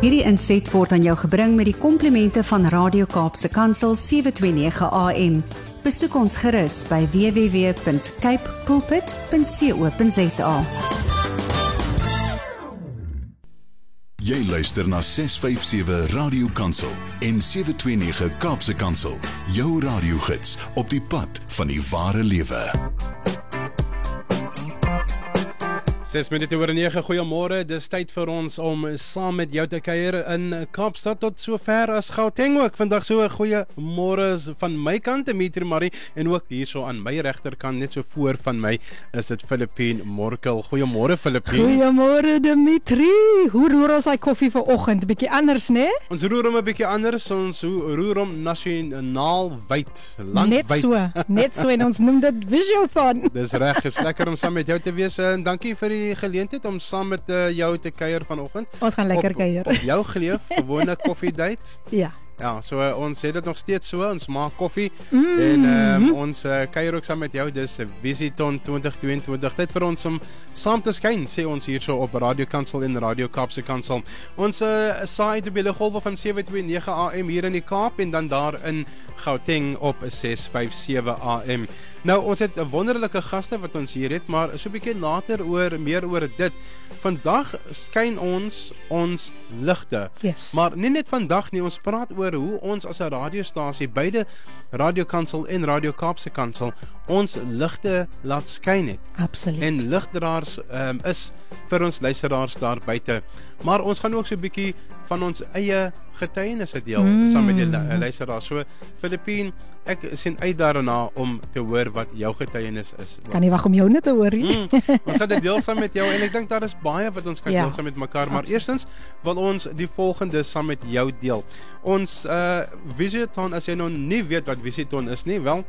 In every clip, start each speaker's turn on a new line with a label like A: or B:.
A: Hierdie inset word aan jou gebring met die komplimente van Radio Kaapse Kansel 729 AM. Besoek ons gerus by www.cape pulpit.co.za.
B: Jy luister na 657 Radio Kansel en 729 Kaapse Kansel. Jou radiogids op die pad van die ware lewe.
C: 6 minute oor 9. Goeiemôre. Dis tyd vir ons om saam met jou te kuier in Kaapstad tot sover as Gauteng ook. Vandag so 'n goeie môre van my kant Dimitri Marie en ook hierso aan my regterkant net so voor van my is dit Filippine Morkel. Goeiemôre Filippine.
D: Goeiemôre Dimitri. Hoe roer ons hy koffie vanoggend? 'n Bietjie anders, né? Nee?
C: Ons roer hom 'n bietjie anders. Ons roer hom nasionaal wyd, landwyd.
D: Net so. Net so en ons noem dit Visualthon.
C: Dis reg. Dis lekker om saam met jou te wees en dankie vir die die geleentheid om saam met uh, jou te kuier vanoggend.
D: Ons gaan lekker kuier.
C: Op jou geleef, gewone koffiedייט.
D: Ja.
C: Ja, so uh, ons sê dit nog steeds so, ons maak koffie mm. en um, ons uh, kuier ook saam met jou. Dis Visiton 2022. Tyd vir ons om saam te skyn, sê ons hierso op Radio Kansel en Radio Kaapse Kansel. Ons uh, saai te bille golwe van 729 AM hier in die Kaap en dan daar in Gauteng op 657 AM. Nou ons het 'n wonderlike gaste wat ons hier het, maar so 'n bietjie later oor meer oor dit. Vandag skyn ons ons ligte.
D: Yes.
C: Maar nie net vandag nie, ons praat oor hoe ons as 'n radiostasie, beide Radio Kansel en Radio Kaapse Kansel, ons ligte laat skyn het.
D: Absoluut.
C: En ligdraers um, is vir ons luisteraars daar buite. Maar ons gaan ook so 'n bietjie van ons eie getuienisse deel mm. saam met die luisteraars. So Filippine, ek sien uit daarna om te hoor wat jou getuienis is.
D: Kan nie wag om jou net te hoor nie.
C: Mm, ons gaan dit deel saam met jou en ek dink daar is baie wat ons kan ja, deel saam met mekaar, maar eerstens wil ons die volgende saam met jou deel. Ons uh Visiton as jy nou nie weet wat Visiton is nie, wel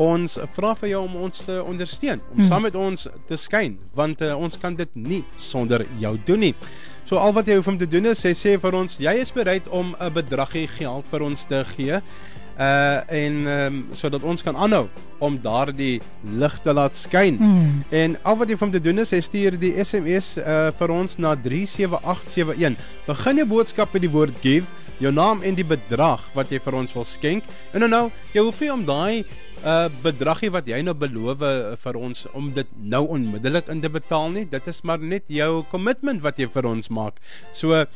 C: ons vra vir jou om ons te ondersteun, om mm. saam met ons te skyn, want uh, ons kan dit nie sonder jou doen nie. So al wat jy hoef om te doen is sê sê vir ons jy is bereid om 'n bedragie geld vir ons te gee. Uh en ehm um, sodat ons kan aanhou om daardie lig te laat skyn. Mm. En al wat jy om te doen is jy stuur die SMS uh vir ons na 37871. Begin jou boodskap met die woord give, jou naam en die bedrag wat jy vir ons wil skenk. En nou nou, jy hoef nie om daai uh, bedragie wat jy nou beloof uh, vir ons om dit nou onmiddellik in te betaal nie. Dit is maar net jou kommitment wat jy vir ons maak. So uh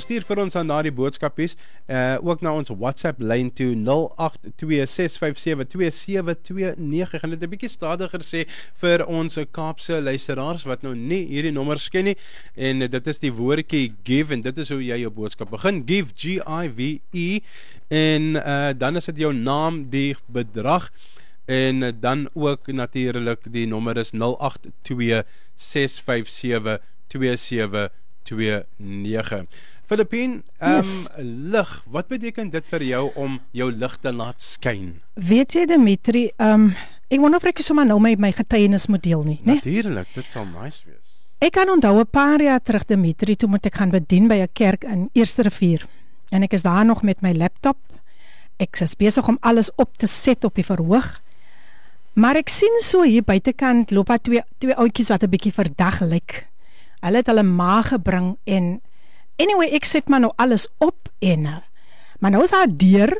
C: stuur vir ons aan daardie boodskapies uh ook na ons WhatsApp lyn toe 0826572729. Gaan dit 'n bietjie stadiger sê vir ons Kaapse luisteraars wat nou nie hierdie nommers ken nie en dit is die woordjie give en dit is hoe jy jou boodskap begin. Give G I V E en uh, dan is dit jou naam die bedrag en uh, dan ook natuurlik die nommer is 0826572729 Filippin ehm um, yes. lig wat beteken dit vir jou om jou lig te laat skyn?
D: Weet jy Dimitri ehm um, ek wonder of ek sommer nou my my getuienis moet deel nie né?
C: Natuurlik dit sal nice wees.
D: Ek kan onthou 'n paar jaar terug Dimitri toe moet ek gaan bedien by 'n kerk in Eerste Rivier en ek is daar nog met my laptop. Ek is besig om alles op te set op die verhoog. Maar ek sien so hier buitekant loop daar twee twee ouetjies wat 'n bietjie verdag lyk. Hulle het hulle ma gebring en anyway ek sit maar nou alles op en maar nou is daar 'n deur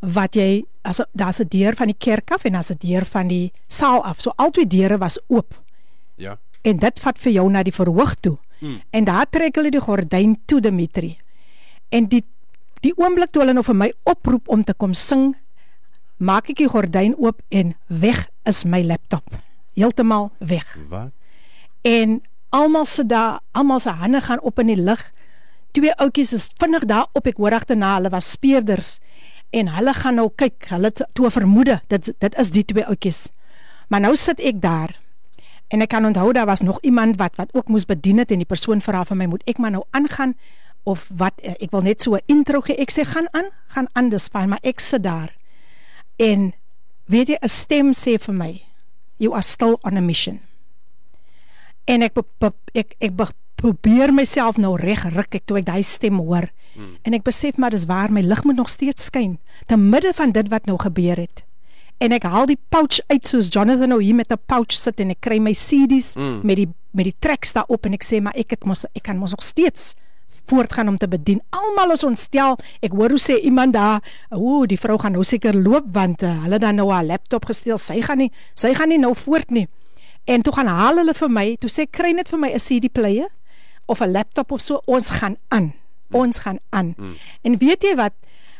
D: wat jy as daar's 'n deur van die kerk af en daar's 'n deur van die saal af. So al twee deure was oop.
C: Ja.
D: En dit vat vir jou na die verhoog toe. Hmm. En daar trek hulle die gordyn toe Dimitri. En die Die oomblik toe hulle nou vir my oproep om te kom sing, maak ek die gordyn oop en weg is my laptop. Heeltemal weg.
C: Wat?
D: En almal se daar, almal se hande gaan op in die lug. Twee ouetjies is vinnig daar op ek hoor agterna, hulle was speerders en hulle gaan nou kyk, hulle toe vermoede dit dit is die twee ouetjies. Maar nou sit ek daar. En ek kan onthou daar was nog iemand wat wat ook moes bedien het en die persoon vra vir my moet ek maar nou aangaan of wat eh, ek wil net so 'n intro gee. Ek sê gaan aan, gaan aan dis fyn, maar ek sit daar. En weet jy 'n stem sê vir my, you are still on a mission. En ek ek ek probeer myself nou reg ruk ek toe ek daai stem hoor. Hmm. En ek besef maar dis waar my lig moet nog steeds skyn te midde van dit wat nou gebeur het. En ek haal die pouch uit soos Jonathan nou hier met 'n pouch sit en ek kry my CD's hmm. met die met die tracks daarop en ek sê maar ek het mos ek kan mos nog steeds voortgaan om te bedien. Almal is ontstel. Ek hoor hoe sê iemand daar, ooh, die vrou gaan nou seker loop want uh, hulle dan nou haar laptop gesteel. Sy gaan nie, sy gaan nie nou voort nie. En toe gaan haal hulle vir my, toe sê kry net vir my 'n CD player of 'n laptop of so, ons gaan aan. Ons gaan aan. Mm. En weet jy wat?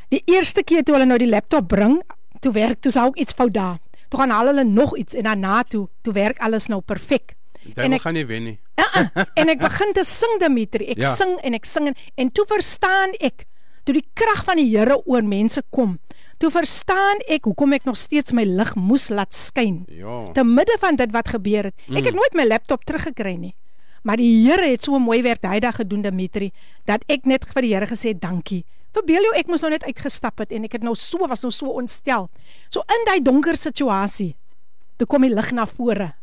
D: Die eerste keer toe hulle nou die laptop bring, toe werk toe sou ook iets fout daar. Toe gaan haal hulle nog iets en daarna toe, toe werk alles nou perfek.
C: En ek gaan nie wen nie.
D: Uh -uh, en ek begin te sing Dimitri. Ek ja. sing en ek sing en, en toe verstaan ek toe die krag van die Here oor mense kom. Toe verstaan ek hoekom ek nog steeds my lig moes laat skyn. Ja. Te midde van dit wat gebeur het. Ek het mm. nooit my laptop teruggekry nie. Maar die Here het so mooi werk daai dag gedoen Dimitri dat ek net vir die Here gesê dankie. Verbeel jou ek moes nou net uitgestap het en ek het nou so was nou so ontstel. So in daai donker situasie toe kom die lig na vore.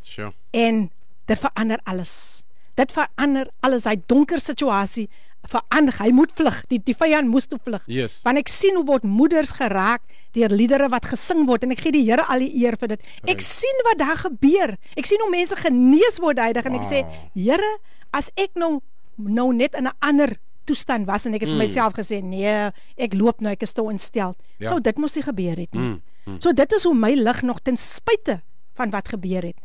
C: Sure.
D: En dit verander alles. Dit verander alles. Daai donker situasie verander. Hy moet vlug. Die die vyand moes toe vlug.
C: Yes.
D: Want ek sien hoe word moeders geraak deur liedere wat gesing word en ek gee die Here al die eer vir dit. Ek right. sien wat daar gebeur. Ek sien hoe mense genees word uitdag en wow. ek sê, Here, as ek nou nou net in 'n ander toestand was en ek het mm. vir myself gesê, nee, ek loop nou, ek is te ontstel. Ja. So dit moes nie gebeur het nie. Mm. Mm. So dit is hoe my lig nog ten spyte van wat gebeur het.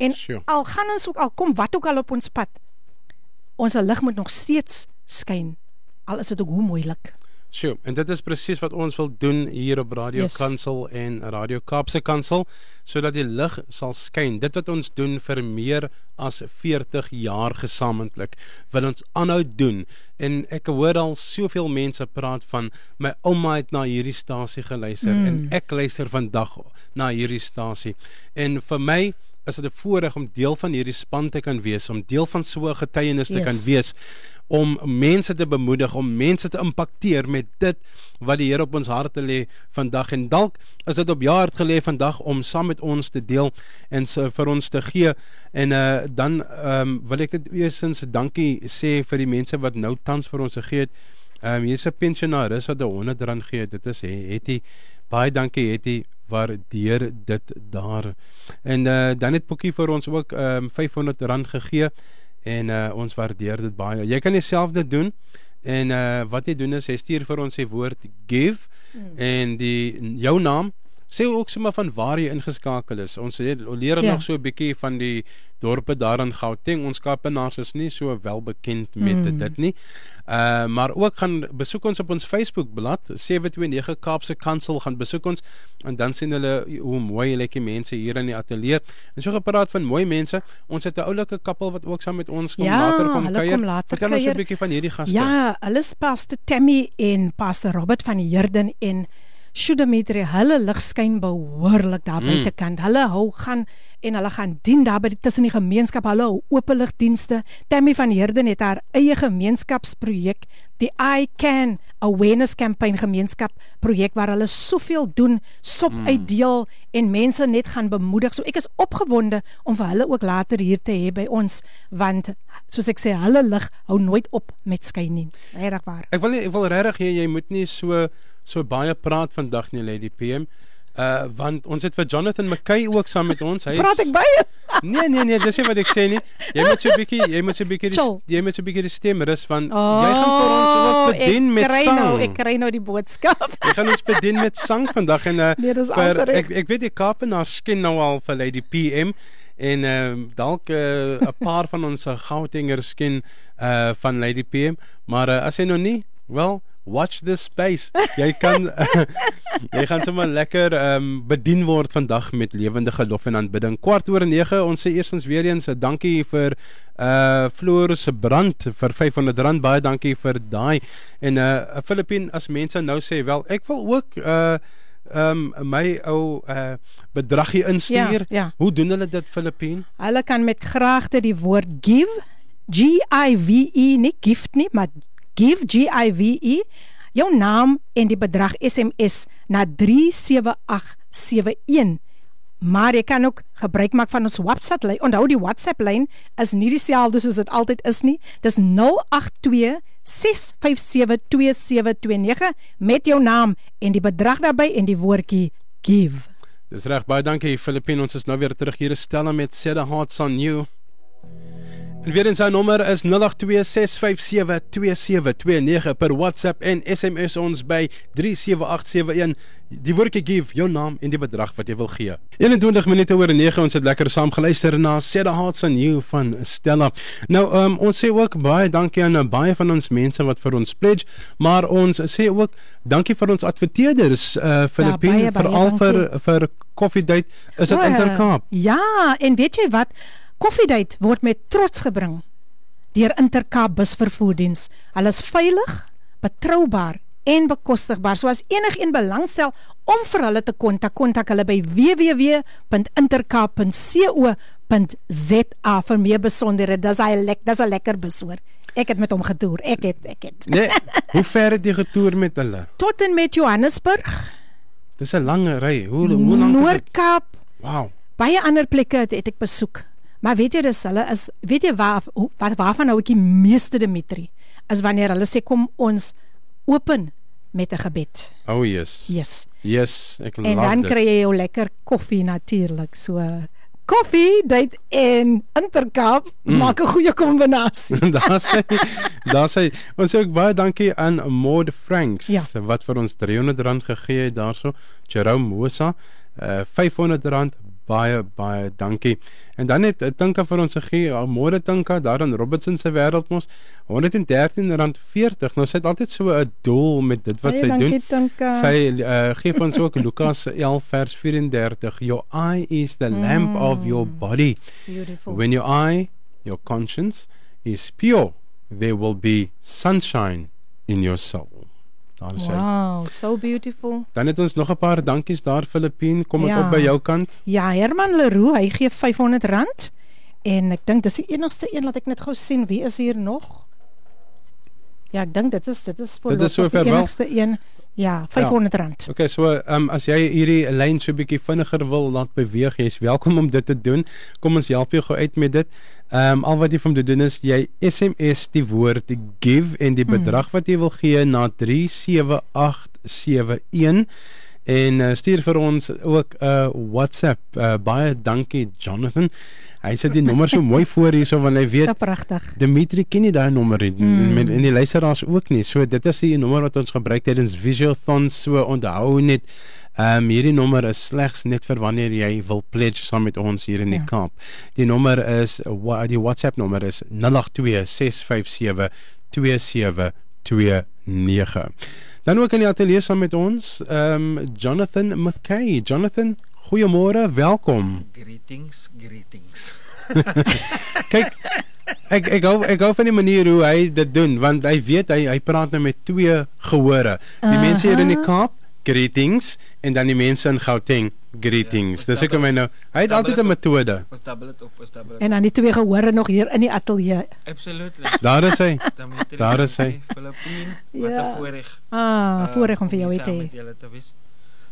D: En sure. al gaan ons ook al kom wat ook al op ons pad, ons lig moet nog steeds skyn. Al is dit ook hoe moeilik.
C: Sjoe, en dit is presies wat ons wil doen hier op Radio yes. Kansel en Radio Kaapse Kansel sodat die lig sal skyn. Dit wat ons doen vir meer as 40 jaar gesamentlik, wil ons aanhou doen. En ek hoor al soveel mense praat van my ouma het na hierdie stasie geluister mm. en ek luister vandag na hierdie stasie. En vir my is dit 'n voorreg om deel van hierdie span te kan wees, om deel van so 'n getuienis te yes. kan wees om mense te bemoedig, om mense te impakteer met dit wat die Here op ons harte lê vandag en dalk is dit op jou hart gelê vandag om saam met ons te deel en so vir ons te gee en uh, dan um, wil ek dit eers dankie sê vir die mense wat nou tans vir ons gegee het. Ehm um, hier's 'n pensionaris wat 'n R100 gee. Dit is het hy baie dankie het hy waardeer dit daar. En uh, dan het Boekie vir ons ook um, R500 gegee en uh, ons waardeer dit baie. Jy kan dieselfde doen en uh, wat jy doen is jy stuur vir ons se woord give mm. en die jou naam sê ook sommer van waar jy ingeskakel is. Ons leer, leer ja. nog so 'n bietjie van die dorpe daar in Gauteng. Ons Kaapenaars is nie so wel bekend met mm. dit nie. Uh maar ook gaan besoek ons op ons Facebook bladsy 729 Kaapse Kansel gaan besoek ons en dan sien hulle hoe mooi lekker mense hier in die ateljee. En so gepraat van mooi mense, ons het 'n oulike koppel wat ook saam met ons kom
D: ja,
C: later kom kuier.
D: Vertel
C: ons 'n bietjie van hierdie gaste.
D: Ja, hulle is Pastor Tammy en Pastor Robert van die Herden en Shudamitri hulle lig skyn behoorlik daar mm. buitekant. Hulle hou gaan en hulle gaan dien daar by tussen die gemeenskap. Hulle hou openligdienste. Tammy van Herden het haar eie gemeenskapsprojek, die I Can Awareness Campaign gemeenskap projek waar hulle soveel doen, sop mm. uitdeel en mense net gaan bemoedig. So ek is opgewonde om vir hulle ook later hier te hê by ons want soos ek sê, hulle lig hou nooit op met skyn nie. Regtig waar.
C: Ek wil nie ek wil regtig jy, jy moet nie so so baie praat vandag nie Lady PM. Uh want ons het vir Jonathan McKay ook saam met ons.
D: Hy praat ek baie.
C: Nee nee nee, dis nie wat ek sê nie. Jy moet so 'n bietjie, jy moet so 'n bietjie jy moet so 'n bietjie die stem rus van oh, jy gaan vir ons ook bedien met sang.
D: Nou, ek kry nou die boodskap.
C: Jy gaan ons bedien met sang vandag en uh
D: nee, vir,
C: ek ek weet die Kaapenaars skien nou al vir Lady PM en ehm uh, dalk 'n uh, paar van ons Gautengers skien uh van Lady PM, maar uh, as jy nog nie, wel watch this space. Jy kan jy gaan sommer lekker ehm um, bedien word vandag met lewendige lof en aanbidding. Kwart oor 9. Ons sê eerstens weer eens 'n dankie vir uh Floor se brand vir R500. Baie dankie vir daai. En uh Filippin as mense nou sê wel, ek wil ook uh ehm um, my ou uh bedragie instuur.
D: Ja, ja.
C: Hoe doen hulle dit Filippin?
D: Hulle kan met graagte die woord give G I V E nie gift nie, maar give G I V E jou naam en die bedrag SMS na 37871. Maar jy kan ook gebruik maak van ons WhatsApp lyn. Onthou die WhatsApp lyn is nie dieselfde soos dit altyd is nie. Dis 082 6572729 met jou naam en die bedrag daarbey en die woordjie give.
C: Dis reg baie dankie Filippine. Ons is nou weer terug hier te stel met the Hearts on You. En weer eens sy nommer is 0826572729 per WhatsApp en SMS ons by 37871. Die woordjie give jou naam en die bedrag wat jy wil gee. 21 minute oor 9 ons het lekker saam geluister na the Hearts on You van Stella. Nou um, ons sê ook baie dankie aan baie van ons mense wat vir ons pledge, maar ons sê ook dankie vir ons adverteerders uh Filippine ja, veral vir vir Coffee Date is dit Intercape.
D: Ja, en weet jy wat? Koffiedייט word met trots gebring deur Intercape busvervoerdiens. Hulle is veilig, betroubaar en bekostigbaar. So as enigiemand belangstel om vir hulle te kontak, kontak hulle by www.intercape.co.za vir meer besonderhede. Dis 'n lekker, dis 'n lekker bus hoor. Ek het met hom getoer. Ek het ek het.
C: Nee, hoe ver het jy getoer met hulle?
D: Tot en met Johannesburg.
C: Dis 'n lang ry. Hoe hoe lank?
D: Noord-Kaap.
C: Wow.
D: Baie ander plekke het, het ek besoek. Maar weet jy dis hulle is weet jy waar wat waarvan nou ek die meeste Dimitri is wanneer hulle sê kom ons open met 'n gebed.
C: Oh yes.
D: Yes.
C: Yes, ek
D: love dit. En dan kry jy jou lekker koffie natuurlik. So koffie, dit en Intercape mm. maak 'n goeie kombinasie.
C: daar sê daar sê ons sê ook baie dankie aan Maud Franks ja. wat vir ons R300 gegee het daarso. Jerome Mosa, uh, R500 baie baie dankie. En dan net Tinka vir ons gegee, môre Tinka daar in Robertson se wêreld mos R113.40. Nou sy het altyd so 'n doel met dit wat hey, sy
D: dankie,
C: doen.
D: Tinka.
C: Sy uh, gee ons ook Lukas 11 vers 34. Your eye is the lamp mm. of your body.
D: Beautiful.
C: When your eye, your conscience is pure, there will be sunshine in your soul.
D: Daar is wow, hy. Wow, so beautiful.
C: Dan het ons nog 'n paar dankies daar Filippine, kom ek ja. op by jou kant?
D: Ja, Herman Leroux, hy gee R500 en ek dink dis die enigste een wat ek net gou sien, wie is hier nog? Ja, ek dink dit is dit is
C: vir die
D: enigste een. Ja, R500. Ja.
C: Okay, so ehm um, as jy hierdie lyn so 'n bietjie vinniger wil laat beweeg, jy's welkom om dit te doen. Kom ons help jou gou uit met dit. Ehm um, al wat jy van te doen is jy SMS die woord give en die hmm. bedrag wat jy wil gee na 37871 en uh, stuur vir ons ook 'n uh, WhatsApp. Uh, baie dankie Jonathan. Hy sit die nommer so mooi voor hierso want hy weet.
D: Pragtig.
C: Dimitri ken nie daai nommer nie mm. en, en die luisteraars ook nie. So dit is die nommer wat ons gebruik tydens Visualthon so onthou net. Ehm um, hierdie nommer is slegs net vir wanneer jy wil pledge saam met ons hier in die ja. Kaap. Die nommer is die WhatsApp nommer is 0826572729. Dan ook in die ateljee saam met ons, ehm um, Jonathan McKay. Jonathan, Goeiemôre, welkom.
E: Greetings, greetings.
C: Kyk, ek ek hou ek hou van die manier hoe hy dit doen want hy weet hy hy praat nou met twee gehore. Die uh -huh. mense hier in die Kaap, greetings en dan die mense in Gauteng, greetings. Ja, Dis ek my nou. Hy het altyd 'n metode.
E: Ons double dit op, ons double.
D: En dan die twee gehore nog hier in die ateljee.
E: Absolutely.
C: Daar is hy. Daar is hy.
E: Filippine. Wat 'n ja. voorreg.
D: Ah, uh, voorreg om vir jou te hê.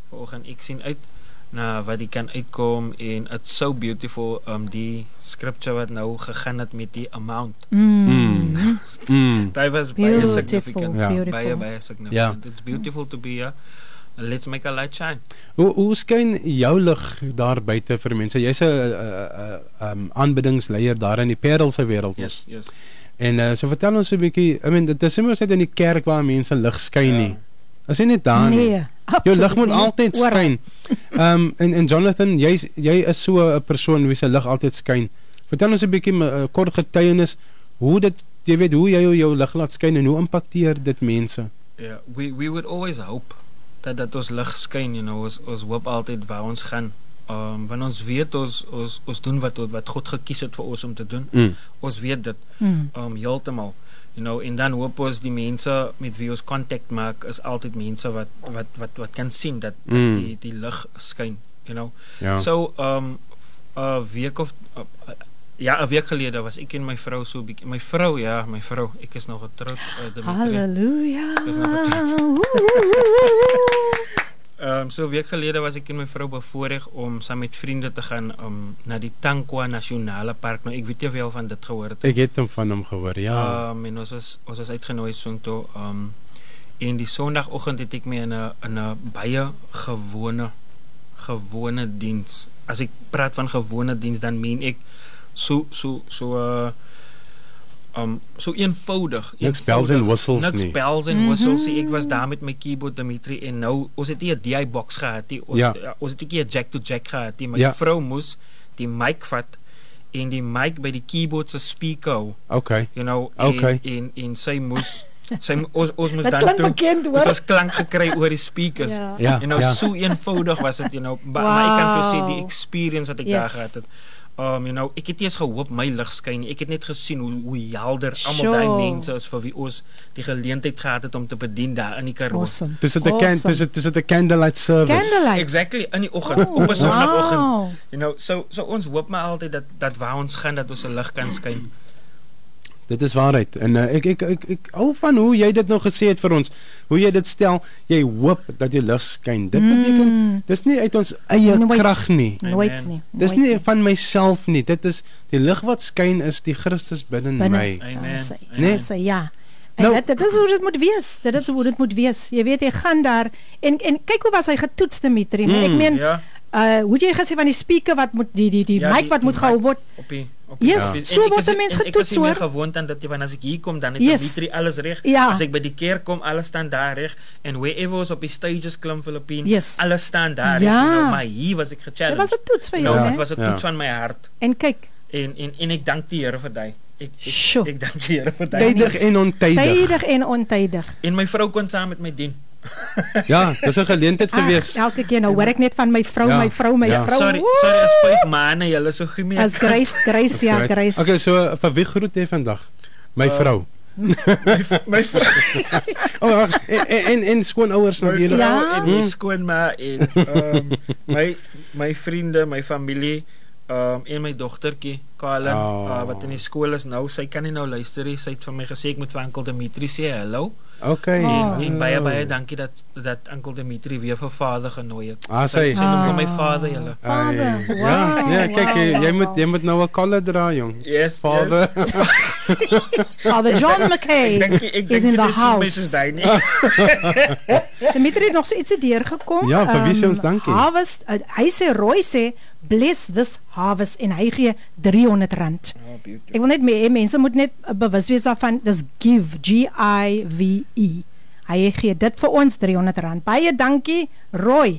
E: Vanoggend ek sien uit na wat die kan uitkom en it's so beautiful um die scripture wat nou gegaan het met die amount.
D: Mm. mm.
E: mm. That was baie significant. Yeah. Baie baie significant. Yeah. It's beautiful to be here. Let's make a light shine.
C: Hoe hoe skyn jou lig daar buite vir mense? Jy's 'n 'n um aanbiddingsleier daar in die Parel se wêreld.
E: Yes, yes.
C: En uh, so vertel ons 'n bietjie, I mean, dit is nie net in die kerk waar mense lig skyn nie. Is dit nie daar
D: nie? Nee.
C: Jou lig moet altyd skyn. Ehm um, en en Jonathan, jy jy is so 'n persoon wie se lig altyd skyn. Vertel ons 'n bietjie 'n uh, kort getuienis hoe dit jy weet hoe jy jou lig laat skyn en hoe impakteer dit mense?
E: Ja, yeah, we we would always hope dat dat ons lig skyn, you know, ons ons hoop altyd waar ons gaan. Ehm um, wanneer ons weet ons ons ons doen wat wat God gekies het vir ons om te doen. Mm. Ons weet dit. Ehm mm. um, heeltemal you know en dan hoop ons die mense met wie ons kontak maak is altyd mense wat wat wat wat kan sien dat, dat mm. die die lig skyn you know ja. so um 'n week of uh, ja 'n week gelede was ek en my vrou so bietjie my vrou ja my vrou ek is nog getroud uh,
D: haleluja
E: Ehm um, so 'n week gelede was ek en my vrou bevoorreg om saam met vriende te gaan om um, na die Tankwa Nasionale Park. Nou ek weet jy wel van dit gehoor het.
C: Ek het hom van hom gehoor. Ja.
E: Ehm um, en ons was ons was uitgenooi soontoe. Ehm um, en die Sondagoggend het ek my in 'n in 'n baie gewone gewone diens. As ek praat van gewone diens dan meen ek so so so uh um so eenvoudig.
C: Niks bells and whistles
E: niks
C: nie.
E: Niks bells and whistles. Mm -hmm. Ek was daar met my keyboard Dimitri en nou ons het nie 'n DI box gehad nie. Ons
C: Ja.
E: ja. ons het nie 'n jack to jack gehad nie. My
C: Ja.
E: vrou moes die mic vat en die mic by die keyboard se speaker hou.
C: Okay.
E: You know,
C: Okay.
E: en en, en sy moes sy ons ons moes dan toe
D: bekend,
E: het ons klank gekry oor die speakers.
D: Ja.
C: Ja,
E: En nou
C: ja.
E: so eenvoudig was dit, you know. Maar, maar ek kan vir sê die
D: Wow.
E: experience wat ek
D: Yes.
E: daar gehad het. Um you know, ek het eens gehoop my lig skyn nie. Ek het net gesien hoe hoe helder almal
D: Sure.
E: daai mense is vir wie ons die geleentheid gehad het om te bedien daar in die Karoo.
D: Awesome.
C: Dis dit 'n can
D: Awesome.
C: dis dit dis dit 'n candlelight service.
D: Candlelight.
E: Exactly in die oggend, oh, op 'n sonoggend.
D: wow.
E: You know, so so ons hoop maar altyd dat dat waar ons gaan dat ons 'n lig kan skyn.
C: Dit is waarheid. En uh, ek ek ek ek hou van hoe jy dit nou gesê het vir ons. Hoe jy dit stel, jy hoop dat die lig skyn. Dit beteken dis nie uit ons eie krag nie.
D: Nooit
E: Amen.
D: nie.
C: Dis
D: nooit
C: nie van myself nie. Dit is die lig wat skyn is die Christus binne my.
E: Amen.
D: Ja, sy,
C: Nee.
D: ja, sy, ja. En
C: Nou-
D: dit, dit is hoe dit moet wees. Dit is hoe dit moet wees. Jy weet jy gaan daar en en kyk hoe was hy getoets Dimitri. Mm, ek
C: Mm,
D: meen
E: Ja.
D: Uh hoe jy gesê van die speaker wat moet die die die
E: Ja,
D: mic
E: die-
D: wat
E: die
D: moet gehou word.
E: op die op
D: Yes,
E: en
D: so
E: ek
D: word
E: is-
D: 'n mens
E: en Ek
D: getoets,
E: is nie meer
D: hoor.
E: gewoond aan dat jy wanneer as ek hier kom dan het
D: Yes.
E: Dimitri alles reg.
D: Ja.
E: As ek by die kerk kom, alles staan daar reg en wherever ons op die stages klim Filippine,
D: Yes.
E: alles staan daar
D: Ja.
E: reg. Know, maar hier was ek
D: Dit
E: gechallenged.
D: was 'n toets vir jou,
E: nou,
D: né?
E: dit was 'n
C: Ja.
E: toets van my hart
D: En kyk,
E: en en en ek dank die Here vir dit. Ek ek,
D: Sjoe.
E: ek dank die Here vir dit.
C: Tydig en ontydig.
D: tydig en ontydig.
E: En my vrou kon saam met my dien.
C: Ja, dis 'n geleentheid gewees.
D: elke keer nou hoor ek net van my vrou,
C: Ja,
D: my vrou, my
C: ja.
D: vrou.
E: Sorry, sorry as vyf maande julle so gemeen.
D: As Grace, Grace, ja. Grace.
C: Okay, so vir wie groet jy vandag? My
E: Uh,
C: vrou.
E: my vrou
C: O, oh, en en, en, en skoonouers
E: my
C: natuurlik.
D: Ja.
E: vrou en my skoonma en um, my my vriende, my familie, um en my dogtertjie, Kalen,
C: Oh.
E: uh, wat in die skool is nou. Sy kan nie nou luister nie. Sy het vir my gesê ek moet vir Oom Dimitri sê hallo.
C: Okay.
D: Oh.
E: En, en baie baie dankie dat dat Oom Dimitri weer vir vader genooi het.
C: Ah, sy.
E: sy noem vir my
D: Ah.
E: vader julle.
D: Vader, wow,
C: ja, ja, kyk jy, jy
D: wow,
C: moet
D: wow.
C: jy moet nou 'n kolle dra, jong.
E: Yes,
C: Vader.
D: Father John
E: Ek
D: McKay
E: dink ek
D: is
E: dink
D: in
E: nie
D: the
E: sy sien my soos
D: house.
E: hy nie.
D: Dimitri het nog so ietsie deurgekom.
C: Ja, vir wie sê
D: Ehm,
C: ons dankie?
D: Harvest, uh, hy sê Roy sê bless this harvest en hy gee 300 rand.
E: Oh.
D: Ek wil net mee, mense moet net uh, bewus wees daarvan dis give G I V E. Hy gee dit vir ons 300 rand. Baie dankie Roy.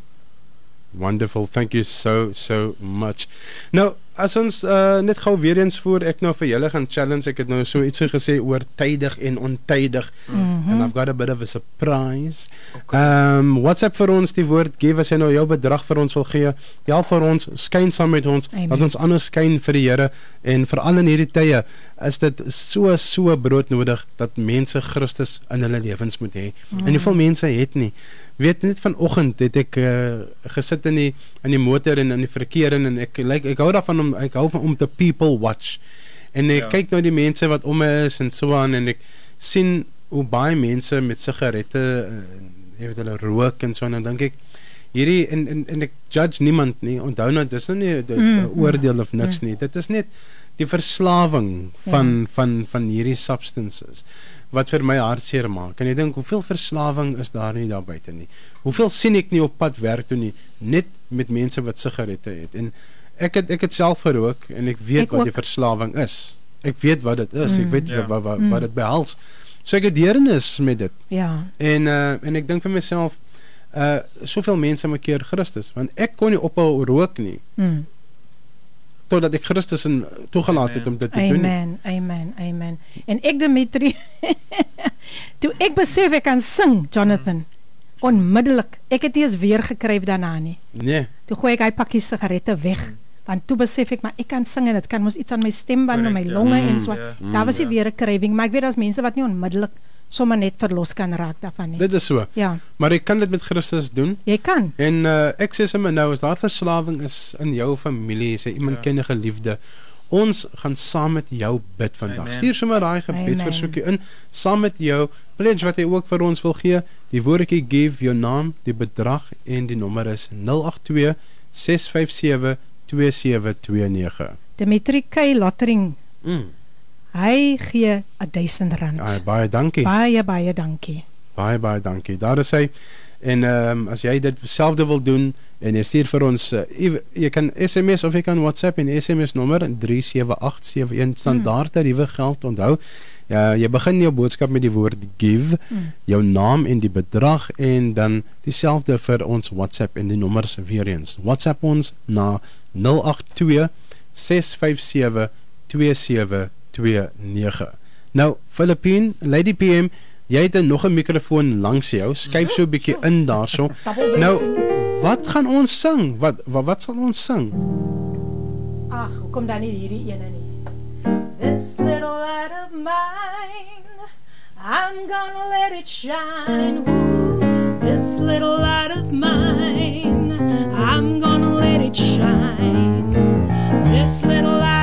C: Wonderful. Thank you so so much. Nou, as ons uh, net gou weer eens voor ek nou vir julle gaan challenge, ek het nou so ietsie gesê oor tydig en ontydig. Mm -hmm. And I've got a bit of a surprise. Ehm um, WhatsApp vir ons die woord give as jy nou jou bedrag vir ons wil gee. Help vir ons, skyn saam met ons,
D: Amen.
C: laat ons anders skyn vir die Here en veral in hierdie tye is dit so so broodnodig dat mense Christus in hulle lewens moet hê. Mm. En hoeveel mense het nie weet net vanoggend het ek uh, gesit in die in die motor en in die verkeer en, en ek lyk like, ek hou daarvan om ek hou van om te people watch. En ek
E: Ja.
C: kyk nou die mense wat om my is en so aan en ek sien hoe baie mense met sigarette uh, jy weet hulle rook en so en dan dink ek hierdie en, en en ek judge niemand nie. Onthou nou dis nou nie 'n
D: Mm,
C: oordeel of niks nie. Dit is net die verslawing van
D: Ja.
C: van van hierdie substances wat vir my hartseer maak. En ek dink hoeveel verslawing is daar nie daar buite nie. Hoeveel sien ek nie op pad werk toe nie net met mense wat sigarette het. En ek het ek het self gerook en ek weet
D: Ek
C: wat die verslawing is. Ek weet wat dit is. Ek
D: Mm.
C: weet
E: Ja.
C: wat wat
D: Mm.
C: wat dit behels. So ek het deernis met dit.
D: Ja.
C: En uh en ek dink vir myself uh soveel mense maak keer Christus want ek kon nie ophou rook nie
D: Mm.
C: Totdat ek Christus in toegelaat het om dit te doen.
D: Amen. Amen. Amen. En ek Dimitri toe ek besef ek kan sing, Jonathan. Onmiddellik. Ek het eens weer gekry daarna nie.
C: Nee.
D: Toe gooi ek hy pakkie sigarette weg. Want toe besef ek maar ek kan sing en dit kan mos iets aan my stembande en my
E: ja.
D: longe
C: Mm,
D: en so.
E: ja.
D: Daar was nie
E: Ja.
D: weer 'n craving, maar ek weet daar's mense wat nie onmiddellik sommer net verlos kan raak daarvan nie.
C: Dit is so.
D: Ja,
C: Maar ek kan dit met Christus doen.
D: jy kan.
C: En uh, ek sê sommer nou as daar verslawing is in jou familie, sê iemand
E: Ja.
C: ken 'n geliefde, ons gaan saam met jou bid vandag.
E: Amen.
C: Stuur sommer daai gebedsversoekie in saam met jou pledge wat jy ook vir ons wil gee. Die woordjie give jou naam, die bedrag en die nommer is 082 657 2729.
D: Dimitri K Lottering,
C: Mm.
D: Hy gee 1000 rand.
C: Ja, baie dankie.
D: Baie baie dankie.
C: Baie baie dankie. Daar is hy. En ehm um, as jy dit selfde wil doen en jy stuur vir ons uh, jy kan SMS of jy kan WhatsApp en SMS nommer 37871 standaard tariewe geld onthou Ja, jy begin jou boodskap met die woord give, mm. jou naam en die bedrag en dan dieselfde vir ons WhatsApp en die nommers weer eens. WhatsApp ons na 082 657 2729. Nou, Filippine, Lady PM, jy het nog 'n mikrofoon langs jou. Skuif so 'n bietjie in daarso. Nou, wat gaan ons sing? Wat wat, wat sal ons sing?
E: Ag, kom dan nie hierdie ene nie. This little light of mine, I'm gonna let it shine. Ooh, this little light of mine, I'm gonna let it shine. This little light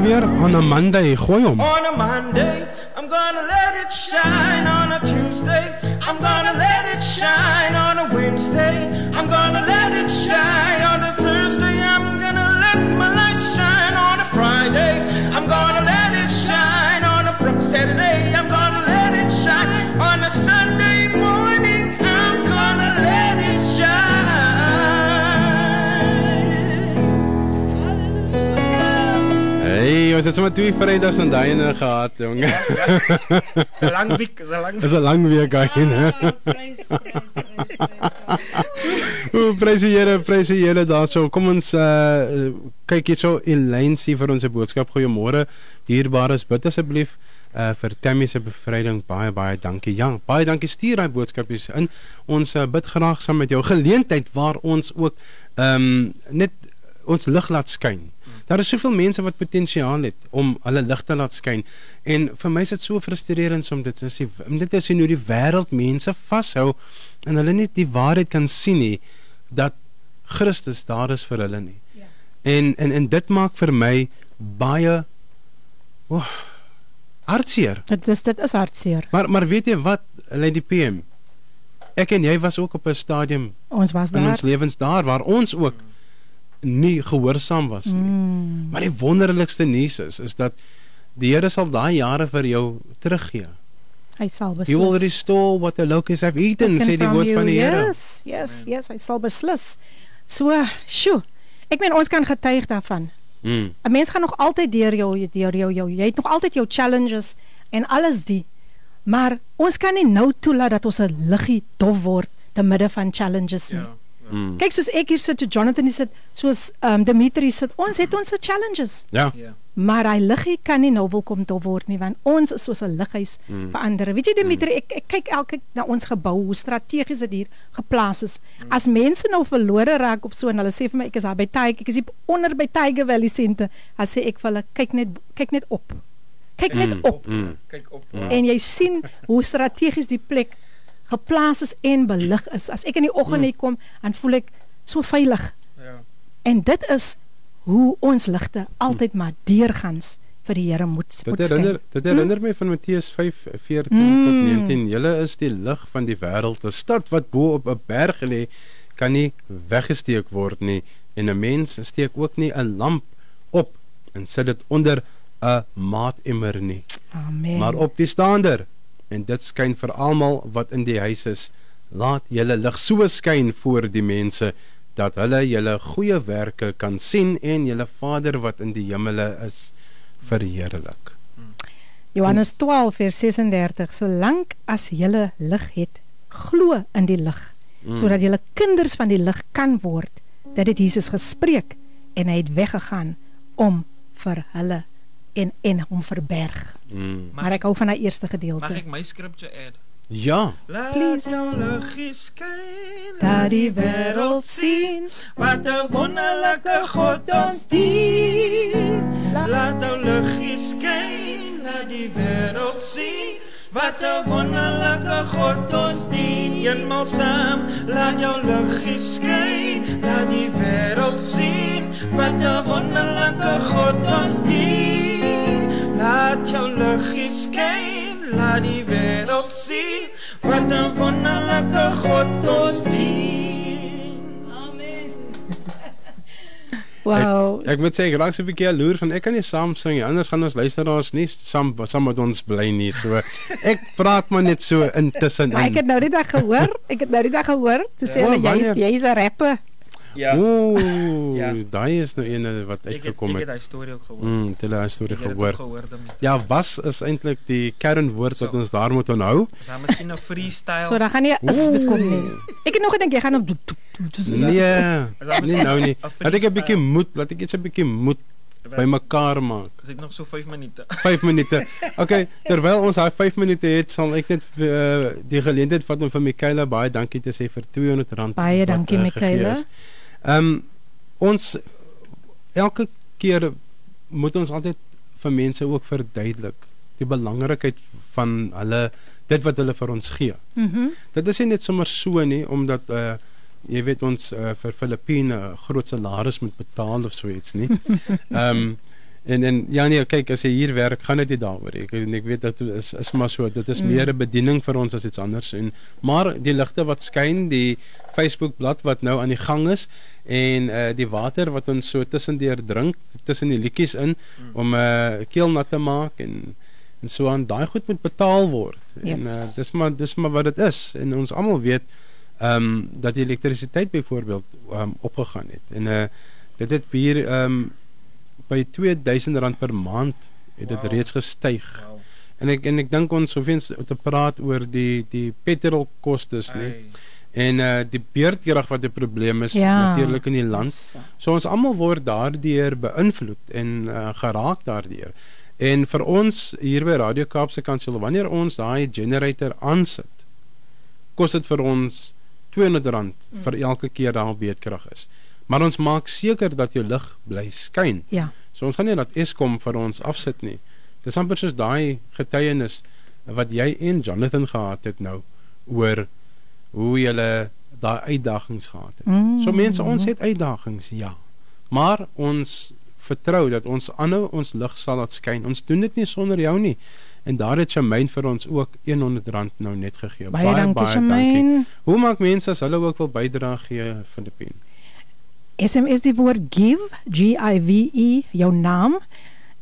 C: weer on a Monday gooi.
D: On a Monday, I'm gonna let it shine. On a Tuesday, I'm gonna let it shine. On a Wednesday, I'm gonna let
C: ons het sommer twee Vrydags en daaiene gehad, jong.
D: It's a long week, it's a long
C: Dis 'n lang week hy, né?
E: Prys, prys, prys.
C: O, prys die Here, prys die Here daarso. Kom ons uh kyk hierso Elaine sê vir ons 'n boodskap. Goeiemôre. Dierbares, bid asseblief uh vir Tammy se bevryding. Baie baie dankie. Ja, baie dankie. Stuur daai boodskapies in. Ons uh, bid graag saam met jou. Geleentheid waar ons ook ehm um, net ons lig laat skyn. Daar is soveel mense wat potensiaal het om hulle lig te laat skyn. En vir my is dit so frustrerend om dit te sien. Dit te sien hoe die wêreld mense vashou en hulle net die waarheid kan sien nie dat Christus daar is vir hulle nie.
E: Ja.
C: En en en dit maak vir my baie oh, hartseer.
E: Dit is dit is hartseer.
C: Maar maar weet jy wat, Lady PM? Ek en jy was ook op 'n stadium
E: Ons was
C: in
E: daar.
C: ons lewens daar waar ons ook nie gehoorsaam was nie.
E: Mm.
C: Maar die wonderlikste nuus is is dat die Here sal daai jare vir jou teruggee.
E: Hy sal beslis.
C: He will restore what the locusts have eaten, sê die woord
E: you.
C: van die Here.
E: Yes, yes, yes, hy sal beslis. So, sjoe. Ek meen ons kan getuig daarvan.
C: Mm.
E: 'n Mens gaan nog altyd deur jou deur jou jou jy het nog altyd jou challenges en alles die. Maar ons kan nie nou toelaat dat ons 'n liggie dof word te midde van challenges nie.
D: Ja, Mm. Kyk soos ek hier sit, so Jonathan hier sit, soos ehm um, Dimitri sit. Ons het ons challenges.
C: Ja. ja.
D: Maar hy liggie kan nie nou wil kom toe word nie want ons is soos 'n lighuis mm. vir ander. Weet jy Dimitri, mm. ek, ek kyk elke na ons gebou, hoe strategies dit hier geplaas is. Mm. As mense nou verlore raak op so en hulle sê vir my ek is daar by Tiger, ek is hier onder by Tiger Valley sente, dan sê ek vir hulle kyk net kyk net op kyk net mm, op. Mm. Kyk op. Mm. En jy sien hoe strategies die plek geplaas is en belig is. As ek in die oggend hier mm. kom, dan voel ek so veilig. Ja. En dit is hoe ons ligte altyd maar deurgangs vir die Here moet
C: moet Dit herinner dit herinner mm. my van Matteus 5:14 mm. tot 19. Julle is die lig van die wêreld. 'n Stad wat bo op 'n berg lê, kan nie weggesteek word nie en 'n mens steek ook nie 'n lamp op en sit dit onder 'n maatemmer nie.
D: Amen.
C: Maar op die staander en dit skyn vir almal wat in die huis is. Laat julle lig so skyn voor die mense dat hulle julle goeie werke kan sien en julle Vader wat in die hemele is verheerlik.
D: Johannes 12 vers 36 Solank as julle lig het, glo in die lig, mm. sodat julle kinders van die lig kan word. Dit Jesus gespreek en hy het weggegaan om vir hulle en en hom verberg. Mm. Maar ek hou van daai eerste gedeelte.
E: Mag ek my scripture add?
C: Ja.
E: Laat jou lig skyn, laat die wêreld sien wat 'n wonderlike God ons dien. Laat jou lig skyn, laat die wêreld sien wat 'n wonderlike God ons dien. Eenmal saam, laat jou lig skyn, laat die wêreld sien wat 'n wonderlike God ons dien. Laat jou lig skyn, laat die wêreld sien wat 'n wonderlike God ons dien. Amen.
D: Wow.
C: Ek, ek moet sê ek raak so 'n bietjie loer van ek kan nie saam sing nie. Anders gaan ons luisteraars nie saam saam met ons bly nie. So ek praat maar net so intussen in.
D: Ek het nou net gehoor. Ek het nou net gehoor. Toe sê hulle jy's jy's 'n rapper.
E: Ja.
C: Ooh, ja. daai is nou een wat uitgekom
E: het. Ek het daai storie ook gehoor.
C: Mm, hulle het daai storie gehoor. gehoor ja, was is eintlik die kernwoord so. wat ons daar moet onthou.
E: Is daar miskien 'n freestyle?
D: So dan gaan jy is bekom nie. Ek het nog gedink jy gaan op
C: Nee. Nee nou nie. Laat ek 'n bietjie moed, laat ek net 'n bietjie moed by mekaar maak.
E: Dis ek nog so 5 minute.
C: 5 minute. Okay, terwyl ons daai 5 minute het, sal ek net uh, die geleentheid vat om vir Mikaela baie dankie te sê vir R200.
D: Baie dankie uh, Mikaela.
C: Ehm um, ons elke keer moet ons altyd vir mense ook verduidelik die belangrikheid van hulle dit wat hulle vir ons gee.
D: Mhm. Mm
C: dit is nie net sommer so nie omdat uh jy weet ons uh, vir Filippine groot salaris moet betaal of so iets nie. Ehm um, En en ja nee, kyk as jy hier werk, gaan dit nie daaroor nie. Ek ek weet dit is is maar so, dit is mm. meer 'n bediening vir ons as iets anders en maar die ligte wat skyn, die Facebook bladsy wat nou aan die gang is en uh die water wat ons so tussendeur drink tussen die liedjies in mm. om 'n uh, keel nat te maak en en so aan daai goed moet betaal word. Yes. En uh dis maar dis maar wat dit is en ons almal weet ehm um, dat die elektrisiteit byvoorbeeld um, opgegaan het. En uh dit het hier ehm um, by R2000 per maand het dit wow. reeds gestyg. Wow. En ek en ek dink ons sou wens te praat oor die die petrolkostes nê. En uh die beurtkrag wat 'n probleem is ja. natuurlik in die land. So ons almal word daardeur beïnvloed en uh, geraak daardeur. En vir ons hier by Radio Kaapse Kansel wanneer ons daai generator aansit, kos dit vir ons R200 mm. vir elke keer daar beurtkrag is. Maar ons maak seker dat jou lig bly skyn.
D: Ja.
C: So ons gaan nie dat Eskom vir ons afsit nie. Dis amper soos daai getuienis wat jy en Jonathan gehad het nou oor hoe julle daai uitdagings gehad het. Mm. So mense, ons het uitdagings, ja. Maar ons vertrou dat ons aanhou ons lig sal laat skyn. Ons doen dit nie sonder jou nie. En daar het Shamaine vir ons ook R100 nou net gegee.
D: Baie, baie dankie, baie dankie.
C: Hoe maak mense as hulle ook wil bydra gee pen?
D: SMS die woord give G I V E jou naam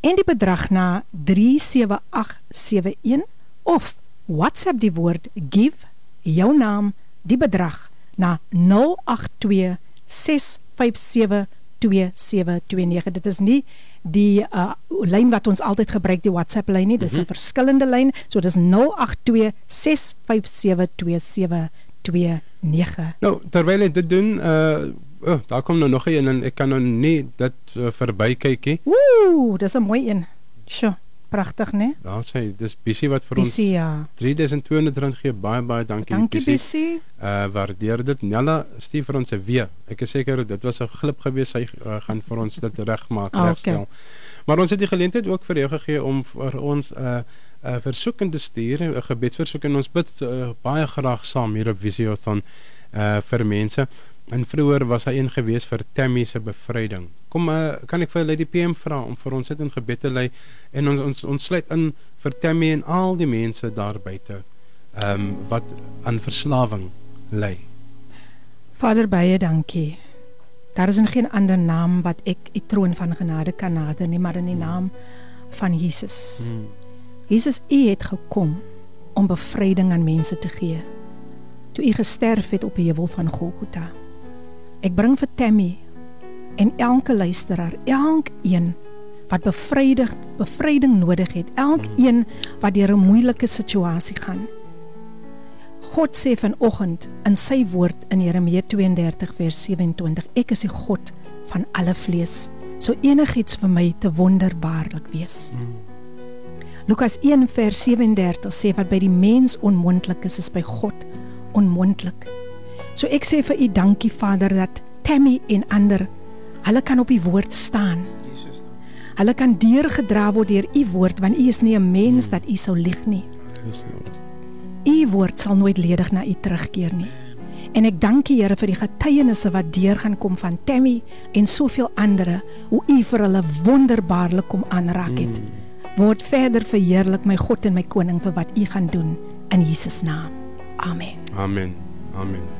D: en die bedrag na 37871 of WhatsApp die woord give jou naam die bedrag na 082 657 2729 dit is nie die uh, lyn wat ons altyd gebruik die WhatsApp lyn nie dis 'n mm -hmm. verskillende lyn so dis 082 657 2729 0724579229.
C: Nou, terwyl jy dit doen, uh oh, daar kom nou nog een en ek kan nou nie dit uh, verbykyk nie.
D: Ooh, dis 'n mooi een. Sjoe, pragtig, né?
C: Daar sê dis Bissie wat vir
D: Bissie,
C: ons
D: ja.
C: R3200 gee. Baie baie dankie,
D: Dankie Bissie.
C: Uh waardeer dit. Nella stuur vir ons 'n weer. Ek is seker dit was 'n glip gewees. Sy uh, gaan vir ons dit regmaak,
D: Ah,
C: regstel. Maar ons het die geleentheid ook vir jou gegee om vir ons 'n uh, 'n uh, versoek in te stuur, 'n gebedsversoek en ons bid uh, baie graag saam hier op Visiothon uh vir mense. En vroeër was hy een gewees vir Tammy se bevryding. Kom uh, kan ek vir Lady PM vra om vir ons dit in gebed te lei en ons ons ons sluit in vir Tammy en al die mense daar buite. Ehm um, wat aan verslawing ly.
D: Vader baie dankie. Daar is geen ander naam wat ek u troon van genade kan nader nie, maar in die naam van Jesus.
C: Hmm.
D: Jesus, u het gekom om bevryding aan mense te gee. Toe u gesterf het op die heuwel van Golgotha. Ek bring vir Tammy en elke luisteraar, elkeen wat bevryding bevryding nodig het, elkeen wat deur 'n moeilike situasie gaan. God sê vanoggend in sy woord in Jeremia 32 vers 27, ek is die God van alle vlees. So enigiets vir my te wonderbaarlik wees. Lukas 1 vers 37 sê wat by die mens onmoontlik is, is by God onmoontlik. So ek sê vir u dankie Vader dat Tammy en ander hulle kan op u woord staan.
E: Jesus.
D: Hulle kan deurgedra word deur u woord want u is nie 'n mens dat u sou lieg nie.
C: Yes, Lord.
D: U woord sal nooit ledig na u terugkeer nie. En ek dank U Here vir die getuienisse wat deur gaan kom van Tammy en soveel ander hoe U vir hulle wonderbaarlik kom aanraak het. Word verder verheerlik my God en my koning vir wat U gaan doen in Jesus naam. Amen.
C: Amen. Amen.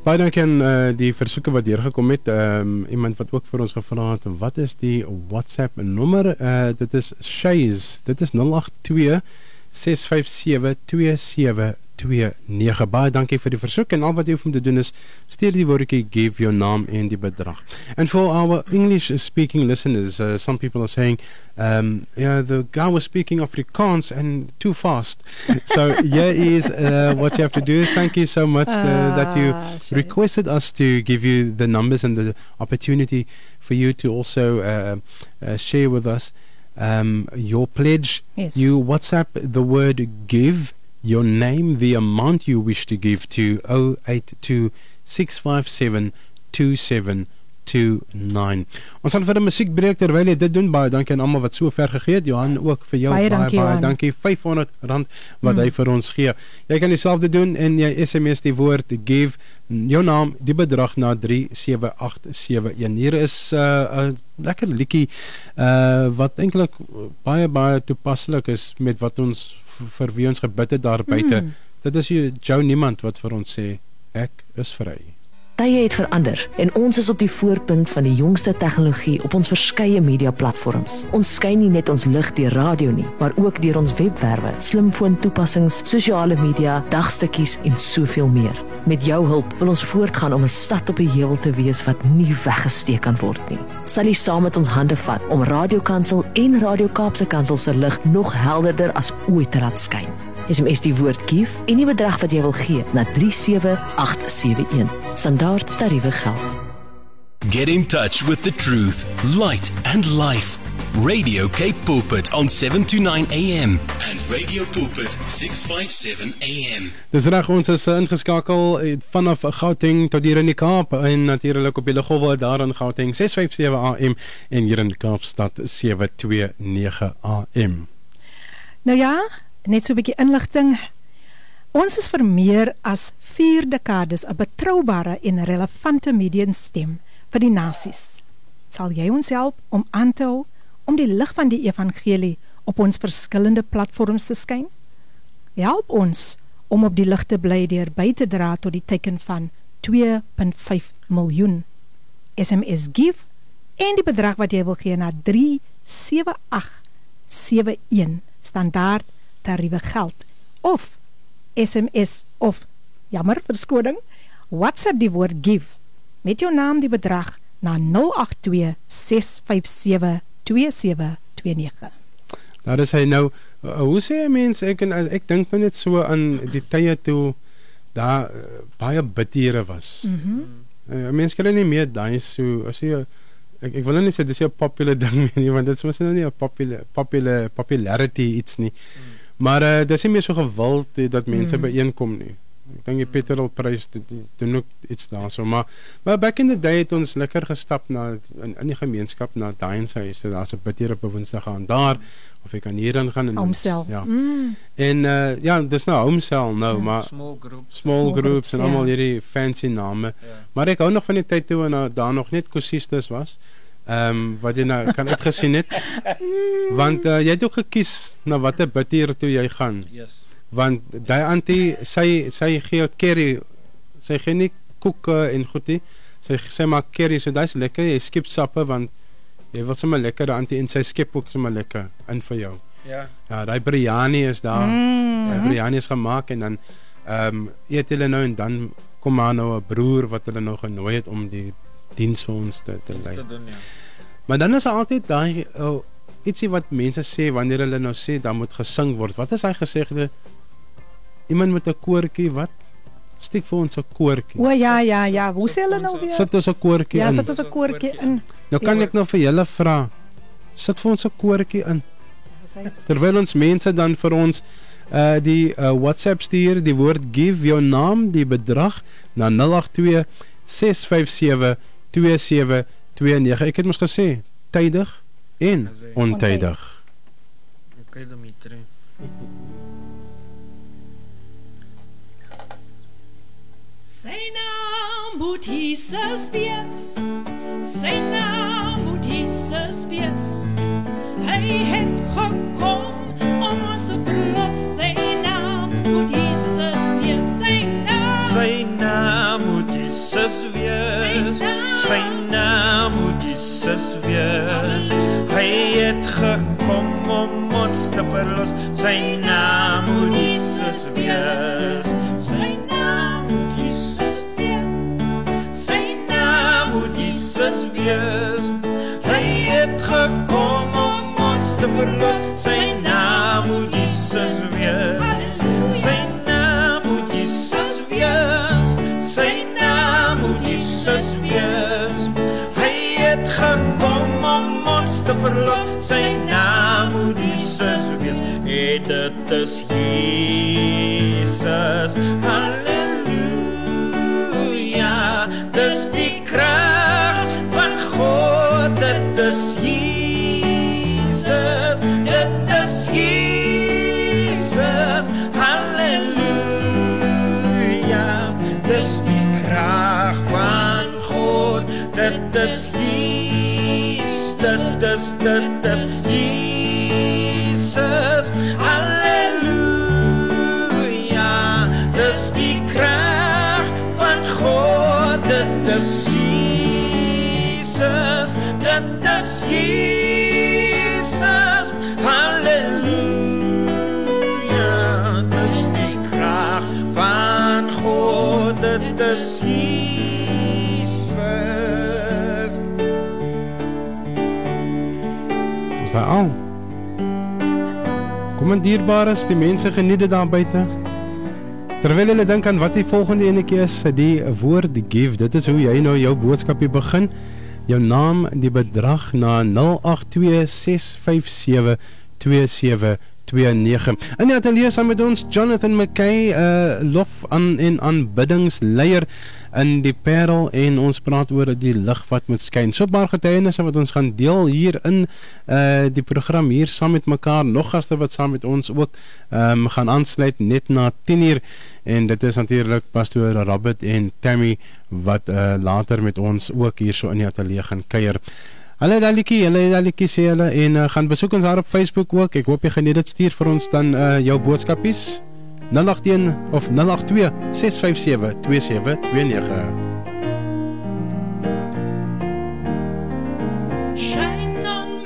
C: Baie dankie aan uh, die versoeke wat deurgekom het. Ehm um, iemand wat ook vir ons gevra het wat is die WhatsApp nommer? Uh, dit is Shays. Dit is 082 657 2729. Baie dankie vir die versoek en al wat jy hoef om te doen is stuur die woordjie give your name en die bedrag. And for our English speaking listeners, uh, some people are saying um yeah the guy was speaking Afrikaans and too fast. So here is uh, what you have to do. Thank you so much uh, that you
D: Ah,
C: requested us to give you the numbers and the opportunity for you to also uh, uh, share with us um, your pledge.
D: Yes.
C: You WhatsApp the word give, your name, the amount you wish to give to 082 657 2729. Ons gaan vir 'n musiekbreek terwyl jy dit doen. Baie dankie aan almal wat so ver gegee het. Johan ook vir jou
D: Baie
C: baie
D: dankie,
C: baie dankie. R500 wat
D: Mm.
C: hy vir ons gee. Jy kan dieselfde doen en jy SMS die woord give jou naam die bedrag na 37871. Hier is 'n uh, 'n lekker liedjie uh wat eintlik baie baie toepaslik is met wat ons vir wie ons gebid het daar buite.
D: Mm.
C: Dit is jou Joe Niemand wat vir ons sê ek is vry.
F: Tye het verander en ons is op die voorpunt van die jongste tegnologie op ons verskeie media platforms. Ons skyn nie net ons lig deur radio nie, maar ook deur ons webwerwe, slimfoon toepassings, sosiale media, dagstukkies en soveel meer. Met jou hulp wil ons voortgaan om 'n stad op die heuwel te wees wat nie weggesteek kan word nie. Sal jy saam met ons hande vat om Radio Kansel en Radio Kaapse Kansel se lig nog helderder as ooit te laat skyn? SMS die woord GIF en die bedrag wat jy wil gee na 37871. Standaard tariewe geld.
G: Get in touch with the truth, light, and life. Radio Cape Pulpit on 7 to 9 a.m. and Radio Pulpit 657 a.m.
C: Dis reg ons is uh, ingeskakel eh, vanaf Gauteng tot hier in die Kaap en natuurlik op die Lugolwe daar in Gauteng 657 AM en hier in Kaapstad 729 AM.
D: Nou ja, net so 'n bietjie inligting. Ons is vir meer as 4 dekades 'n betroubare en relevante mediumstem vir die nasies. Sal jy ons help om aan te hou om die lig van die evangelie op ons verskillende platforms te skyn? Help ons om op die lig te bly deur by te dra tot die teken van 2.5 miljoen. SMS give en die bedrag wat jy wil gee na 37871 standaard tariewe geld of SMS of jammer verskoning WhatsApp die woord give met jou naam die bedrag na 082 657 2729
C: Nou dis hy nou uh, hoe sê 'n mens ek en ek dink nou net so aan die tye toe daar uh, baie bitere was. Mhm. Mm uh, mense kry nie meer daai so as jy ek ek wil nou nie sê dis 'n popular ding nie want dit is mos nou nie 'n popular popular popularity iets nie. Mm. Maar uh, dis nie meer so gewild dat mense mm. byeenkom nie. Ek dink die petrolprys doen ook iets daarso, maar maar back in the day het ons lekker gestap na in, in die gemeenskap na daai se huis. Daar's 'n bitter op Woensdag gaan daar of ek kan hierin gaan en
H: homsel.
C: Ja. Mm. En uh ja, dis nou homsel nou, ja, maar
I: small groups,
C: small, small groups, groups en ja. almal hierdie fancy name. Ja. Maar ek hou nog van die tyd toe en daar nog net kosistes was. Ehm um, wat jy nou kan uitgesien het. Want uh, jy het ook gekies na watter bitter toe jy gaan.
I: Yes
C: want daai antie sy sy gee curry sy gee nie koeke en goedie sy sê maar curry so dis lekker jy skep sappe want jy wil sommer lekker antie en sy skep ook sommer lekker in vir jou
I: ja
C: ja daai biryani is daar mm. die biryani is gemaak en dan ehm um, eet hulle nou en dan kom maar nou 'n broer wat hulle nou genooi het om die diens vir ons te te lei ja. Maar dan is altyd daai oh, ietsie wat mense sê wanneer hulle nou sê dan moet gesing word wat is hy gesegde iemand met 'n koortjie wat steek vir ons 'n koortjie.
H: O ja ja ja, hoe sê hulle nou weer?
C: Sit ons 'n koortjie
H: ja,
C: in.
H: Ja, sit ons 'n koortjie in.
C: Nou kan ek nou vir julle vra. Sit vir ons 'n koortjie in. Terwyl ons mense dan vir ons uh die uh, WhatsApp stuur die woord give jou naam die bedrag na 082 657 2729 ek het mos gesê tydig en ontydig.
I: Okay, Dimitri.
D: Sy naam moet Jesus wees. Sy naam moet Jesus wees. Hy het gekom om ons te verlos. Sy naam moet Jesus wees. Sy naam.
E: Sy naam moet Jesus wees. Sy naam moet Jesus wees. Hy het gekom om ons te verlos. Sy naam moet Jesus wees. Sy naam Jesus wees. Hy het gekom om ons te verlos. Sy verlos. Sy naam moet Jesus wees. En dit is Jesus. Halleluja. Is, dit is Jesus, halleluja, dis die kracht van God, dit is Jesus, dit is Jesus. Halleluja. Dis die krag van God, dit is Jesus.
C: Is daai al? Kom en dierbares, die mense geniet dit daar buite. Terwyl hulle dink aan wat die volgende enetjie is, die woord give. Dit is hoe jy nou jou boodskapie begin jou naam die bedrag na 0826572729 En ja, dan lees aan met ons Jonathan McKay, 'n uh, lof aan en aanbiddingsleier in die Parel en ons praat oor die lig wat moet skyn. So baie getuienisse wat ons gaan deel hier in uh die program hier saam met mekaar. Nog gaste wat saam met ons ook ehm um, gaan aansluit net na 10uur en dit is natuurlik pastoor Robert en Tammy wat uh later met ons ook hier so in die ateljee gaan kuier. Hallo Dalikie, hallo Dalikie sê hulle en uh, gaan besoek ons daar op Facebook ook. Ek hoop jy geniet dit stuur vir ons dan uh jou boodskapies. 081 of 082 657 2729.
E: shine on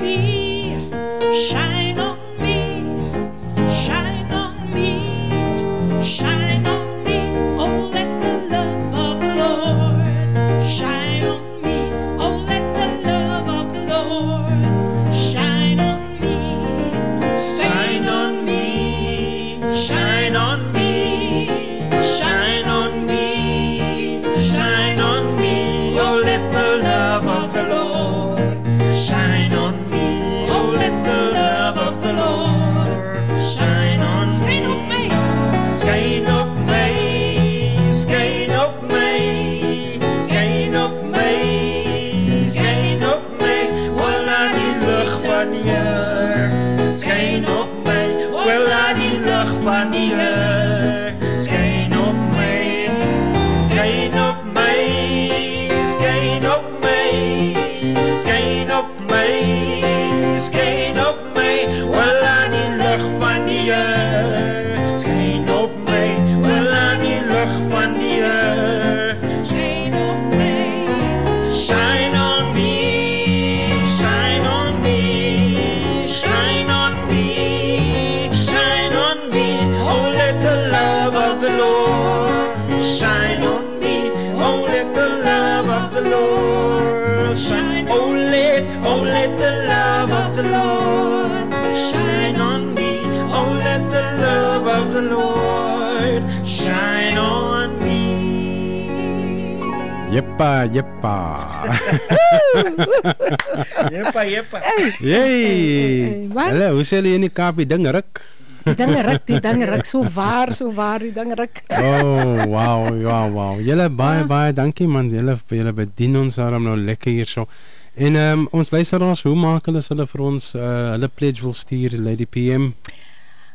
C: hoe sê julle in die Kaap die ding ruk?
D: Die dinge ruk, die dinge ruk so waar, so waar, die dinge ruk.
C: Oh, wow, ja, wow. Julle baie baie dankie man. Julle julle bedien ons daarom nou lekker hierso. En ehm um, ons luisteraars, hoe maak hulle as hulle vir ons uh, hulle pledge wil stuur Lady PM?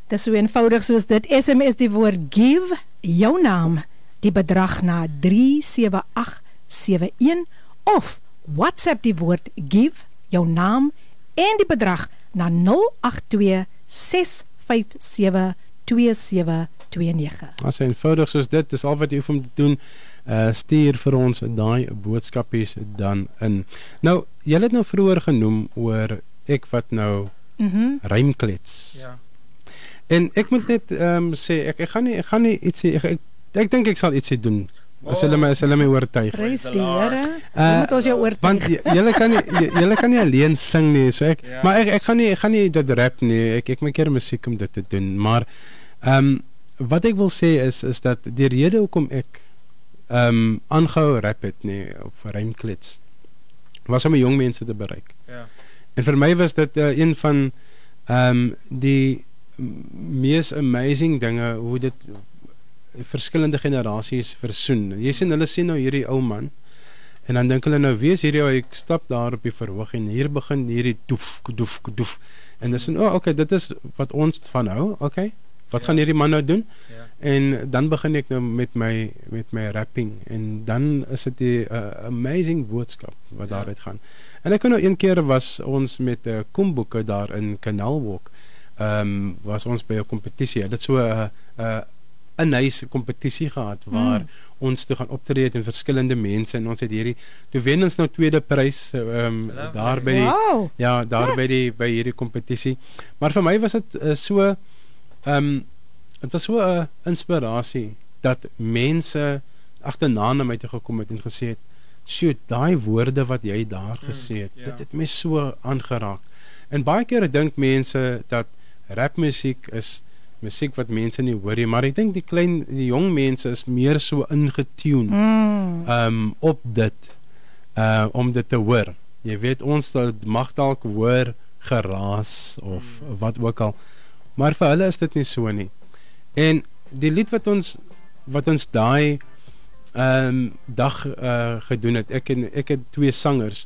D: Dis so eenvoudig soos dit. SMS die woord give jou naam, die bedrag na 37871 of WhatsApp die woord give jou naam en die bedrag na 082 657 2729.
C: As eenvoudig soos dit, dis al wat jy hoef om te doen. Uh stuur vir ons daai boodskapies dan in. Nou, jy het nou vroeër genoem oor ek wat nou
D: Mhm. Mm
C: rymklets.
E: Ja.
C: En ek moet net ehm um, sê ek ek gaan nie ek gaan nie iets sê ek ek, ek dink ek sal ietsie doen. As hulle my as hulle my oortuig.
D: Prys die Here.
C: Uh,
D: moet ons jou oortuig.
C: Want julle kan nie julle kan nie alleen sing nie. So ek
E: Ja.
C: maar ek ek gaan nie ek gaan nie dit rap nie. Ek ek maak keer musiek om dit te doen, maar ehm um, wat ek wil sê is is dat die rede hoekom ek ehm um, aangehou rap het nie of rymklets was om jong mense te bereik.
E: Ja.
C: En vir my was dit uh, een van ehm um, die mees amazing dinge hoe dit verskillende generasies versoen. Jy sien hulle sien nou hierdie ou man en dan dink hulle nou wie is hierdie ou ek stap daar op die verhoog en hier begin hierdie doef doef doef en dis en o oh, okay dit is wat ons van hou okay wat
E: Ja.
C: gaan hierdie man nou doen
E: Ja.
C: en dan begin ek nou met my met my rapping en dan is dit 'n uh, amazing boodskap wat
E: Ja.
C: daaruit gaan en ek kan nou een keer was ons met 'n uh, komboeke daar in Canalwalk ehm um, was ons by 'n kompetisie dit so 'n uh, uh, 'n huis kompetisie gehad waar
D: Mm.
C: ons toe gaan optree teen verskillende mense en ons het hierdie toe wen ons nou tweede prys ehm um, daar by die
D: Wow.
C: ja daar by die by hierdie kompetisie maar vir my was dit uh, so ehm um, dit was so 'n uh, inspirasie dat mense agterna na my toe gekom het en gesê het shoot daai woorde wat jy daar
E: Mm,
C: gesê het
E: ja.
C: dit het my so aangeraak en baie kere dink mense dat rapmusiek is musiek wat mense nie hoor nie maar ek dink die klein die jong mense is meer so ingetune
D: Mm.
C: um op dit uh om dit te hoor. Jy weet ons mag dalk hoor geraas of wat ook al. Maar vir hulle is dit nie so nie. En die lied wat ons wat ons daai um dag uh gedoen het. Ek en ek het twee sangers.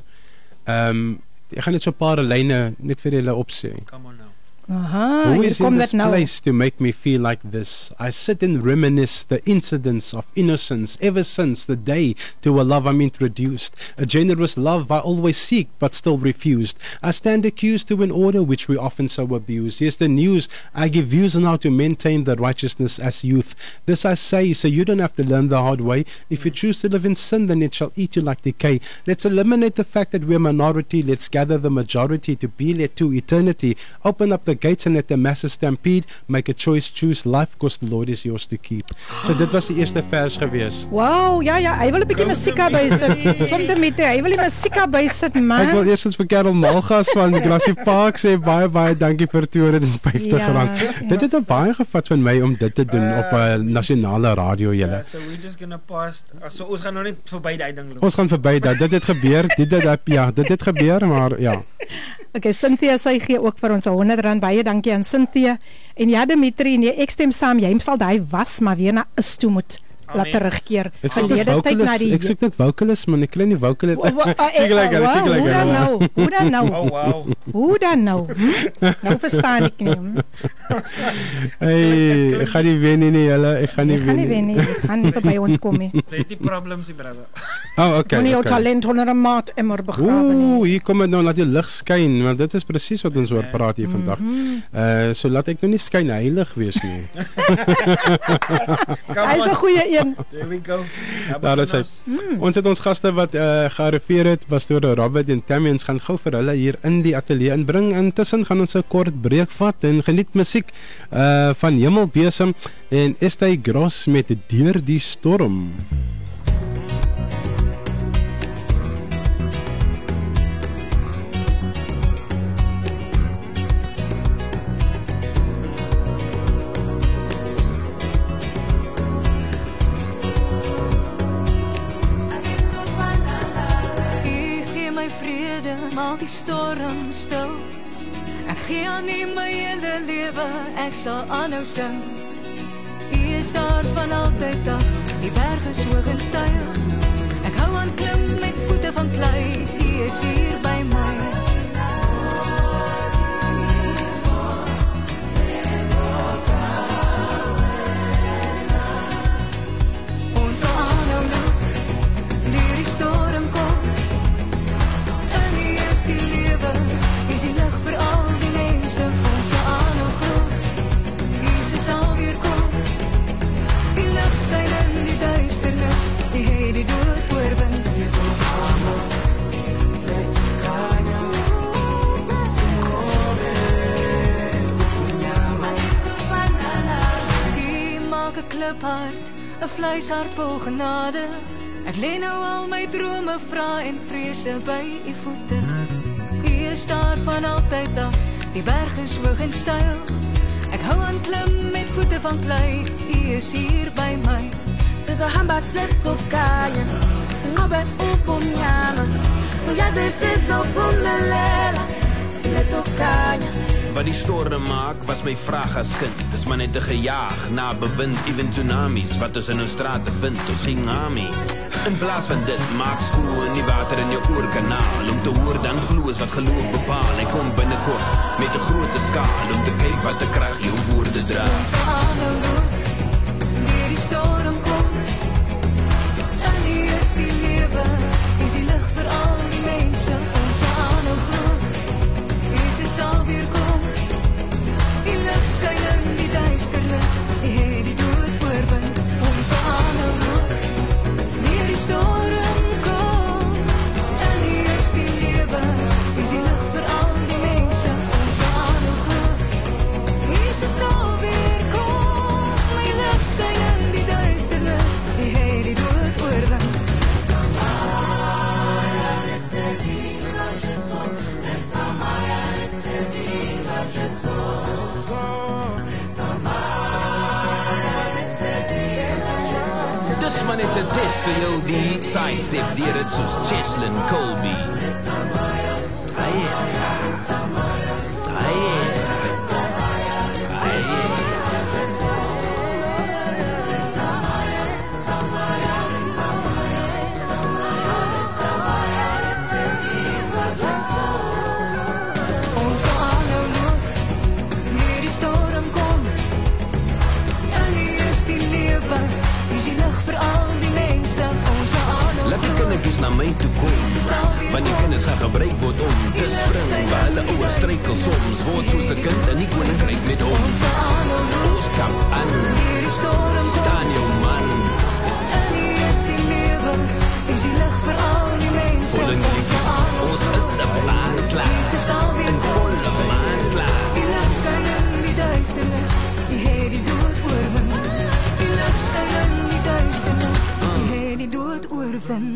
C: Um ek gaan net so 'n paar lyne net vir julle opsê.
E: Come on
D: Aha,
C: Who is in this place to make me feel like this? I sit and reminisce the incidents of innocence ever since the day to a love I'm introduced. A generous love I always seek but still refused. I stand accused to an order which we often so abuse. Yes, the news I give views on how to maintain the righteousness as youth. This I say so you don't have to learn the hard way. If you choose to live in sin, then it shall eat you like decay. Let's eliminate the fact that we're a minority. Let's gather the majority to be led to eternity. Open up the gates and let the masses stampede. Make a choice, choose life, because the Lord is yours to keep. So dit was die eerste vers gewees.
D: Wow, ja ja, hy wil 'n bietjie musiek bysit. Kom dit met hy wil die musiek bysit
C: Ek wil
D: man.
C: eerstens vir Karel Malgas van Grassy Park sê baie baie dankie vir 250
D: Ja,
C: rand. Dit het
D: ja.
C: nou baie gevat van my om dit te doen op 'n nasionale radio
E: Yeah,
C: julle.
E: so we're just gonna pass. Uh, so ons gaan nou net verby daai ding loop.
C: Ons gaan verby dat dit het gebeur. Dit dit het- ja, dit het gebeur, maar ja.
D: Okay, Cynthia sy gee ook vir ons 'n 100 rand. Baie dankie aan Cynthia. En ja Dimitri, nee, ek stem saam. Jy sal daai was maar weer na is toe moet laat terugkeer.
C: Ek
D: Verlede tyd na die
C: Ek soek net vocalist, maar ek kry nie vocalist.
D: Eh,
C: Kyk lekker,
D: wow,
C: kyk
D: Hoe dan
C: lekker.
D: nou? Hoe dan nou?
E: Oh wow.
D: Hoe dan nou? Hm? Nou verstaan ek nie. hm?
C: Hey, ek gaan nie wen nie, nie julle. Ek gaan nie
D: Jy gaan nie
C: wen
D: wen nie. Jy gaan nie verby ons kom nie.
E: Het die problems, die brother.
C: Oh, okay.
D: Moenie jou talent onder 'n maat emmer begrawe
C: Ooh,
D: nie.
C: hier kom dit nou laat die lig skyn, want dit is presies wat ons oor praat hier vandag. Uh so laat ek nou nie skyn heilig wees nie.
D: Hy's 'n goeie een.
E: There we go. Ja,
C: Daar is hy.
E: begin ons.
C: Ons het ons gaste wat uh gearriveer het, was deur Robert en Tammy ons gaan gou vir hulle hier in die ateljee inbring. Intussen gaan ons 'n kort breek vat en geniet musiek uh van Hemelbesem en Estey Gross met Deur die storm.
J: Ek maak die storm stil. Ek gee aan U my hele lewe, ek sal aanhou sing. U is daar van altyd af, die berge is hoog en styl. Ek hou aan klim met voete van klei, U is hier maak 'n kliphart, 'n vleishart vol genade. Ek lê nou al my drome, vra en vrese by u voete. U is daar van altyd af, die berg is hoog en hou aan klim met voete van klei, u is hier by my.
K: sizohamba siletokanya sinqobe ubumnyama uyazi sizophumelela siletokanya
L: Wat die storm maak was my vraag as kind. Dis maar net te gejaag na bewind, even tsunamies wat ons in ons strate vind. Ons ging ami. In plaas van dit maak skool in die water in jou oorkanaal om te hoor dan is wat geloof bepaal. Ek kom binnekort met 'n groot skaal om te kyk wat 'n krag jou woorde dra.
J: Aanhou
L: maar net 'n test vir jou die sidestep deur dit soos Cheslin Colby. Hy is. Waar hulle ouer struikel soms word soos 'n kind in die koninkryk met ons. Ons kan aan. Staan jou man.
J: En U is die lewe, is die lig vir al die mense.
L: Volle liefde. Ons is 'n maanslag. In volle maanslag.
J: Die lig skyn in die duisternis, U het die dood oorwin. Die lig skyn in die duisternis, U het die dood oorwin.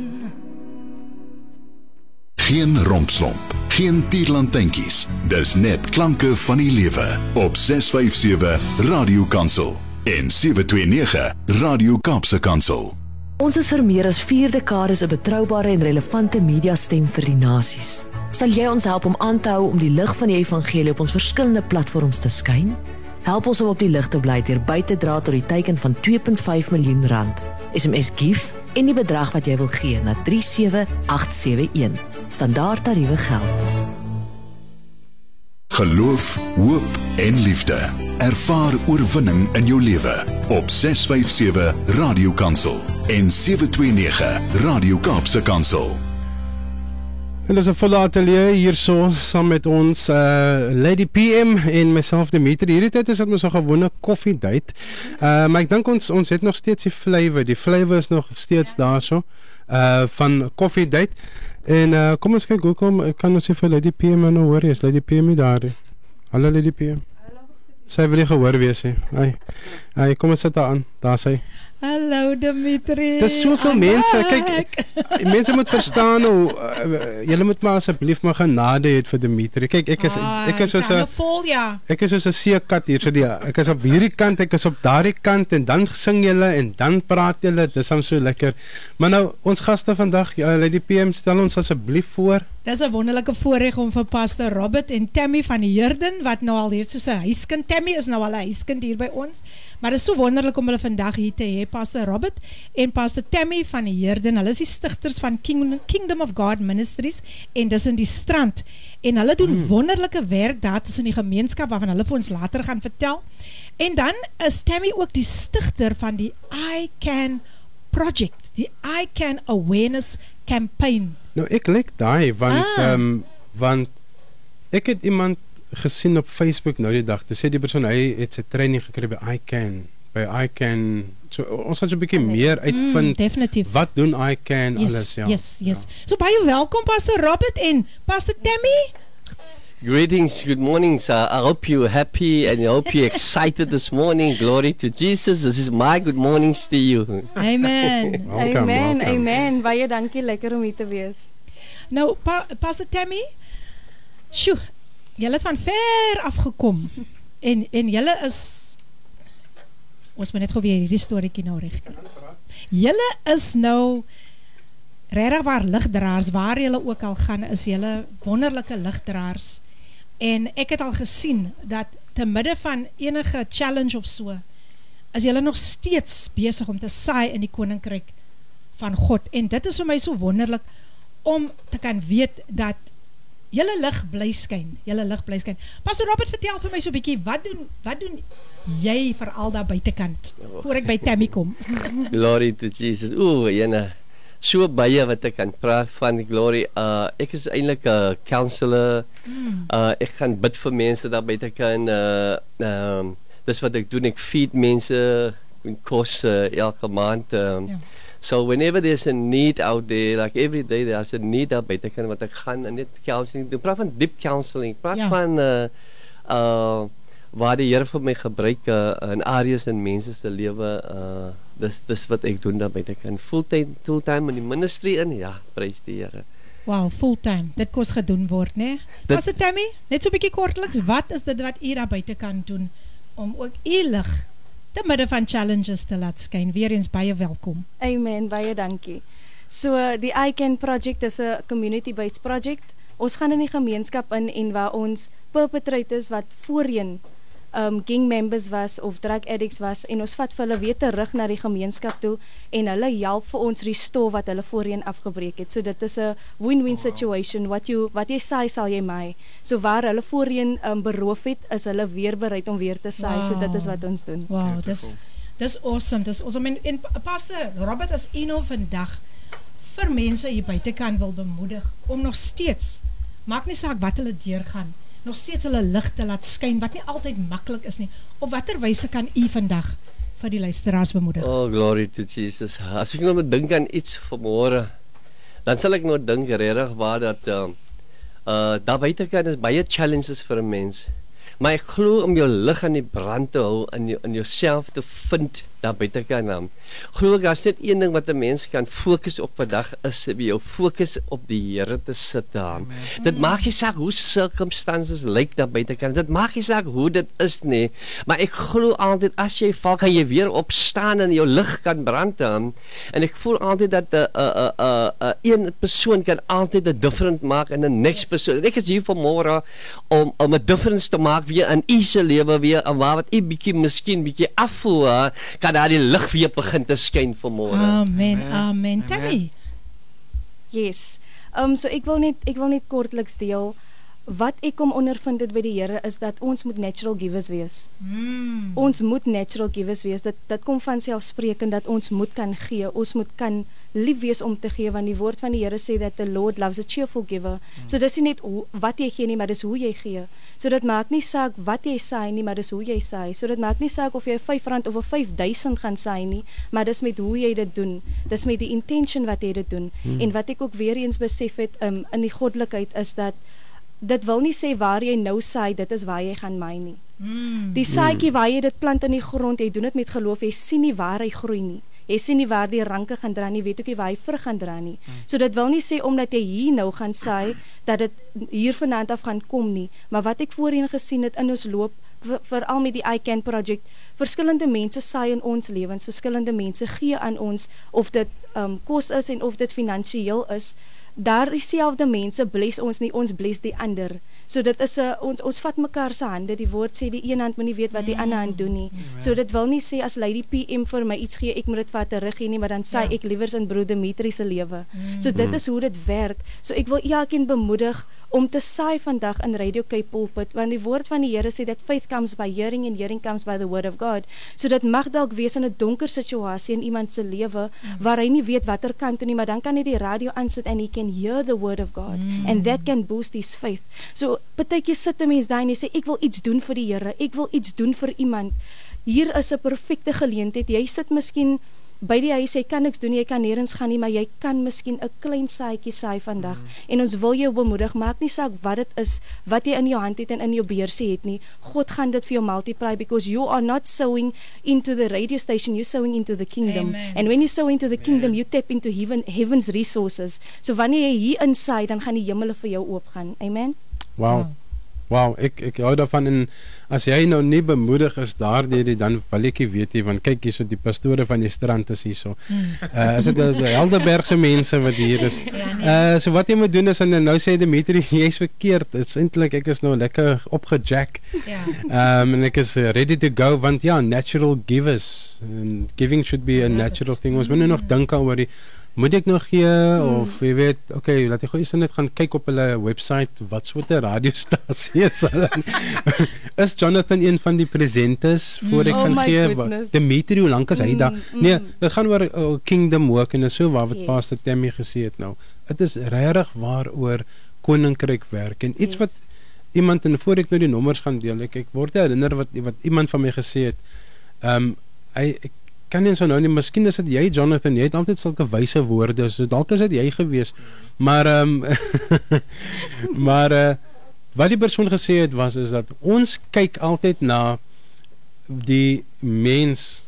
B: Geen rompslomp, geen tierlantentjies. Dis net klanke van die lewe op 657 Radio Kansel en 729 Radio Kaapse Kansel.
F: Ons is vir meer as 4 dekades 'n betroubare en relevante mediastem vir die nasies. Sal jy ons help om aan te hou om die lig van die evangelie op ons verskillende platforms te skyn? Help ons om op die lig te bly deur by te dra tot die teiken van 2.5 miljoen rand. SMS GIF en die bedrag wat jy wil gee na 37871. Standaard tariewe geld.
B: Geloof, hoop en liefde. Ervaar oorwinning in jou lewe op 657 Radio Kansel en 729 Radio Kaapse Kansel.
C: En dis 'n volle ateljee hierso saam met ons uh Lady PM en myself Dimitri. Hierdie tyd is dit mos 'n gewone koffie date. Uh maar ek dink ons ons het nog steeds die flavour. Die flavour is nog steeds daarso uh van koffie date. En uh kom ons kyk hoekom kan ons sê vir Lady PM nou hoor is Lady PM daar. Hallo Lady PM. Sy wil nie gehoor wees nie. Ai. Ai kom ons sit daar aan. Daar sy.
D: Hallo Dimitri.
C: Dis soveel
D: I'm
C: mense.
D: back.
C: Kyk, mense moet verstaan hoe uh, julle moet maar asseblief maar genade hê vir Dimitri. Kyk, ek is
D: Ah,
C: ek is soos 'n
D: vol ja.
C: Ek is soos 'n seekat hier so die ek is op hierdie kant, ek is op daardie kant en dan sing julle en dan praat julle. Dis hom so lekker. Maar nou ons gaste vandag, ja, hulle die PM stel ons asseblief voor.
D: Dis 'n wonderlike voorreg om vir Pastor Robert en Tammy van die Herden wat nou al hier soos 'n huiskind Tammy is nou al 'n huiskind hier by ons. Maar dit is so wonderlik om hulle vandag hier te hê, Pastor Robert en Pastor Tammy van die Herden. Hulle is die stigters van King, Kingdom of God Ministries en dis in die strand. En hulle doen hmm. wonderlike werk daar tussen die gemeenskap waarvan hulle vir ons later gaan vertel. En dan is Tammy ook die stigter van die I Can project, die I Can Awareness campaign.
C: Nou ek like daai want
D: Ah.
C: ehm um, want ek het iemand gesien op Facebook nou die dag. Toe sê die persoon hy het sy training gekry by I Can by I Can so ons gaan so 'n bietjie meer uitvind
D: Mm, definitief.
C: wat doen I Can
D: Yes,
C: alles ja.
D: yes, yes. So baie welkom Pastor Robert en Pastor Tammy.
M: Greetings, good morning, sir. I hope you're happy and I hope you're excited this morning. Glory to Jesus. This is my good mornings to you.
D: Amen.
C: Welcome,
N: amen,
C: welcome.
N: amen. Baie dankie, lekker om hier te wees.
D: Nou pa, Pastor Tammy. Sjoe, julle het van ver af gekom. En en julle is ons moet net gou weer hierdie storieetjie nou reg kry. Julle is nou regtig waar ligdraers waar julle ook al gaan is julle wonderlike ligdraers. En ek het al gesien dat te midde van enige challenge of so is julle nog steeds besig om te saai in die koninkryk van God. En dit is vir my so wonderlik om te kan weet dat julle lig bly skyn. Julle lig bly skyn. Pastor Robert, vertel vir my so 'n bietjie, wat doen wat doen jy veral daar buitekant voor ek by Tammy kom?
M: Glory to Jesus. Ooh, jene. So baie wat ek kan praat van glory. Uh ek is eintlik 'n counselor. Uh ek gaan bid vir mense daar buite kan uh um dis wat ek doen. Ek feed mense met kos uh, elke maand. Um,
D: Ja.
M: So whenever there's a need out there, like every day there's a need daar buite kan wat ek gaan en net counseling doen. Praat van deep counseling. Praat
D: Ja.
M: van uh uh waar die Here vir my gebruik uh, in areas in mense se lewe uh dis dis wat ek doen daar buite kan fulltime fulltime in die ministry in ja prys die Here
D: Wow, fulltime. Dit kos gedoen word, né? Nee?
M: Dit-
D: Pastor Tammy, net so 'n bietjie kortliks, wat is dit wat u daar buite kan doen om ook u lig te midde van challenges te laat skyn? Weereens baie welkom.
N: Amen, baie dankie. So die I Can project is 'n community-based project. Ons gaan in die gemeenskap in en waar ons perpetrators wat voorheen um gang members was of drug addicts was en ons vat hulle weer terug na die gemeenskap toe en hulle help vir ons restore wat hulle voorheen afgebreek het. So dit is 'n win-win situation. Wat jy wat jy saai sal jy maai. So waar hulle voorheen um beroof het, is hulle weer bereid om weer te saai. So dit is wat ons doen.
D: Wow, dis dis awesome. Dis awesome. En, en Pastor Robert as nou vandag vir mense hier buite kan wil bemoedig om nog steeds maak nie saak wat hulle deurgaan, nog steeds hulle lig te laat skyn wat nie altyd maklik is nie. Op watter wyse kan u vandag vir die luisteraars bemoedig?
M: Oh glory to Jesus. As ek nou moet dink aan iets vanmôre, dan sal ek nou dink regtig waar dat uh, uh daar buite kan is baie challenges vir 'n mens. Maar ek glo om jou lig aan die brand te hou in jou, in jouself te vind daar buite kan dan. Glo ek daar's net een ding wat 'n mens kan fokus op vandag is om jou fokus op die Here te sit daar. Dit maak nie saak hoe circumstances lyk daar buite kan. Dit maak nie saak hoe dit is nie, maar ek glo altyd as jy val kan jy weer opstaan en jou lig kan brand dan. En ek voel altyd dat 'n 'n 'n 'n een persoon kan altyd 'n difference maak in 'n next persoon. Ek is hier vanmôre om om 'n difference te maak weer in u se lewe weer en waar wat u bietjie miskien bietjie afvoel, hè, kan daar die lig weer begin te skyn vanmôre.
D: Amen. Amen. Tammy.
N: Yes. Um so ek wil net ek wil net kortliks deel wat ek kom ondervind het by die Here is dat ons moet natural givers wees.
D: Mm.
N: Ons moet natural givers wees. Dit dit kom van selfspreekend dat ons moet kan gee. Ons moet kan lief wees om te gee want die woord van die Here sê dat the Lord loves a cheerful giver. So dis nie net hoe, wat jy gee nie, maar dis hoe jy gee. So dit maak nie saak wat jy saai nie, maar dis hoe jy saai. So dit maak nie saak of jy 'n R5 of 'n 5000 gaan saai nie, maar dis met hoe jy dit doen. Dis met die intention wat jy dit doen.
O: Hmm.
N: En wat ek ook weer eens besef het um, in die goddelikheid is dat dit wil nie sê waar jy nou saai, dit is waar jy gaan maai nie.
D: Mm.
N: Die saadjie waar jy dit plant in die grond, jy doen dit met geloof, jy sien nie waar hy groei nie. Jy sien nie waar die ranke gaan dra nie, weet ook nie waar hy vrug gaan dra nie. So dit wil nie sê omdat jy hier nou gaan saai dat dit hier vanaand af gaan kom nie, maar wat ek voorheen gesien het in ons loop veral met die iCan project verskillende mense saai in ons lewens verskillende mense gee aan ons of dit um, kos is en of dit finansiëel is daar dieselfde mense bless ons nie ons bless die ander So dit is 'n ons ons vat mekaar se hande. Die woord sê die een hand moet nie weet wat die mm. ander hand doen nie. So dit wil nie sê as Lady PM vir my iets gee, ek moet dit vat terug gee nie, maar dan sê ja. ek liewers in broer Dimitri se lewe. Mm. So dit is hoe dit werk. So ek wil elkeen bemoedig om te saai vandag in Radio Cape Pulpit want die woord van die Here sê dat faith comes by hearing and hearing comes by the word of God. So dit mag dalk wees in 'n donker situasie in iemand se lewe mm. waar hy nie weet watter kant toe nie, maar dan kan hy die radio aansit and he can hear the word of God mm. and that can boost his faith. So partykeer sit 'n mens daar en jy sê ek wil iets doen vir die Here. Ek wil iets doen vir iemand. Hier is 'n perfekte geleentheid. Jy sit miskien by die huis, jy kan niks doen, jy kan nêrens gaan nie, maar jy kan miskien 'n klein saadjie saai vandag. Mm. En ons wil jou bemoedig, maak nie saak wat dit is wat jy in jou hand het en in jou beursie het nie. God gaan dit vir jou multiply because you are not sowing into the radio station, you're sowing into the kingdom. Amen. And when you sow into the kingdom, you tap into heaven heaven's resources. So wanneer jy hier insaai, dan gaan die hemele vir jou oopgaan. Amen.
C: Wow. Ja. Wow, ek ek hou daarvan en as jy nou nie bemoedig is daardeur dan wil ek weet jy want kyk hierso die pastore van die strand is hierso. Uh is dit die Helderbergse mense wat hier is. Uh so wat jy moet doen is en nou sê Dimitri jy's verkeerd. Dit's eintlik ek is nou lekker opgejack. Ja. Um en ek is ready to go want ja, natural givers and giving should be a natural thing. Ons moet nou nog dink oor die moet ek nog gee hmm. of jy weet okay laat ek gou eers net gaan kyk op hulle webwerf wat so 'n radiostasie is hulle is Jonathan een van die presenters voor ek mm. gaan oh gee Dimitri hoe lank is hy daar mm, nee mm. dit gaan oor uh, kingdom work en so waar wat yes. pastor Tammy gesê het nou dit is regtig waaroor koninkryk werk en iets yes. wat iemand en voor ek nou die nommers gaan deel ek, ek word herinner wat wat iemand van my gesê het ehm um, hy ek kan nie so nou nie. Miskien is dit jy Jonathan, jy het altyd sulke wyse woorde. So dalk is dit jy gewees. Maar ehm um, maar uh, wat die persoon gesê het was is dat ons kyk altyd na die mens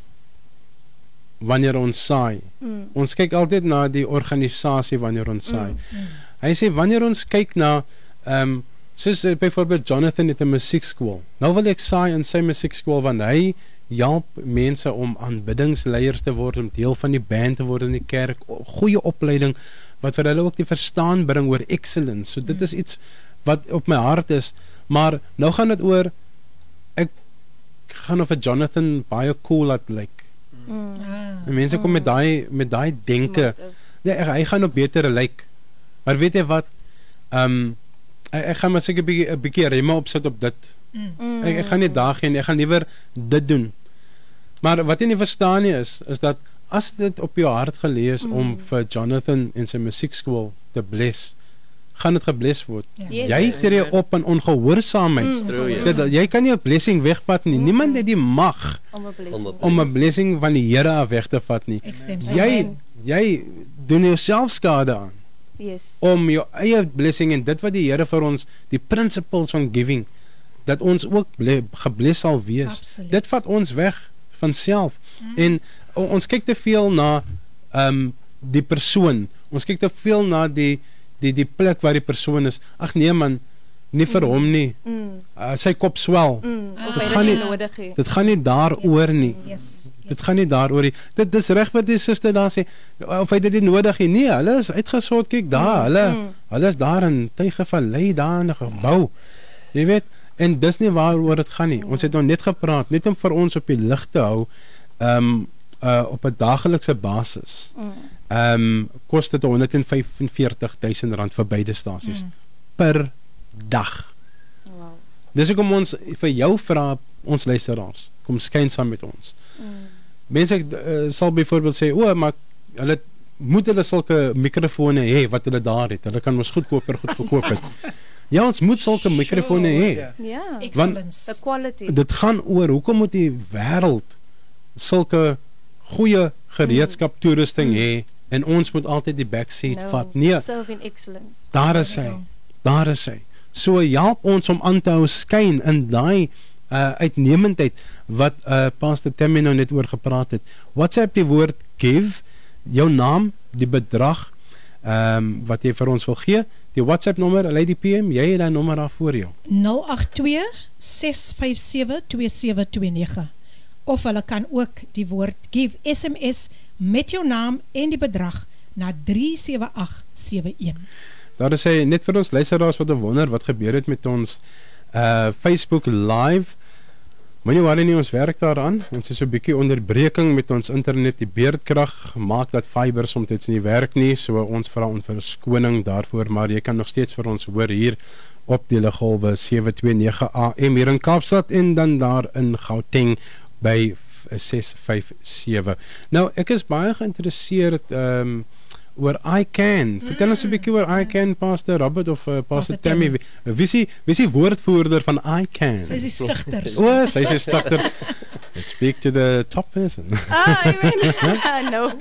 C: wanneer ons saai. Mm. Ons kyk altyd na die organisasie wanneer ons saai. Mm. Mm. Hy sê wanneer ons kyk na ehm um, soos uh, byvoorbeeld Jonathan het 'n musiekskool. Nou wil ek saai in sy musiekskool want hy help mense om aanbiddingsleiers te word, om deel van die band te word in die kerk, goeie opleiding wat vir hulle ook die verstaan bring oor excellence. So dit is iets wat op my hart is, maar nou gaan dit oor ek gaan of 'n Jonathan baie cool laat lyk. Like. Mm. En mense kom met daai met daai denke. Nee, hy gaan op beter lyk. Like. Maar weet jy wat? Ehm um, ek, ek gaan maar seker 'n bietjie remme opsit op dit. Mm. Ek, ek gaan nie daar geen, ek gaan liewer dit doen. Maar wat jy nie verstaan nie is is dat as dit op jou hart gelees mm. om vir Jonathan en sy musiekskool te bless, gaan dit gebless word. Ja. Yes. Jy tree op in ongehoorsaamheid. Mm. Dat jy kan nie 'n blessing wegvat nie. Mm. Niemand het die mag om 'n blessing om 'n blessing van die Here af weg te vat nie. Jy jy doen jouself skade aan. Yes. Om jou eie blessing en dit wat die Here vir ons, die principles van giving dat ons ook gebless sal wees. Absoluut. Dit vat ons weg van self. Mm. En o, ons kyk te veel na ehm um, die persoon. Ons kyk te veel na die die die plek waar die persoon is. Ag nee man, nie vir mm. hom nie. Mm. Uh, sy kop swel. Mm. Dit gaan nie nodig hê. Dit gaan nie daaroor yes. nie. Yes. Yes. Dit gaan nie daaroor nie. Dit dis reg wat die suster daar sê of hy dit nie nodig het nie. Hulle is uitgesort kyk daar. Mm. Hulle mm. hulle is daar in Tuige van Ley daar in 'n gebou. Jy weet, En dis nie waaroor dit gaan nie. Ons het nog net gepraat net om vir ons op die lig te hou ehm um, uh op 'n daaglikse basis. Ehm um, kos dit 145 000 rand vir beide stasies mm. per dag. Wow. Dis hoekom ons vir jou vra ons luisteraars, kom skyn saam met ons. Mm. Mense uh, sal byvoorbeeld sê, "O, maar hulle moet hulle sulke mikrofone hê wat hulle daar het. Hulle kan mos goedkoper goed verkoop het." Ja, ons moet sulke mikrofone hê.
N: Ja, excellence, the quality.
C: Dit gaan oor hoekom moet die wêreld sulke goeie gereedskap mm. toerusting mm. hê en ons moet altyd die back seat no, vat. Nee.
N: Serve in excellence.
C: Daar is hy. Daar is hy. So help ons om aan te hou skyn in daai uh uitnemendheid wat uh Pastor Tammy nou net oor gepraat het. WhatsApp die woord give, jou naam, die bedrag ehm um, wat jy vir ons wil gee. Die WhatsApp nommer, Lady PM, jy het daai nommer daar voor jou.
D: 082 657 2729 of hulle kan ook die woord give SMS met jou naam en die bedrag na 37871.
C: Daar is hy net vir ons luisteraars wat wonder wat gebeur het met ons uh Facebook live. Moenie worry nie, ons werk daaraan. Ons is so 'n bietjie onderbreking met ons internet. Die beerdkrag maak dat fiber soms nie werk nie, so ons vra om verskoning daarvoor, maar jy kan nog steeds vir ons hoor hier op die golwe 729 AM hier in Kaapstad en dan daar in Gauteng by 657. Nou, ek is baie geïnteresseerd ehm um, oor I can. Vertel ons 'n bietjie oor I can Pastor Robert of uh, Pastor, Tammy. Wie is wie is die woordvoerder van I can?
D: Sy is die stigter.
C: O, oh, sy is die stigter. Let's speak to the top person.
N: ah, amen. no.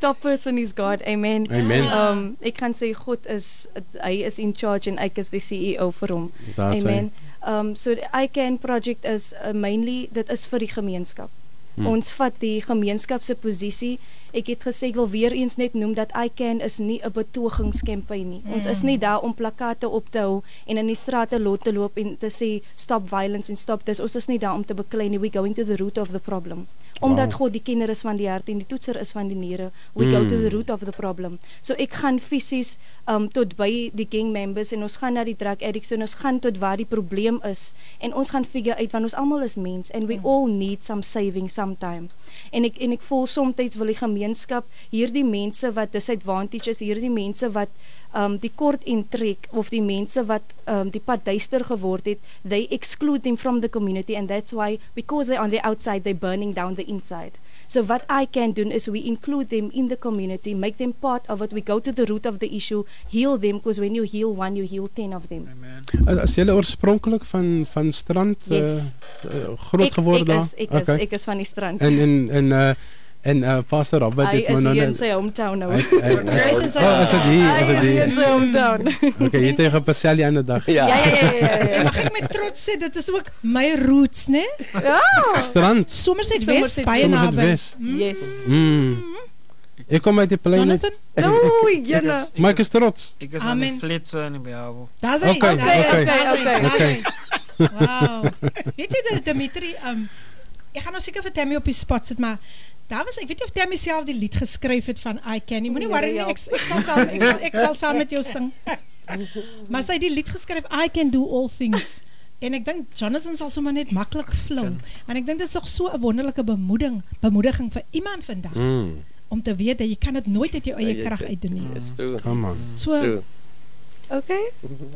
N: Top person is God. Amen.
C: Amen.
N: Um ek kan sê God is hy is in charge en ek is die CEO vir hom.
C: Daar
N: Amen. Um so the I can project is uh, mainly dit is vir die gemeenskap. Hmm. Ons vat die gemeenskap se posisie. Ek het gesê ek wil weer eens net noem dat I can is nie 'n betogingskampanje nie. Hmm. Ons is nie daar om plakate op te hou en in die strate lot te loop en te sê stop violence en stop this. Ons is nie daar om te beklei nie. We going to the root of the problem. Omdat wow. God die kenner is van die hart en die toetser is van die niere. We mm. go to the root of the problem. So ek gaan fisies um tot by die gang members en ons gaan na die drug addicts en ons gaan tot waar die probleem is en ons gaan figure uit want ons almal is mens and we mm. all need some saving sometime. En ek en ek voel soms wil die gemeenskap hierdie mense wat disadvantages hierdie mense wat um die kort intrek of die mense wat um die pad duister geword het they exclude them from the community and that's why because they're on the outside they're burning down the inside. So what i can do is we include them in the community make them part of it we go to the root of the issue heal them because when you heal one you heal 10 of them.
C: Amen. As jy oorspronklik van van strand yes. uh, groot geword daar
N: ek is ek is, okay. ek is van die strand.
C: En en en uh En uh, Pastor Robert
N: het nou nou in sy hometown nou.
C: Hy is in sy is dit hier? Is dit hier?
N: In sy hometown.
C: Okay, jy het tegen Pascal die ander dag.
N: Ja, ja, ja, ja. ja.
D: Mag ek met trots sê dit is ook my roots, né?
N: Ja.
C: Strand.
D: Somerset West baie naby.
N: Yes.
C: Mm. Ek kom uit die plein.
N: Oei, jene.
C: Maar ek is trots.
E: Ek is aan die flitse in die Behavel.
D: Daar's hy.
C: Okay, okay,
N: okay.
C: okay.
D: Wow. Weet jy dat Dimitri um ek gaan nou seker vir Tammy op die spot sit, maar Daar was ek weet nie of Tammy self die lied geskryf het van I Can nie. Moenie worry nie. Ek ek sal saam ek sal ek sal saam met jou sing. Maar sy het die lied geskryf I Can Do All Things. En ek dink Jonathan sal sommer net maklik flow. Want ek dink dit is tog so 'n wonderlike bemoediging, bemoediging vir iemand vandag.
C: Mm.
D: Om te weet dat jy kan dit nooit uit jou eie krag uitdoen nie.
M: Yes, true.
C: Come on.
D: So
N: Okay.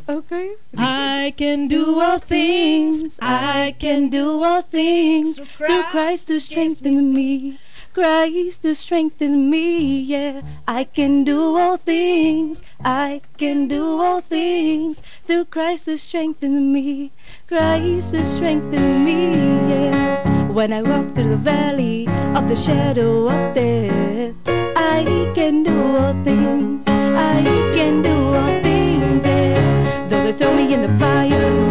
N: Okay.
D: I can do all things. I can do all things
K: through Christ who strengthens me. Christ to strengthen me, yeah. I can do all things, I can do all things through Christ to strengthen me. Christ to strengthen me, yeah. When I walk through the valley of the shadow of death, I can do all things, I can do all things, yeah. Though they throw me in the fire,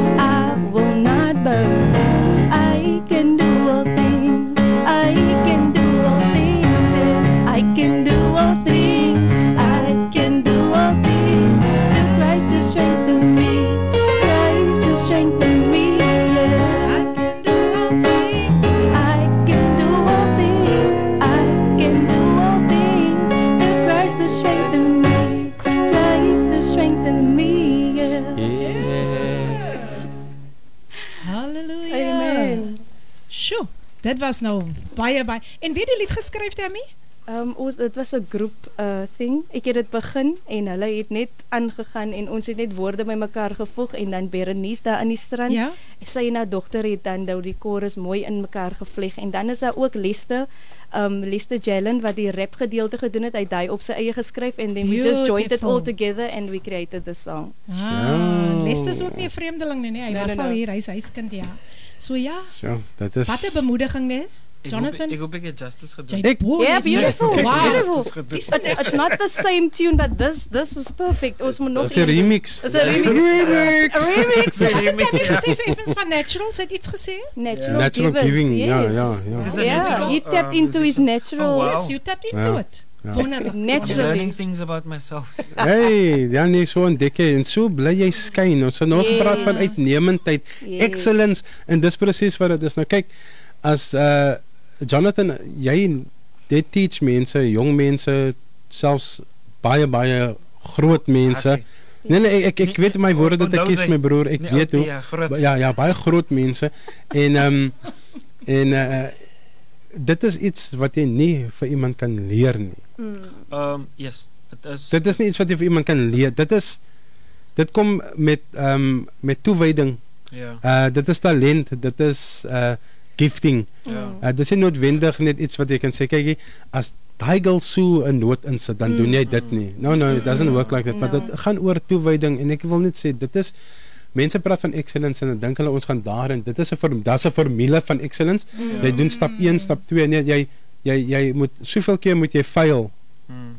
D: dit was nou baie baie. En wie het die lied geskryf, Tammy?
N: Um ons dit was 'n groep uh thing. Ek het dit begin en hulle het net aangegaan en ons het net woorde bymekaar gevoeg en dan Berenice daar aan die strand.
D: Ja.
N: Sy en haar dogter het dan nou die chorus mooi in mekaar gevleg en dan is daar ook Lester um Lester Jalen wat die rap gedeelte gedoen het. Hy het hy op sy eie geskryf and then we just joined it all
D: Beautiful.
N: together and we created the song.
D: Ah, Lester is ook nie 'n vreemdeling nie, nee. Hy
N: Nee,
D: was
N: nee,
D: al
N: nee.
D: hier, hy's huiskind ja. So ja,
C: Ja, dit is
D: wat 'n bemoediging.
E: Ek
D: Jonathan?
E: ek hoop ek het justice gedoen.
D: Boy,
N: Yeah, beautiful,
D: Wow.
N: beautiful.
E: Justice gedoen.
N: It's, it's not the same tune, but this this was perfect. Ons moet nog
C: Dis 'n remix.
N: 'n remix.
C: Remix.
N: 'n Remix.
D: Het
E: remix,
D: jy
E: ja.
D: gesê vir Evans van Naturals? Het iets gesê?
N: Natural,
C: Natural giving, ja, ja, ja.
N: Yeah,
E: natural,
N: he tapped
E: um,
N: into his natural.
E: Oh, wow.
D: Yes, you tapped into
C: Ja.
D: it.
C: Ja.
D: Wonderlik.
E: I'm
N: Naturally.
E: learning things about myself.
C: Hey, ja nee, so ontdek jy en so bly jy skyn. Ons het nou
N: Yes.
C: gepraat van uitnemendheid,
N: Yes.
C: excellence en dis presies wat dit is. Nou kyk, as uh Jonathan, jy jy teach mense, jong mense, selfs baie baie groot mense.
E: As hy-
C: Nee nee, ek ek, ek weet my woorde dat ek kies my broer. Ek
E: Nee,
C: weet hoe.
E: ja.
C: Ja, ja, baie groot mense en ehm um, en uh dit is iets wat jy nie vir iemand kan leer nie.
E: Um yes, dit is
C: Dit is nie iets wat jy vir iemand kan leer. Dit is dit kom met ehm um, met toewyding.
E: Ja.
C: Uh dit is talent, dit is uh gifting.
E: Ja.
C: Uh, dit is nie noodwendig net iets wat jy kan sê kyk as daai girl so 'n noot insit dan doen jy dit nie. No no, it doesn't work like that. Maar
N: No.
C: dit gaan oor toewyding en ek wil net sê dit is mense praat van excellence en dan dink hulle ons gaan daarin. Dit is 'n daar's 'n formule van excellence. Jy doen stap 1, stap 2, nee jy jy jy moet soveel keer moet jy faal.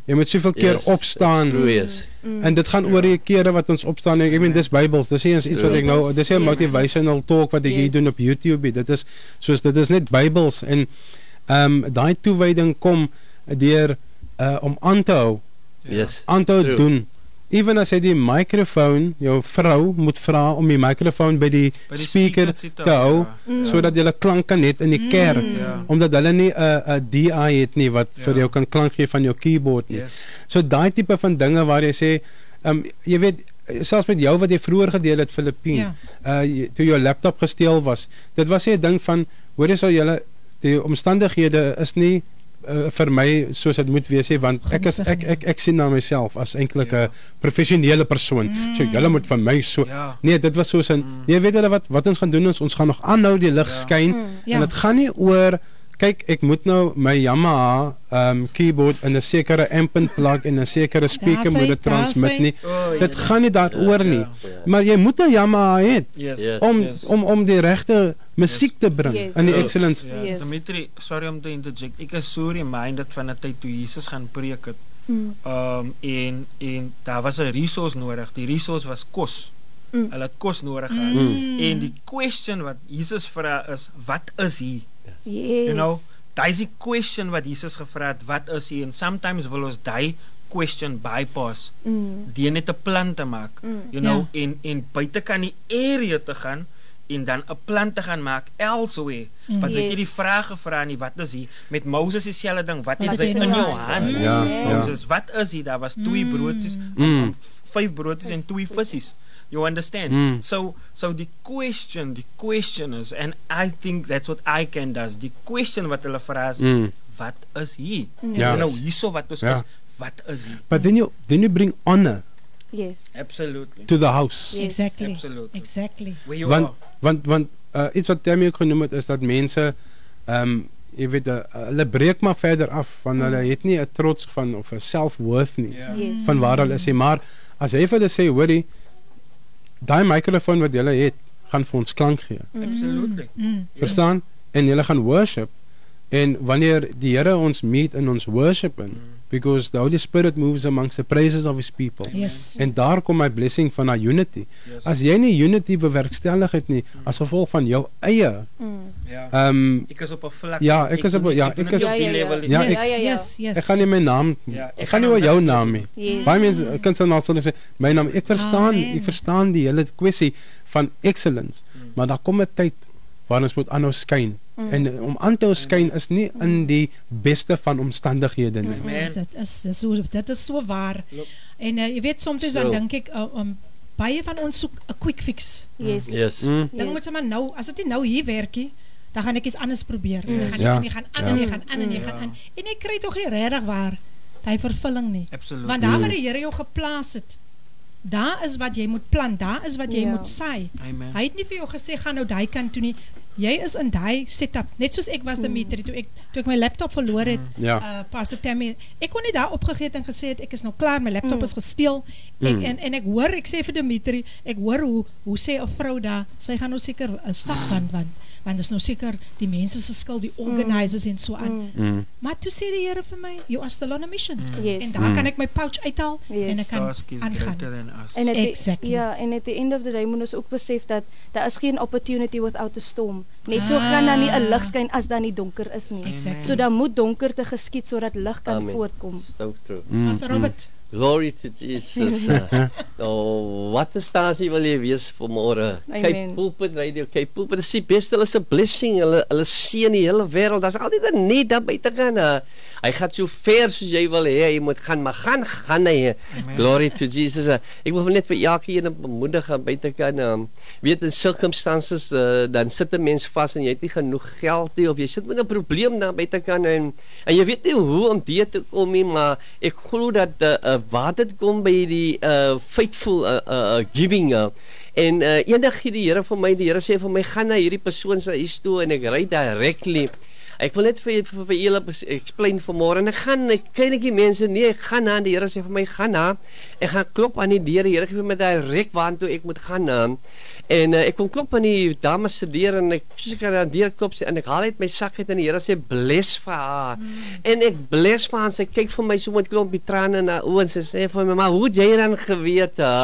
C: Jy moet soveel keer
M: Yes,
C: opstaan.
M: yes.
C: En dit gaan oor die kere wat ons opstaan. Ek meen dis Bybels. Dis nie iets wat ek nou dis 'n
N: Yes.
C: motivational talk wat ek hier
N: Yes.
C: doen op YouTube. Dit is soos dit is net Bybels en ehm um, daai toewyding kom deur uh, om aan te hou.
M: Yes.
C: Aan te doen. Ewen as jy die mikrofoon, jou vrou moet vra om die mikrofoon by die,
E: By die
C: speaker
E: speaker
C: te hou
E: ja.
C: sodat jy klank kan hê in die kerk
E: Ja.
C: omdat hulle nie 'n 'n DI het nie wat vir
E: Ja.
C: jou kan klank gee van jou keyboard nie.
E: Yes.
C: So daai tipe van dinge waar jy sê, ehm um, jy weet selfs met jou wat jy vroeër gedeel het Filippien,
D: Ja.
C: uh toe jou laptop gesteel was. Dit was 'n ding van hoor jy sou julle die omstandighede is nie uh, vir my soos dit moet wees nie want ek is ek ek ek sien na myself as eintlik 'n
E: Ja.
C: professionele persoon. Mm. So julle moet van my so
E: Ja.
C: Nee, dit was soos 'n mm. jy weet hulle wat wat ons gaan doen is ons gaan nog aanhou die lig
E: Ja.
C: skyn
D: Ja.
C: en dit gaan nie oor kyk ek moet nou my Yamaha um keyboard in 'n sekere amp in plug en 'n sekere speaker moet dit
D: daar
C: transmit nie.
E: Oh,
C: Dit
E: ja.
C: gaan nie daaroor nie.
E: Ja.
C: Maar jy moet 'n Yamaha hê
E: Yes.
M: Yes.
C: om
E: yes.
C: om om die regte musiek te bring
N: Yes.
C: in die
N: Yes.
C: excellence.
E: Ja,
N: Yes.
E: Dimitri, sorry om te interject. Ek is so reminded van 'n tyd toe Jesus gaan preek het.
N: Mm.
E: Um en en daar was 'n resource nodig. Die resource was kos.
N: Mm.
E: Hulle het kos nodig gehad.
C: Mm.
E: En die question wat Jesus vra is, wat is hy?
N: Yes.
E: You know, daai is die question wat Jesus gevra het, wat is hy? En sometimes wil ons daai question bypass.
N: Mm.
E: Die net 'n plan te maak.
N: Mm.
E: You know, en en buite kan die area te gaan en dan 'n plan te gaan maak elsewhere.
D: Mm.
E: Want yes. jy het die
N: Yes.
E: vrae gevra nie, wat is hy? Met Moses dieselfde ding, wat
D: Wat
E: het
D: is
E: hy
D: in jou hand?
C: Ja,
N: Yes.
C: ja.
E: Moses, wat is hy? Daar was twee broodjies,
C: Mm.
E: vyf broodjies en twee visse. You understand?
C: Mm.
E: So so the question, the question is and I think that's what I can does. Die question wat hulle vra is,
C: Mm.
E: wat is hy?
C: Ja.
E: Nou hierso wat ons
C: Ja.
E: is, wat is hy?
C: But then you then you bring honor
N: Yes.
E: Absolutely.
C: to the house.
N: Yes.
D: Exactly.
E: Absolutely.
D: Exactly.
E: Where you
C: Want
E: are.
C: want want uh, iets wat Tammy ook genoem het is dat mense ehm um, jy weet uh, hulle breek maar verder af want hulle het nie 'n trots van of 'n self-worth nie
E: Ja.
N: Yes.
C: van waar hulle is nie maar as jy vir hulle sê hoorie daai mikrofoon wat jy het gaan vir ons klank gee
E: Absolutely.
D: Mm.
E: Yes.
C: verstaan en jy gaan worship en wanneer die Here ons meet in ons worship in because the holy spirit moves amongst the praises of his people
D: Yes.
C: en daar kom my blessing van daai unity
E: Yes.
C: as jy nie unity bewerkstellig het nie as gevolg van jou eie
N: Mm.
E: Ja.
C: ehm um,
E: Ek is op 'n vlak.
C: Ja, ek is op- ja, ek is-
E: op die
N: Ja, ja, ja.
E: level.
C: Ja,
D: yes,
C: ek-
N: ja, ja.
D: yes, yes.
C: Ek gaan nie my naam.
E: Ja, ek
C: ek
E: gaan
C: nie oor jou naam nie.
N: Yes.
C: Baie mense kan se nou sê my naam. Ek verstaan,
D: Amen.
C: ek verstaan die hele kwessie van excellence, maar daar kom 'n tyd waar ons moet aanhou skyn. En eh, om aan te hou skyn is nie in die beste van omstandighede nie.
E: Amen.
D: Dit is dis so dit is so waar.
E: Look.
D: En uh, jy weet soms dan
M: So.
D: dink ek uh, um, baie van ons soek 'n quick fix.
N: Yes.
M: Yes.
C: Mm.
D: Dan moet jy maar nou, as dit nie nou hier werk nie, dan gaan ek iets anders probeer. En dan gaan
C: Ja.
D: jy, jy gaan aan
C: Ja.
D: en jy gaan aan en jy
E: Ja.
D: gaan aan. En jy kry tog nie regtig waar daai vervulling nie.
E: Absolutely.
D: Want daar waar
C: Mm.
D: die Here jou geplaas het, daar is wat jy moet plant, daar is wat jy
N: Ja.
D: moet saai.
E: Amen.
D: Hy het nie vir jou gesê gaan nou daai kant toe nie. Jy is in daai setup net soos ek was Dimitri toe ek toe ek my laptop verloor het
C: Ja.
D: uh, Pastor Tammy ek kon nie daar opgegee het en gesê het ek is nou klaar my laptop
N: Mm.
D: is gesteel ek,
C: Mm.
D: en en ek hoor ek sê vir Dimitri ek hoor hoe hoe sê 'n vrou daar sy gaan nou seker 'n stap want want want dis nou seker die mense se skuld die organisers en so aan
C: Mm.
D: maar toe sê die Here vir my you are still on a mission
N: Yes.
D: en daar
C: Mm.
D: kan ek my pouch uithaal en ek kan
E: is
D: aangaan.
N: En at the,
D: Exactly.
N: ja, en at the end of the day moet ons ook besef dat daar is geen opportunity without a storm. Net so
D: Ah.
N: gaan dan nie 'n lig skyn as dan nie donker is nie.
D: Exactly.
N: So dan moet donkerte geskied sodat lig kan
M: Amen.
N: voortkom.
M: So true.
C: Mm,
D: Pastor Robert
M: Glory to Jesus. Uh, oh, wat 'n stasie wil jy wees vanmôre? Kyk pulpit radio, kyk pulpit is die beste, hulle is 'n blessing. Hulle hulle seën die hele wêreld. Daar's altyd 'n net daar buite gaan. Uh, hy gaan so ver soos jy wil hê hy moet gaan, maar gaan gaan hy. Glory to Jesus. Uh, ek wil net vir elke een bemoedig aan buite kan um, weet in circumstances uh, dan sit 'n mens vas en jy het nie genoeg geld nie of jy sit met 'n probleem daar buite kan en en jy weet nie hoe om dit te kom nie, maar ek glo dat uh, waar dit kom by die uh, faithful uh, uh, giving uh, en uh, eendag gee die Here vir my die Here sê vir my gaan na hierdie persoon se huis toe en ek ry directly Ek wil net vir vir, vir julle explain vanmôre en ek gaan ek kyk net die mense nee ek gaan na. Die Here sê vir my gaan na. Ek gaan klop aan die deur. Die Here gee vir my direk waartoe ek moet gaan na. En uh, ek kom klop aan die dame se deur en ek seker aan die deur klop sê en ek haal uit my sak uit en die Here sê bless vir haar. En ek bless vir haar en sy kyk vir my so met klompie trane in haar oë en sy sê vir my maar hoe het jy dan geweet hè?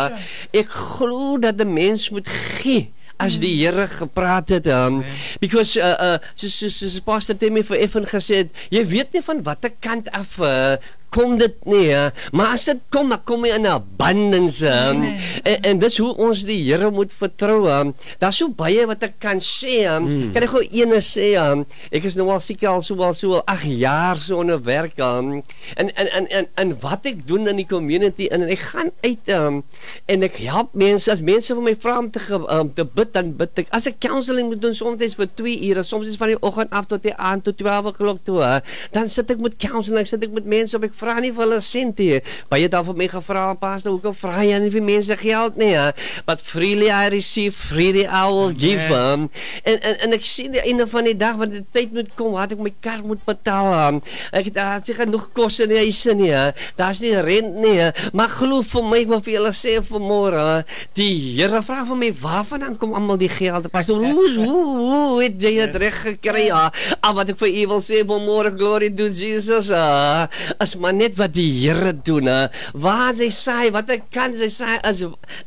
M: Ek glo dat 'n mens moet gee as die Here gepraat het um, because uh uh soos soos soos pastor Timmy vir Effen gesê het jy weet nie van watter kant af uh, kom dit nie hè? maar as dit kom dan kom hy in abundance um, en, en dis hoe ons die Here moet vertrou um. daar's so baie wat ek kan sê um.
C: Mm.
M: kan ek gou eene sê um, ek is nou al seker al so al so al 8 jaar so onder werk um, en, en en en en wat ek doen in die community en ek gaan uit um, en ek help mense as mense vir my vra om te um, te bid dan bid ek as ek counselling moet doen soms vir 2 ure soms is van die oggend af tot die aand tot 12 o'clock toe hè, dan sit ek met counselling sit ek met mense op ek vra nie vir hulle sent nie baie dan vir my gevra pastor hoekom vra jy nie vir mense geld nie hè? but freely I receive freely I will give um, en, en en ek sien die einde van die dag want die tyd moet kom wat ek my kar moet betaal um, ek daar is nie genoeg kos in die huise nie hè? daar's nie rent nie hè? maar glo vir my wil vir julle sê vanmôre hè, die Here vra vir my waarvan dan kom almal die geld? Pastor hoe hoe hoe het jy dit reg gekry ja al wat ek vir u wil sê vanmôre glory to Jesus uh, as maar net wat die Here doen hè? waar sy saai wat ek kan sy saai as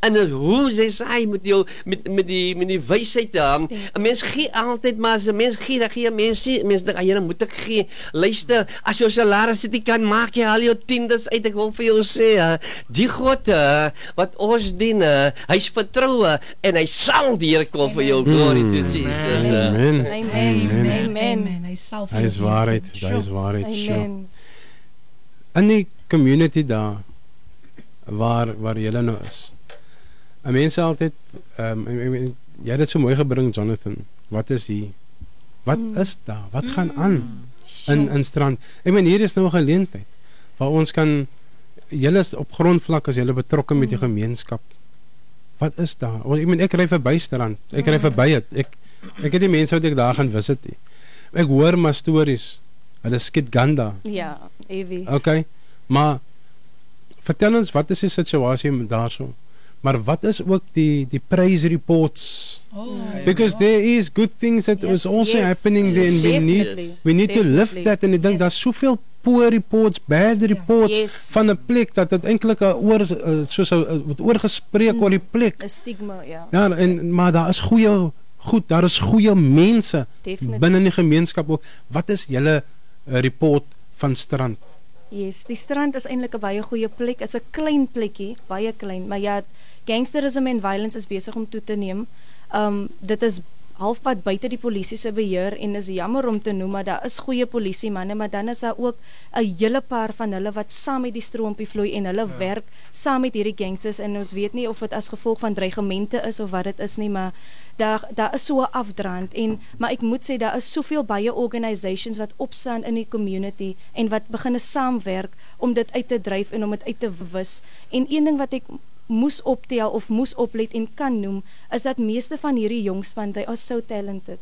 M: en hoe sy saai met jou met met die met die wysheid dan 'n mens gee altyd maar as 'n mens gee dan gee 'n mens nie mens dink Here moet ek gee luister as jou salaris dit kan maak jy haal jou tiendes uit ek wil vir jou sê hè, die God uh, wat ons dien hy's vertroue en hy sal die Here kom vir jou glory to Jesus uh.
C: Amen.
N: Amen. Amen.
D: Amen. Hy sal vir
C: Hy is
D: jou doen.
C: waarheid, hy is waarheid. sure. In die community daar waar waar jy nou is. 'n Mens sê altyd ehm um, jy het dit so mooi gebring Jonathan. Wat is hier? Wat
N: Mm.
C: is daar? Wat gaan aan in in strand? Ek meen hier is nou 'n geleentheid waar ons kan julle is op grondvlak as julle betrokke met die gemeenskap. Wat is daar? Ek meen ek ry verby strand. Ek ry verby dit. Ek ek het die mense wat ek daar gaan visit. Ek hoor maar stories. Hulle skiet ganda.
N: Ja, Evie.
C: Okay. Maar vertel ons wat is die situasie met daarso? Maar wat is ook die die praise reports?
D: Oh,
C: Because there is good things that
N: Yes,
C: is also
N: yes,
C: happening there and we need we need to lift that and ek dink daar's soveel poor reports, bad reports
N: Yes.
C: van 'n plek dat dit eintlik 'n oor uh, soos 'n word oorgespreek oor die plek.
N: 'n Stigma, ja.
C: Ja, en maar daar is goeie goed, daar is goeie mense binne in die gemeenskap ook. Wat is julle uh, report van strand?
N: Yes, die strand is eintlik 'n baie goeie plek. Is 'n klein plekkie, baie klein, maar ja, gangsterisme en violence is besig om toe te neem. Um dit is halfpad buite die polisie se beheer en is jammer om te noem maar daar is goeie polisie manne, maar dan is daar ook 'n hele paar van hulle wat saam met die stroompie vloei en hulle ja. werk saam met hierdie gangsters en ons weet nie of dit as gevolg van dreigemente is of wat dit is nie, maar daar daar is so 'n afdraand en maar ek moet sê daar is soveel baie organisations wat opstaan in die community en wat begine saamwerk om dit uit te dryf en om dit uit te wis. En een ding wat ek moes optel of moes oplet en kan noem is dat meeste van hierdie jong span they are so talented.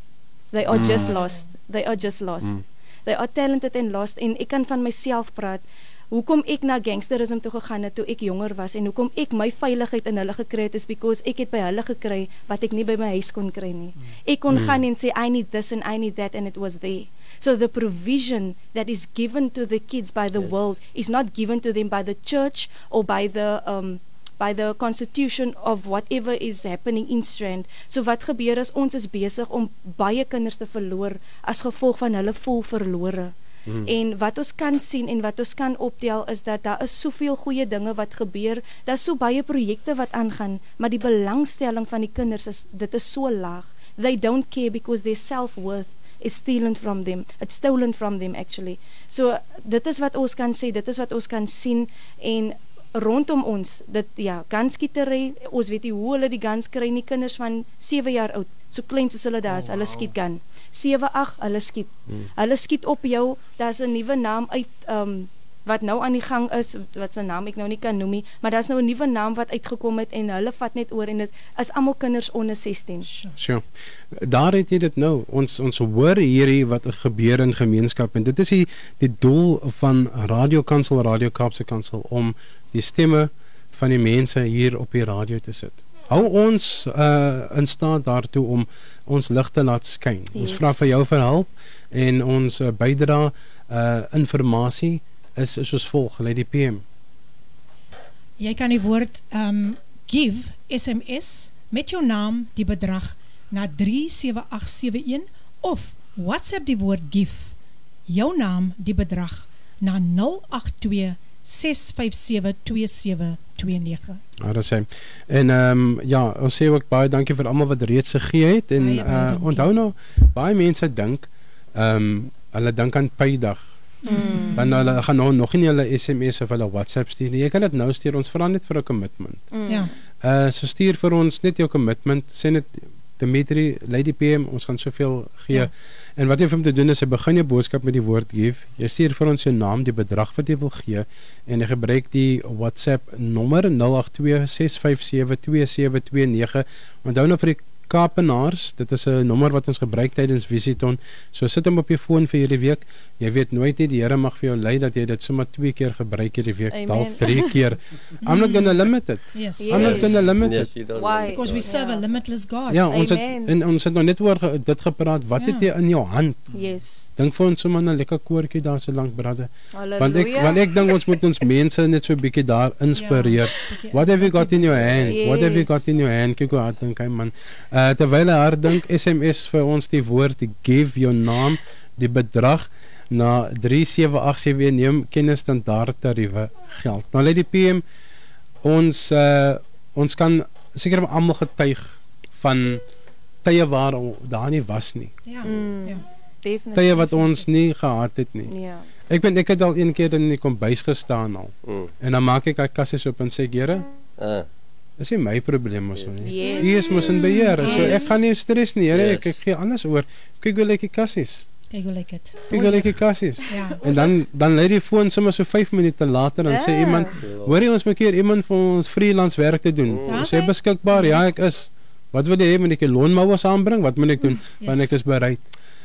N: They are mm. just lost. They are just lost. Mm. They are talented and lost en ek kan van myself praat. Hoekom ek na gangsterisme toe gegaan het toe ek jonger was en hoekom ek my veiligheid in hulle gekry het is because ek het by hulle gekry wat ek nie by my huis kon kry nie. Ek kon mm. gaan en sê I need this and I need that and it was there. So the provision that is given to the kids by the yes. world is not given to them by the church or by the um by the constitution of whatever is happening in Strand. So wat gebeur is ons is besig om baie kinders te verloor as gevolg van hulle voel verlore. Hmm. En wat ons kan sien en wat ons kan optel is dat daar is soveel goeie dinge wat gebeur. Daar's so baie projekte wat aangaan, maar die belangstelling van die kinders is dit is so laag. They don't care because their self-worth is stolen from them. It's stolen from them actually. So dit is wat ons kan sê, dit is wat ons kan sien en rondom ons dit ja ganskietery ons weet nie hoe hulle die gans kry nie kinders van 7 jaar oud so klein soos hulle daar is oh, wow. hulle skiet gan 7 8 hulle skiet. Hmm. hulle skiet op jou daar's 'n nuwe naam uit um wat nou aan die gang is wat se naam ek nou nie kan noem nie maar daar's nou 'n nuwe naam wat uitgekom het en hulle vat net oor en dit is almal kinders onder 16
C: sure daar het jy dit nou. Ons ons hoor hierdie wat gebeur in gemeenskap en dit is die die doel van Radio Kansel Radio Kaapse Kansel om die stemme van die mense hier op die radio te sit. Hou ons uh in staat daartoe om ons lig te laat skyn. Yes. Ons vra vir jou vir hulp en ons uh, bydra uh inligting is is soos volg, lê die PM.
D: Jy kan die woord um give SMS met jou naam, die bedrag na 37871 of WhatsApp die woord give jou naam, die bedrag na 082 6572729.
C: Ah, dat sê. En ehm um, ja, ons sê ook baie dankie vir almal wat reeds gegee het en uh, onthou nou baie mense dink ehm um, hulle dink aan Pydag. Mm. Dan hulle gaan nou nog nie hulle SMS of hulle WhatsApp stuur nie. Jy kan dit nou stuur. Ons vra net vir 'n commitment.
D: Mm. Ja.
C: Uh so stuur vir ons net jou commitment. Sê net Dimitri, Lady PM, ons gaan soveel gee. Ja. En wat jy vir hom te doen is jy begin jou boodskap met die woord give. Jy stuur vir ons jou naam, die bedrag wat jy wil gee en jy gebruik die WhatsApp nommer 0826572729. Onthou nou vir die Kaapenaars, dit is 'n nommer wat ons gebruik tydens Visiton. So sit hom op jou foon vir hierdie week. Jy weet nooit nie die Here mag vir jou lei dat jy dit sommer twee keer gebruik hierdie week, dalk drie keer. I'm not going to limit it.
D: Yes.
C: I'm not going to limit it.
N: Yes, Why?
D: Because we serve yeah. a limitless God.
C: Ja, ons het en ons het nog net oor dit gepraat. Wat ja. het jy in jou hand?
N: Yes.
C: Dink vir ons sommer 'n lekker koortjie daar so lank brade. Want ek want ek dink ons moet ons mense net so 'n bietjie daar inspireer. Ja. What have you got in your hand? Yes. What have you got in your hand? Kyk hoe hard dink hy man. Uh terwyl hy hard dink, SMS vir ons die woord give your name, die bedrag na 3787 neem kennis standaard tariewe geld. Nou lê die PM ons uh ons kan seker almal getuig van tye waar daar nie was nie.
N: Ja. Mm. Ja. Definitief.
C: Tye wat ons nie gehad het nie.
N: Ja.
C: Ek ben ek het al een keer in die kombuis gestaan al. Mm. En dan maak ek daai kasse oop en sê Here, uh. Dis nie my probleem mos nie.
N: Yes.
C: U is mos in beheer. Yes. So ek gaan nie stres nie, Here. Yes. Ek, ek gee alles oor. Kyk hoe lyk die kassies.
D: Kyk hoe lyk dit.
C: Kyk hoe lyk die kassies.
D: Ja.
C: En dan dan lê die foon sommer so 5 minute later en ja. sê iemand, hoorie ons moet keer iemand vir ons freelance werk te doen. Ja, sê beskikbaar. Ja, ek is. Wat wil jy hê moet ek 'n loonmouers aanbring? Wat moet ek doen? Yes. Want ek is bereid.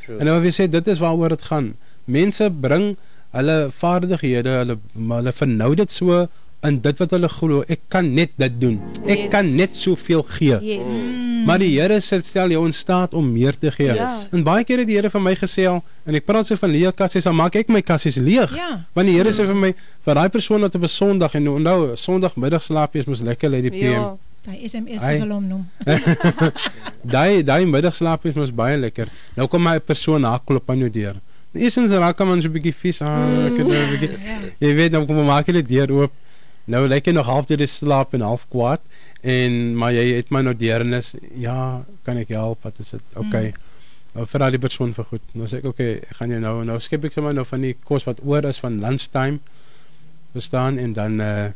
C: Sure. En nou wie sê dit is waaroor dit gaan. Mense bring hulle vaardighede, hulle hulle vernou dit so in dit wat hulle glo. Ek kan net dit doen. Ek yes. kan net soveel gee.
N: Yes.
C: Maar die Here stel jou in staat om meer te gee. Yes. En baie kere het die Here vir my gesê al en ek praat so van leë kassies, dan maak ek my kassies leeg.
D: Ja.
C: Want die Here sê vir my vir daai persoon wat op 'n Sondag en nou Sondagmiddag slaap jy is mos lekker lê die PM. Ja.
D: Daai SMS is al om noem.
C: daai daai middagslaap is mos baie lekker. Nou kom my persoon na klop aan jou deur. Eerstens raak hom so 'n bietjie vies aan, ah, ek het nou 'n bietjie. Ja. Jy weet nou kom maak die deur oop. Nou lyk jy nog half deur die slaap en half kwaad en maar jy het my nou deernis. Ja, kan ek help? Wat is dit? Okay. Mm. Nou vir daai persoon vir goed. Nou sê ek okay, ek gaan jy nou nou skep ek sommer nou van die kos wat oor is van lunchtime. Verstaan en dan eh uh,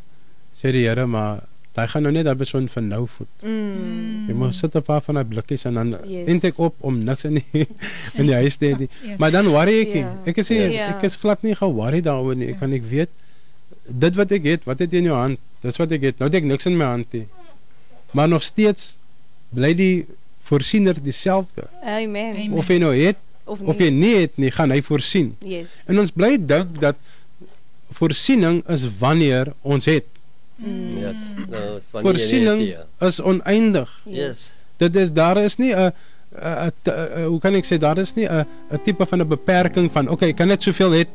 C: sê die Here maar Daai gaan nou net daai persoon vir nou voed.
N: Mm.
C: Jy moet sit 'n paar van daai blikkies en dan yes. eintlik op om niks in die in die huis te hê. Yes. Maar dan worry ek. Yeah. Ja. Ek sê yes. yes. ek is glad nie ge-worry daaroor nie. Ek yeah. kan ek weet dit wat ek het, wat het jy in jou hand? Dis wat ek het. Nou het ek niks in my hand nie. Maar nog steeds bly die voorsiener dieselfde.
N: Amen.
D: Amen.
C: Of jy nou het
N: Of
C: of,
N: nie.
C: jy nie het nie, gaan hy voorsien.
N: Yes.
C: En ons bly dink dat voorsiening is wanneer ons het.
N: Mm.
M: Yes. Nou, nie
C: Voorsiening
M: het ja.
C: is oneindig.
M: Yes.
C: Dit is daar is nie 'n 'n- 'n- 'n- hoe kan ek sê daar is nie 'n 'n tipe van 'n beperking van okay, ek kan net soveel het.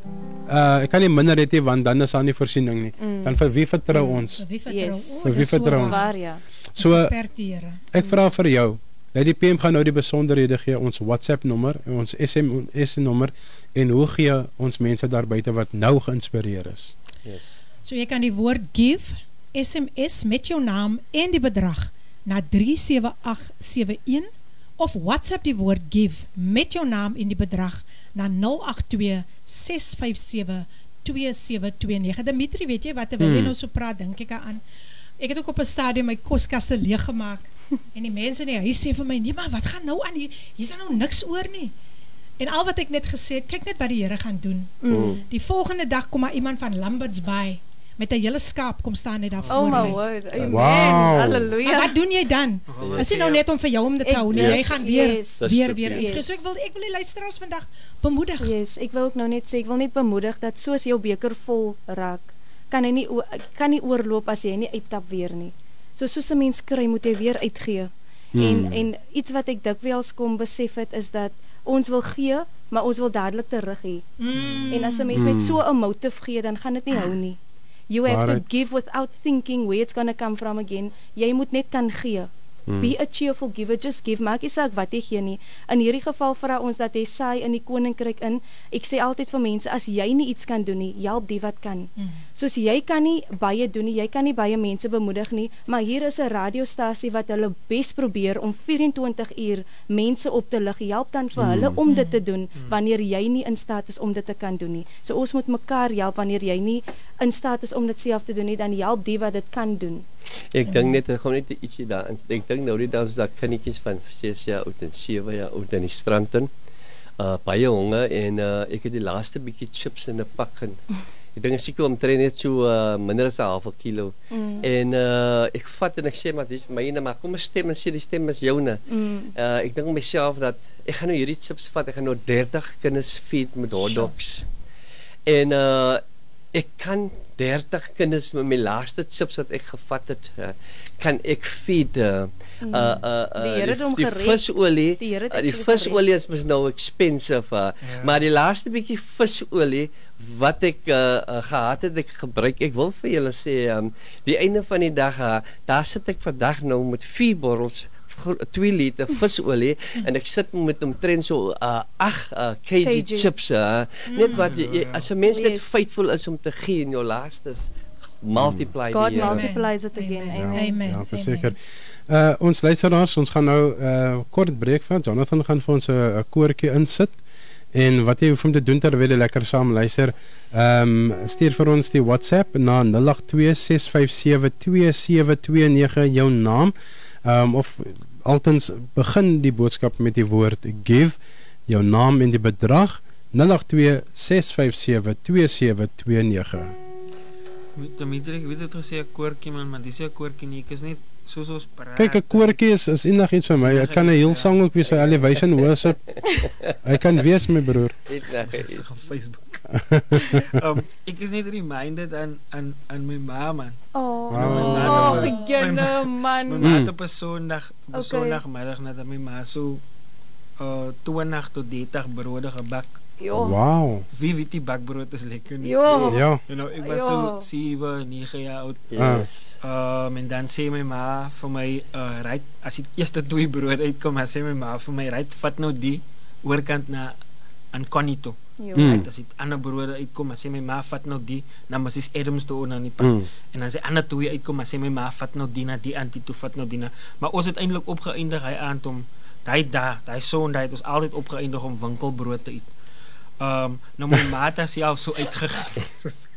C: Uh ek kan nie minder hê want dan is daar nie voorsiening nie.
N: Mm.
C: Dan vir wie vertrou ons?
D: Vir wie vertrou
N: Yes.
D: ons?
C: Vir wie
D: so
C: vertrou ons?
N: Waar ja.
C: So
D: die
C: ek vra vir jou. Lady PM gaan nou die besonderhede gee, ons WhatsApp nommer, ons SMS nommer en hoe gee ons mense daar buite wat nou geïnspireer is.
M: Yes.
D: So jy kan die woord give SMS met jou naam en die bedrag na 37871 of WhatsApp die woord give met jou naam en die bedrag na 082 657 2729. Dimitri, weet jy wat terwyl jy
C: Hmm.
D: nou so praat, dink ek aan. Ek het ook op 'n stadium my koskaste leeg gemaak en die mense in die huis sê vir my, "Nee, maar wat gaan nou aan hier? Hier's er nou niks oor nie." En al wat ek net gesê het, kyk net wat die Here gaan doen.
N: Mm.
D: Die volgende dag kom maar iemand van Lambert's Bay met 'n hele skaap kom staan net daar voor
N: Oh my
D: my.
N: word. Amen.
C: Wow.
N: Halleluja.
D: Maar wat doen jy dan? Is dit nou net om vir jou om dit te hou nie? Jy gaan weer
N: Yes.
D: Weer weer.
M: beautiful.
D: Yes. So ek wil ek wil die luisteraars vandag bemoedig.
N: Yes, ek wil ook nou net sê ek wil net bemoedig dat soos jou beker vol raak, kan hy nie kan nie oorloop as jy nie uittap weer nie. So soos 'n mens kry, moet jy weer uitgee.
C: Hmm.
N: En en iets wat ek dikwels kom besef het is dat ons wil gee, maar ons wil dadelik terug hê.
D: Mm.
N: En as 'n mens
C: Mm.
N: met so 'n motief gee, dan gaan dit nie hou nie. You have
C: Waarheid.
N: to give without thinking where it's going to come from again. Jy moet net kan gee.
C: Hmm.
N: Be a cheerful giver, just give. Maak nie saak wat jy gee nie. In hierdie geval vra ons dat jy saai in die koninkryk in. Ek sê altyd vir mense as jy nie iets kan doen nie, help die wat kan.
D: Mm.
N: Soos jy kan nie baie doen nie, jy kan nie baie mense bemoedig nie, maar hier is 'n radiostasie wat hulle bes probeer om 24 uur mense op te lig. Help dan vir hulle om dit te doen wanneer jy nie in staat is om dit te kan doen nie. So ons moet mekaar help wanneer jy nie in staat is om dit self te doen nie, dan help die wat dit kan doen.
M: Ek dink net ek gaan net ietsie daarin. Ek dink nou die dae is daar kindertjies van 6 jaar oud en 7 jaar oud in die strand in. Uh baie honger en uh ek het die laaste bietjie chips in 'n pak en ek dink seker omtrent net so uh minder as 'n half kilo.
N: Mm.
M: En uh ek vat en ek sê maar dis myne maar kom ons stem en sê die stem is joune.
N: Mm.
M: Uh ek dink myself dat ek gaan nou hierdie chips vat. Ek gaan nou 30 kinders feed met hotdogs. En uh ek kan 30 kinders met my laaste chips wat ek gevat het, uh, kan ek feed uh uh uh, uh
N: Die Here hom
M: die
N: gered.
M: visolie.
N: Die Here het
M: uh, die visolie is mos nou expensive, uh,
E: Ja.
M: maar die laaste bietjie visolie wat ek uh, uh, gehad het, ek gebruik. Ek wil vir julle sê, um die einde van die dag, uh, daar sit ek vandag nou met vier borrels 2 liter visolie en ek sit met omtrent so uh 8 uh, kg
N: Kg.
M: chips uh, net wat jy, jy- as 'n mens net
N: Yes.
M: faithful is om te gee in jou laaste multiply
N: God
M: die Here.
N: multiplies it again.
D: Amen.
N: Amen.
D: Amen.
C: Ja, verseker. Uh ons luisteraars, ons gaan nou uh kort breek van Jonathan gaan vir ons 'n uh, koortjie insit. En wat jy hoef om te doen terwyl jy lekker saam luister, ehm um, stuur vir ons die WhatsApp na 0826572729 jou naam. Um, of altens begin die boodskap met die woord give, jou naam en die bedrag 0826572729.
E: Dimitri, ek weet dit gesê 'n koortjie man, maar dis 'n koortjie nie. Ek is net soos ons praat.
C: Kyk, 'n koortjie is is enigiets vir my. Ek kan 'n heel sang ook wees, elevation worship. Hy kan wees my broer.
M: Dit nou
E: Ek
M: is.
E: op Facebook. um, ek is net reminded aan aan aan my ma man.
N: Oh,
C: Wow.
N: oh, beginner man.
E: My ma het op 'n Sondag, op
N: Okay.
E: Sondagmiddag nadat my ma so uh 20 tot 30 brode gebak.
N: Jo.
C: Wow.
E: Wie weet die bakbrood is lekker nie.
N: Jo.
C: Ja.
E: You know, ek was
N: Jo.
E: so 7, 9 jaar oud.
M: Yes.
E: Um, en dan sê my ma vir my uh ry as die eerste twee brode uitkom, dan sê my ma vir my ry vat nou die oorkant na aan Connie toe.
N: Jo.
C: Mm.
E: Right, as die ander brode uitkom, dan sê my ma vat nou die na Mrs Adams toe onder aan die pad.
C: Mm.
E: En dan sê ander twee uitkom, dan sê my ma vat nou die na die antie toe, vat nou die na. Maar ons het eintlik opgeëindig hy aand om daai da, daai Sondag het ons altyd opgeëindig om winkelbrood te eet. Um nou my ma het self so uitgegiet.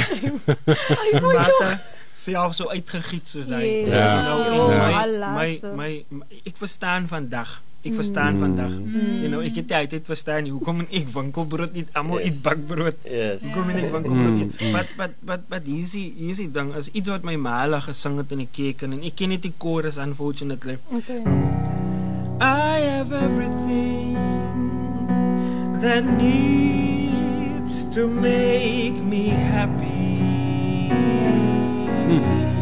E: my ma het self so uitgegiet soos hy.
N: Yes.
C: Ja.
E: Nou, en
C: Ja.
E: my, my, my, my ek verstaan vandag. Ek verstaan vandag.
N: Mm.
E: You know, ek het altyd verstaan hoekom ek winkelbrood eet, almal
M: Yes.
E: eet bakbrood.
M: Yes.
E: Hoekom ek winkelbrood
C: Mm,
E: eet. But but but but hierdie hierdie ding is iets wat my ma hulle gesing het in die kerk en ek ken net die chorus unfortunately.
N: Okay.
E: I have everything that needs to make me happy. I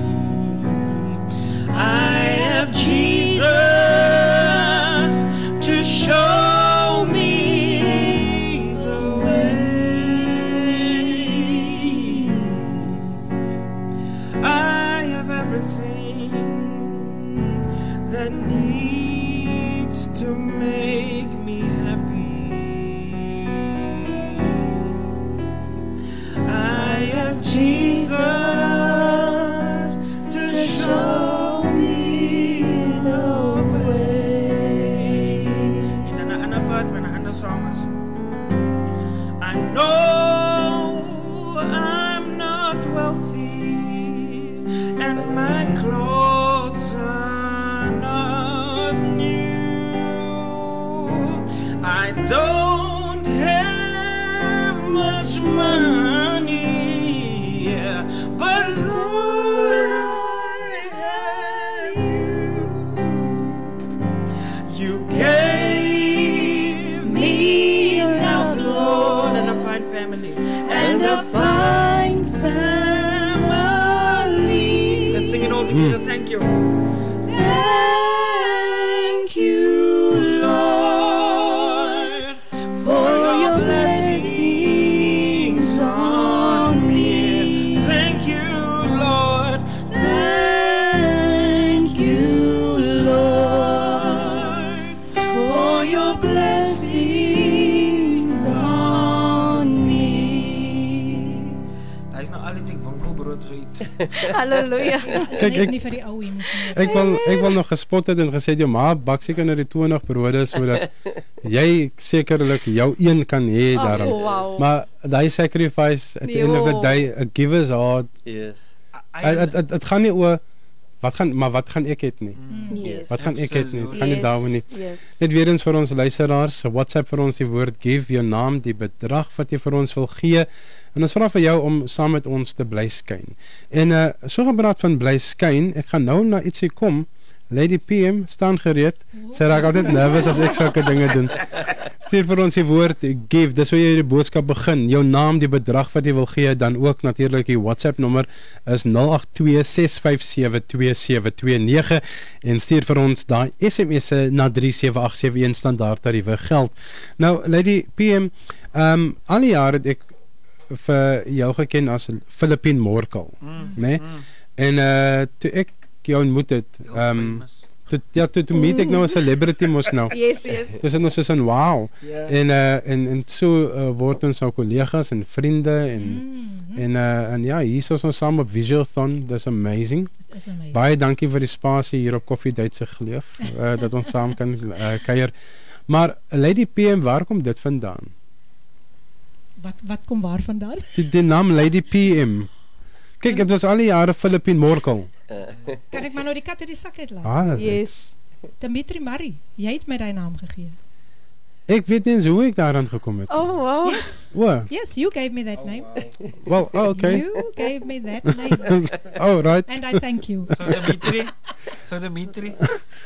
N: Halleluja.
C: Kyk, ek-
D: nie vir die ou mense nie.
C: Ek wil ek wil nog gespot het en gesê jou ma bak seker nou die 20 brode sodat jy sekerlik jou een kan hê
N: Oh,
C: daarom.
N: wow.
C: Maar daai sacrifice at the end of the
N: Jo.
C: day a giver's heart.
M: Yes.
C: Dit dit gaan nie oor wat gaan maar wat gaan ek het nie.
N: Yes.
C: Wat gaan ek het nie? Gaan nie daaroor nie.
N: yes.
C: Net weer eens vir ons luisteraars, WhatsApp vir ons die woord give, jou naam, die bedrag wat jy vir ons wil gee. En ons vra vir jou om saam met ons te bly skyn. En uh so gepraat van bly skyn, ek gaan nou na ietsie kom. Lady PM staan gereed. Sy raak altyd nervus as ek sulke dinge doen. Stuur vir ons die woord give. Dis hoe jy die boodskap begin. Jou naam, die bedrag wat jy wil gee, dan ook natuurlik die WhatsApp nommer is 0826572729 en stuur vir ons daai SMS'e na 37871 standaard tariewe geld. Nou Lady PM, ehm um, al die jare ek vir jou geken as Filippin Morkel,
E: Mm,
C: né? Nee?
E: mm.
C: En uh toe ek jou ontmoet het, ehm um, toe ja toe, toe meet ek nou 'n celebrity mos nou.
N: Yes, yes.
C: Dis net soos 'n wow.
E: Ja.
C: En uh en en so uh, word ons nou kollegas en vriende en
D: Mm-hmm.
C: en uh en ja, hier is ons saam op Visualthon. Dis amazing.
D: Dis amazing.
C: Baie dankie vir die spasie hier op Koffie Duitse Geloof uh, dat ons saam kan uh, kuier. Maar Lady PM, waar kom dit vandaan?
D: Wat wat kom waar vandaan?
C: Die, die naam Lady PM. Kyk, dit was al die jare Filippin Morkel.
D: Kan ek maar nou die kat uit die sak uitlaat?
C: Ah, dat-
N: Yes.
D: Dimitri Murray, jy het my daai naam gegee.
C: Ek weet nie eens hoe ek daaraan gekom het.
N: Oh wow.
D: Yes.
C: O.
D: Yes, you gave me that name.
C: Well, oh, okay.
D: You gave me that name.
C: oh, right.
D: And I thank you.
E: So Dimitri, so Dimitri,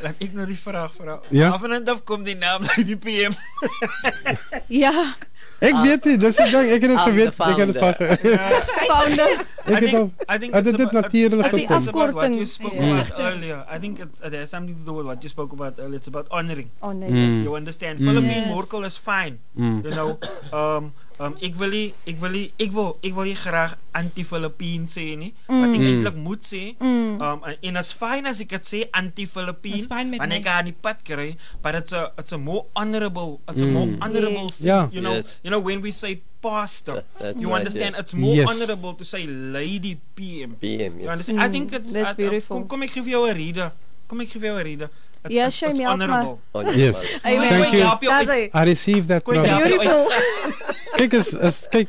E: laat ek nou die vraag vra.
C: Ja.
E: Af en toe kom die naam die PM.
N: Ja.
C: Ek weet nie, dis die ding, ek het dit
E: I'm
C: geweet,
E: the
C: ek het dit
E: founder.
C: van
N: Founder.
C: Ek het al
E: I think
C: het
E: it's
C: dit
E: about-
C: natuurlik
E: I think it's
C: gekom.
E: about what you spoke
C: Ja.
E: about earlier. I think it's, it has something to do with what you spoke about earlier. It's about honoring.
N: Honoring.
C: Mm.
E: You understand?
C: Mm.
E: Philippine
C: Yes.
E: Morkel is fine.
C: Mm.
E: You know, um, um, ek wil nie, ek wil nie, ek wil, ek wil nie graag anti-Philippine sê nie. Wat ek
N: Mm.
E: eintlik moet sê.
N: Mm.
E: Um, en- en as fine as ek dit sê
D: fyn met
E: wanneer ek
D: my.
E: haar aan die pad kry, but it's a it's a more honorable, it's a more
C: Mm.
E: honorable
N: Yes.
E: thing.
C: Ja.
E: You know,
M: Yes.
E: you know when we say pastor,
M: that's
E: you
M: right,
E: understand?
M: yeah.
E: It's more
C: Yes.
E: honorable to say lady PM.
M: PM,
E: You
M: yes.
E: understand? I
N: Mm,
E: think it's
N: that's
E: I- I-
N: beautiful.
E: Kom, kom ek gee vir jou 'n rede. Kom ek gee vir jou 'n rede. It's,
N: Ja,
E: it's, it's honorable.
C: Yes.
N: Amen.
C: Thank you.
N: Hy.
C: I received that now.
N: Beautiful.
C: Kyk is is kyk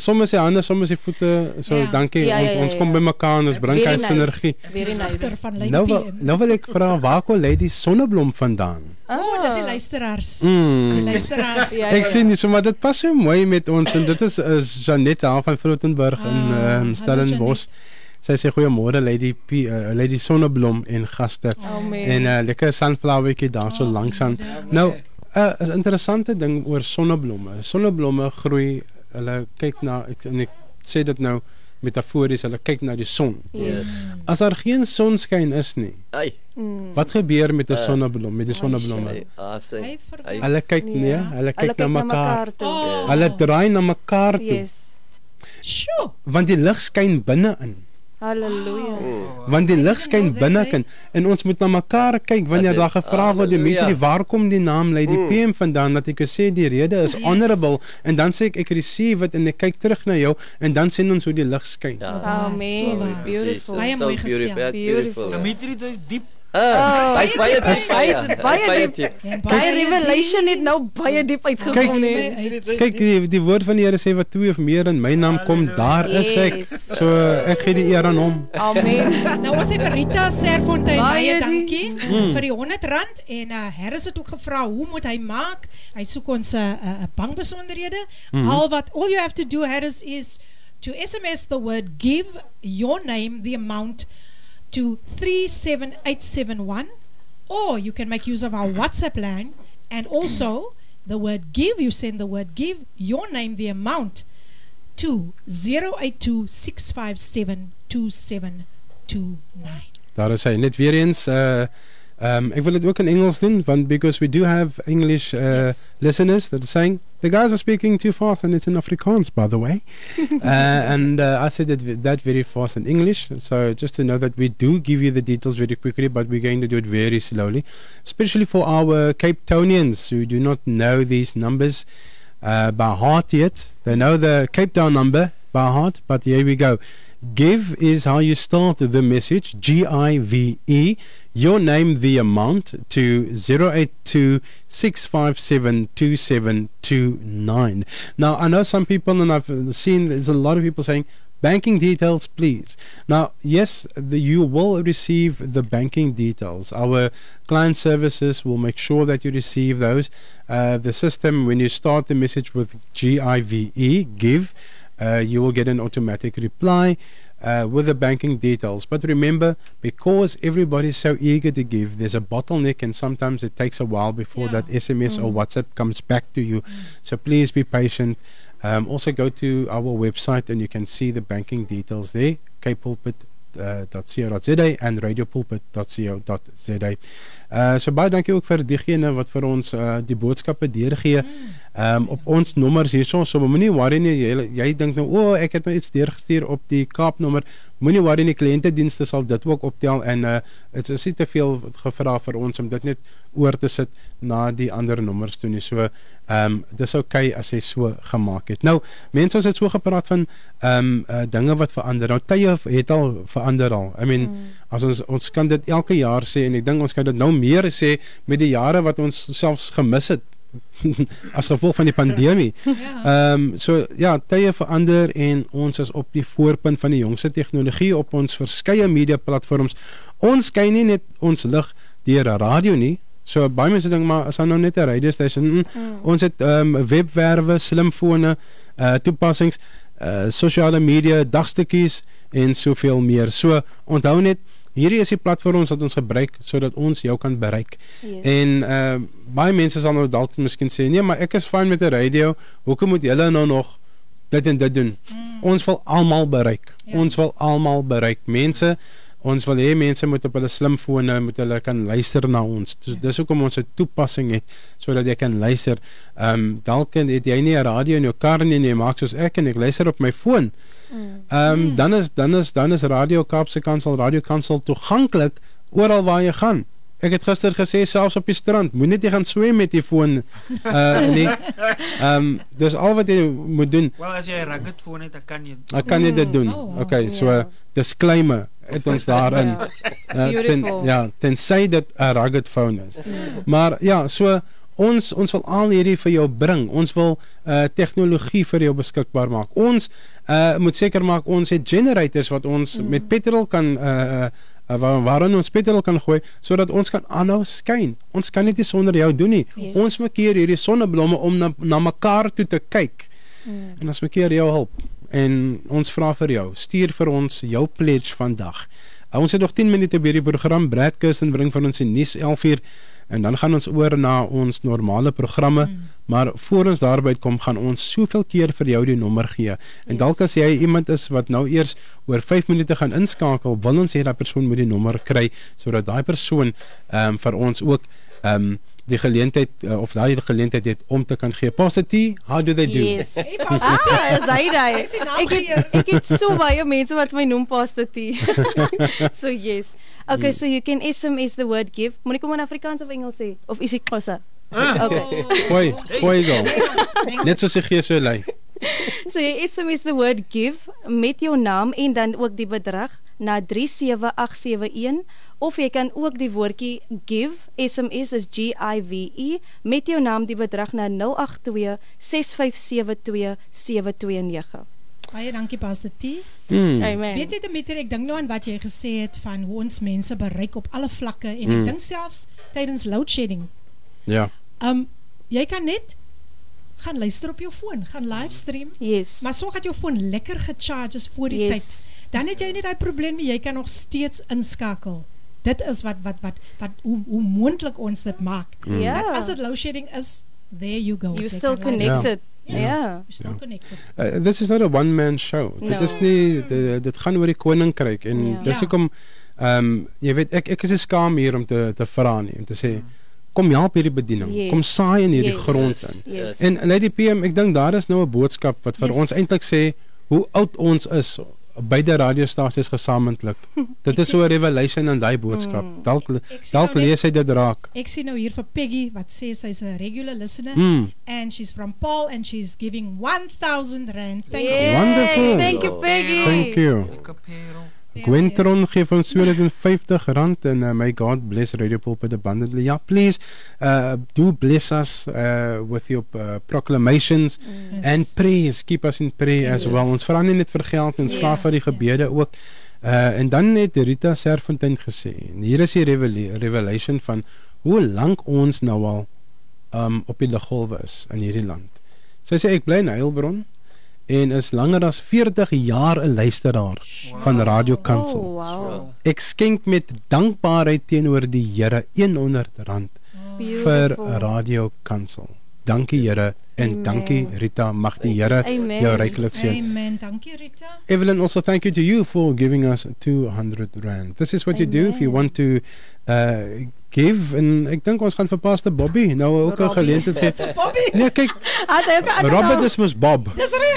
C: soms se hande, soms se voete. So
D: Ja.
C: dankie.
N: Ja, ja,
C: ons
N: ja,
C: ons
N: ja.
C: kom bymekaar en ons bring hy
N: nice.
C: sinergie.
N: Very nice.
C: Nou wil nou wil ek vra waar kom Lady Sonneblom vandaan?
D: Oh, dis die luisteraars.
C: Mm.
D: Die luisteraars.
N: Ja,
C: Ek
N: ja,
C: sien nie, so maar dit pas so mooi met ons en dit is is Janette daar van Frotenburg in
D: Ah,
C: ehm
D: hallo,
C: Stellenbosch. Sy sê goeiemôre Lady P, uh, Lady Sonneblom en gaste.
N: Amen.
C: En 'n uh, lekker sunflowertjie daar so langs aan. Nou, 'n uh, 'n interessante ding oor sonneblomme. Sonneblomme groei, hulle kyk na ek en ek sê dit nou metafories, hulle kyk na die son.
M: Yes.
C: As daar geen sonskyn is nie,
M: Ai.
C: wat gebeur met 'n
M: Uh,
C: sonneblom, met die sonneblomme?
M: Hy-
C: Hulle kyk nee,
N: Ja.
C: hulle
N: Hulle
C: kyk
N: kyk
C: na
N: na
C: mekaar.
N: mekaar toe.
M: Oh.
C: Hulle draai na mekaar toe.
N: Yes.
K: Sjoe.
C: Want die lig skyn binne-in.
N: Halleluja.
M: Mm.
C: Want die lig skyn binne-in en ons moet na mekaar kyk wanneer daar gevra word. Dimitri, waar kom die naam Lady
M: Mm.
C: PM vandaan? Dat ek sê die rede is honorable en dan sê ek ek receive dit en ek kyk terug na jou en dan sien ons hoe die lig skyn.
M: Ja.
N: Amen. Beautiful.
K: Baie mooi gestel.
M: Beautiful.
E: Dimitri, dis diep.
M: Ah, hy's baie diep.
N: Hy's baie diep.
K: En
N: Baie revelation het nou baie diep uitgekom nie.
C: Kyk die, die woord van die Here sê wat twee of meer in my naam kom, daar is ek. So ek gee die eer aan hom.
N: Amen.
K: Nou ons het Rita Serfontein
N: Baie
K: baie dankie vir die 100 rand en uh, Harris het ook gevra hoe moet hy maak? Hy soek ons 'n uh, 'n uh, bankbesonderhede.
C: Mhm.
K: Al wat all you have to do Harris is to SMS the word give your name the amount to 37871 or you can make use of our WhatsApp line and also the word give you send the word give your name the amount to 0826572729
C: Daar is hy net weer eens uh um ek wil dit ook in Engels doen want because we do have English uh
K: Yes.
C: listeners that are saying the guys are speaking too fast and it's in Afrikaans by the way. uh, and uh, I said that, that very fast in English. So just to know that we do give you the details very quickly, but we're going to do it very slowly, especially for our Cape Townians who do not know these numbers uh, by heart yet. They know the Cape Town number by heart, but here we go. Give is how you start the message. G I V E. Your name, the amount to 082 Now, I know some people, and I've seen there's a lot of people saying, banking details, please. Now, yes, the, you will receive the banking details. Our client services will make sure that you receive those. Uh, the system, when you start the message with G I V E, give, uh, you will get an automatic reply uh, with the banking details. But remember, because everybody's so eager to give, there's a bottleneck, and sometimes it takes a while before that SMS or WhatsApp comes back to you. So please be patient. Um, also, go to our website and you can see the banking details there, kpulpit.co.za and radiopulpit.co.za. Uh, so baie dankie ook vir diegene wat vir ons uh, die boodskappe deurgee. Um, op ons nommers hierso, so moenie worry nie. Jy, jy dink nou, o, oh, ek het nou iets deurgestuur op die Kaap nommer. Moenie worry nie, kliëntedienste sal dit ook optel en uh dit is nie te veel gevra vir ons om dit net oor te sit na die ander nommers toe nie. So, ehm um, dis oukei okay as hy so gemaak het. Nou, mense ons het so gepraat van ehm um, uh, dinge wat verander. Nou tye het al verander al. I mean, mm. as ons ons kan dit elke jaar sê en ek dink ons kan dit nou meer sê met die jare wat ons selfs gemis het as gevolg van die pandemie. Ehm um, so ja, tye verander en ons is op die voorpunt van die jongste tegnologie op ons verskeie media platforms. Ons skyn nie net ons lig deur radio nie. So baie mense dink maar as dan nou net 'n radio station. Mm, mm. Ons het ehm um, webwerwe, slimfone, uh toepassings, uh sosiale media, dagstukkies en soveel meer. So onthou net Hierdie is die platforms wat ons gebruik sodat ons jou kan bereik.
N: Yes.
C: En uh baie mense sal nou dalk miskien sê, "Nee, maar ek is fyn met 'n radio. Hoekom moet julle nou nog dit en dit doen?" Mm. Ons wil almal bereik. Ja. Ons wil almal bereik. Mense Ons wil hê mense moet op hulle slimfone moet hulle kan luister na ons. Dis dis hoekom ons 'n toepassing het sodat jy kan luister. Ehm um, dalk het jy nie 'n radio in jou kar nie, jy maak soos ek en ek luister op my foon. Ehm um, dan is dan is dan is Radio Kaapse Kansel Radio Kansel toeganklik oral waar jy gaan. Ek het gister gesê selfs op die strand, moenie jy gaan swem met die foon uh nee. Ehm um, dis al wat jy moet doen.
E: Wel as jy 'n rugged foon het, dan kan jy
C: Dan kan jy dit doen.
K: Oh, wow.
C: Okay, so
N: Ja.
C: disclaimer het ons daarin.
N: Ja.
C: Uh, ten, ja, tensy dit 'n rugged phone is. Maar ja, so ons ons wil al hierdie vir jou bring. Ons wil uh tegnologie vir jou beskikbaar maak. Ons uh moet seker maak ons het generators wat ons mm. met petrol kan uh, uh waar waarin ons petrol kan gooi sodat ons kan aanhou skyn. Ons kan dit nie sonder jou doen nie.
N: Yes.
C: Ons maak hier hierdie sonneblomme om na, na mekaar toe te kyk.
N: Mm.
C: En ons maak hier jou hulp. en ons vra vir jou, stuur vir ons jou pledge vandag. Uh, ons het nog 10 minute by die program. Brad Kirsten bring van ons die nuus 11uur en dan gaan ons oor na ons normale programme. Mm. Maar voor ons daarby kom, gaan ons soveel keer vir jou die nommer gee. En yes. dalk as jy iemand is wat nou eers oor 5 minute gaan inskakel, wil ons hê dat persoon moet die nommer kry sodat daai persoon ehm um, vir ons ook ehm um, die geleentheid uh, of daai geleentheid het om te kan gee. Positive, how do they do?
N: Yes. Hey, ah, is hy daai? Ek het, ek het so baie mense wat my noem Positive. so yes. Okay, mm. so you can SMS the word give. Moet ek hom in Afrikaans of Engels sê of is dit Xhosa?
C: Ah. Okay. Gooi, gooi gou. Net so sê gee so lei.
N: So jy SMS the word give met jou naam en dan ook die bedrag na 37871 of jy kan ook die woordjie give SMS is G I V E met jou naam die bedrag na 082 6572 729.
D: Baie dankie Pastor T.
C: Mm.
N: Amen.
D: Weet jy Dimitri, ek dink nou aan wat jy gesê het van hoe ons mense bereik op alle vlakke en mm. ek dink selfs tydens load shedding.
C: Ja.
D: Um jy kan net gaan luister op jou foon, gaan livestream.
N: Yes.
D: Maar sorg dat jou foon lekker gecharge is voor die
N: Yes.
D: tyd. Dan het jy nie daai probleem nie, jy kan nog steeds inskakel. Dit is wat wat wat wat hoe hoe moontlik ons dit maak.
N: Mm. Ja.
D: Dat as dit load shedding is, there you go.
N: You're still connected.
D: Ja.
N: Ja.
D: You're still
C: Ja.
D: connected.
C: Uh, this is not a one man show. No. Dit is nie dit, dit gaan oor die koninkryk en
N: Ja.
C: dis hoekom ehm um, jy weet ek ek is skaam hier om te te vra nie om te sê kom help hierdie bediening.
N: Yes.
C: Kom saai in hierdie
N: Yes.
C: grond in.
N: Yes.
C: En Lady PM, ek dink daar is nou 'n boodskap wat vir
D: Yes.
C: ons eintlik sê hoe oud ons is beide radiostasies gesamentlik. Dit is so 'n revelation in daai boodskap.
N: Mm.
C: Dalk dalk
D: nou
C: lees hy dit raak.
D: Ek sien nou hier vir Peggy wat sê sy's 'n regular listener
C: Mm.
D: and she's from Paul and she's giving 1000 rand. Thank you.
C: Wonderful.
N: Thank you Peggy.
C: Thank you. Gwentron gee van R250 en uh, may God bless Radio Pulpit abundantly. Yeah, please uh, do bless us uh, with your uh, proclamations
D: Yes.
C: and prayers. Keep us in prayer as
N: Yes.
C: well. Ons vra nie net vir geld, ons vra
N: Yes.
C: vir die gebede ook. Uh, en dan het Rita Serfontein gesê, en hier is die revela revelation van hoe lank ons nou al um, op die liggolwe is in hierdie land. Sy sê ek bly in Heilbron en is langer as 40 jaar 'n luisteraar wow. van Radio Kansel.
N: Oh, wow.
C: Ek skenk met dankbaarheid teenoor die Here R100 vir
N: Beautiful.
C: Radio Kansel. Dankie Here en
N: Amen.
C: dankie Rita, mag die Here
N: Amen.
C: jou ryklik seën.
D: Amen. Dankie Rita.
C: Evelyn, also thank you to you for giving us 200 rand. This is what you do if you
N: Amen.
C: want to uh give en ek dink ons gaan vir Pastor Bobby nou ook 'n geleentheid gee.
D: Bobby.
C: Nee, kyk, Robert is mos Bob.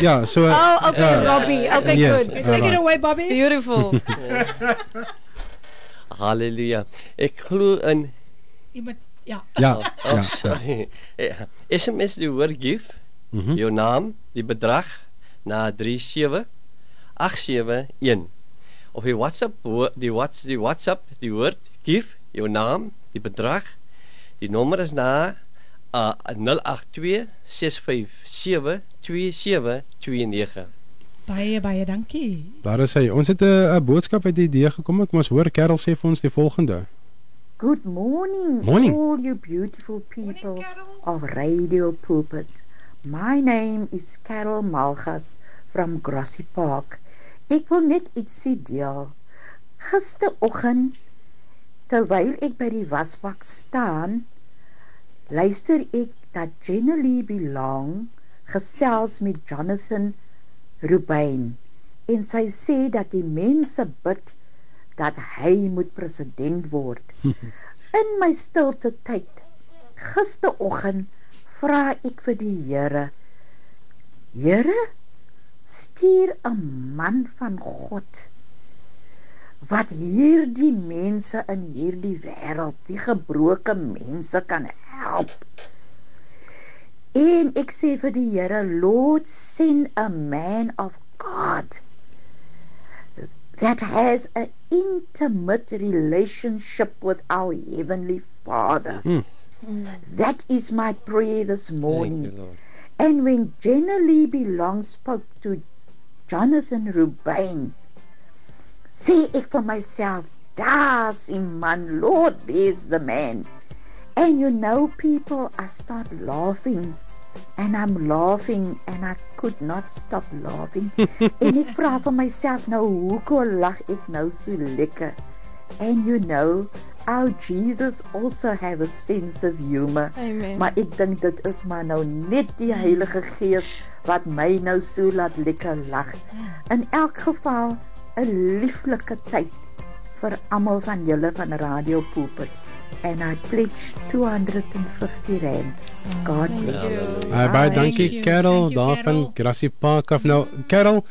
C: Ja, so
N: Oh, okay,
C: ja.
N: Robbie. Okay,
C: Yes,
N: good.
D: Take
C: alright.
D: it away Bobby.
N: Beautiful.
M: Halleluja. Ek glo in
D: Iemand ja.
C: Ja,
M: Oh,
C: ja.
M: sorry. Ja. SMS die woord give,
C: Mhm.
M: jou naam, die bedrag na 37871. Of die WhatsApp die Whats die WhatsApp die woord give, jou naam, die bedrag. Die nommer is na uh 082 657 2729.
D: Baie baie dankie.
C: Daar is hy. Ons het 'n 'n boodskap uit die idee gekom. Ek mos hoor Karel sê vir ons die volgende.
O: Good morning,
C: Morning.
O: all you beautiful people of Radio Pulpit. My name is Carol Malgas from Grassy Park. Ek wil net ietsie deel. Gisteroggend terwyl ek by die wasbak staan, luister ek dat Jenny Belong gesels met Jonathan Rubin en sy sê dat die mense bid dat hy moet president word. In my stilte tyd gisteroggend vra ek vir die Here: Here, stuur 'n man van God wat hierdie mense in hierdie wêreld, die gebroke mense kan help. En ek sê vir die Here, Lord, send a man of God that has an intimate relationship with our heavenly Father.
C: Hmm.
O: That is my prayer this morning.
M: you.
O: And when Jenna Lee Belong spoke to Jonathan Rubin, sê ek vir myself, daar's die man, Lord, there's the man. And you know, people, I start laughing and I'm laughing and I could not stop laughing. en ek vra vir myself nou hoekom lag ek nou so lekker? And you know, our Jesus also have a sense of humor.
N: Amen.
O: Maar ek dink dit is maar nou net die Heilige Gees wat my nou so laat lekker lag. In elk geval 'n lieflike tyd vir almal van julle van Radio Pulpit. And I pledge 250 rand. God bless you.
C: Uh, baie dankie Carol daar van Grassy Park af. Nou Carol,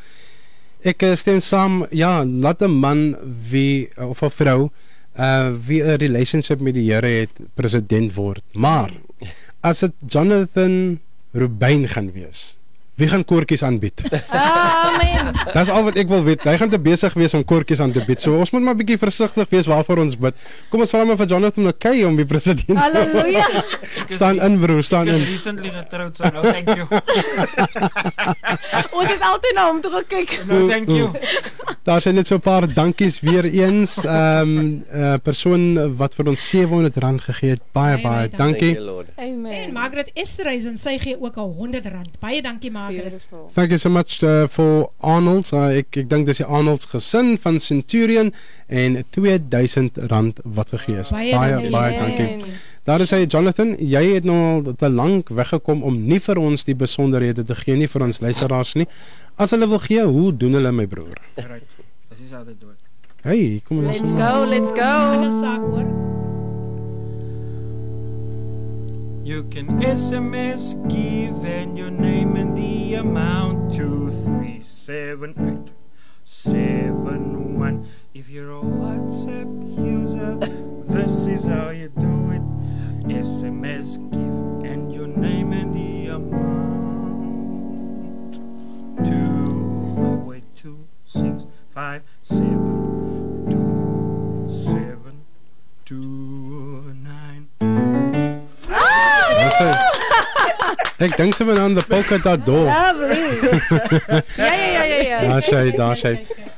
C: ek eh, stem saam. Ja, laat 'n man wie of 'n vrou uh wie 'n relationship met die Here het president word. Maar as dit Jonathan Rubin gaan wees, wie gaan koortjies aanbied?
N: Amen.
C: Dis al wat ek wil weet. Hy gaan te besig wees om koortjies aan te bied. So ons moet maar 'n bietjie versigtig wees waarvoor ons bid. Kom ons vra maar vir Jonathan McKay om die president.
N: Halleluja.
C: staan in bro, staan in.
P: recently getroud, so no thank you.
N: Ons het altyd na hom toe gekyk.
P: No thank you.
C: Daar sien net so 'n paar dankies weer eens. Ehm um, 'n uh, persoon wat vir ons R700 gegee het. Baie baie dankie.
N: Amen.
D: En Margaret Esterhuizen sy gee ook al R100. Baie dankie Margaret.
C: Thank you so much uh, for Arnold. Uh, ek ek dink dis die Arnolds gesin van Centurion en R2000 wat gegee is.
D: Baie
C: baie,
D: dankie.
C: baie dankie. Daar is hy Jonathan, jy het nou al te lank weggekom om nie vir ons die besonderhede te gee nie vir ons luisteraars nie. As hulle wil gee, hoe doen hulle my broer?
P: Right. Dis is altyd doen.
C: Hey, kom ons
N: Let's go, let's go.
D: Ander saak hoor.
E: You can SMS give and your name and the amount to 37871. If you're a WhatsApp user, this is how you do it. SMS give
C: Ek dink sy van aan die polka dot.
N: Lovely. Ja, ja, ja, ja, ja.
C: Daar sy, daar sy.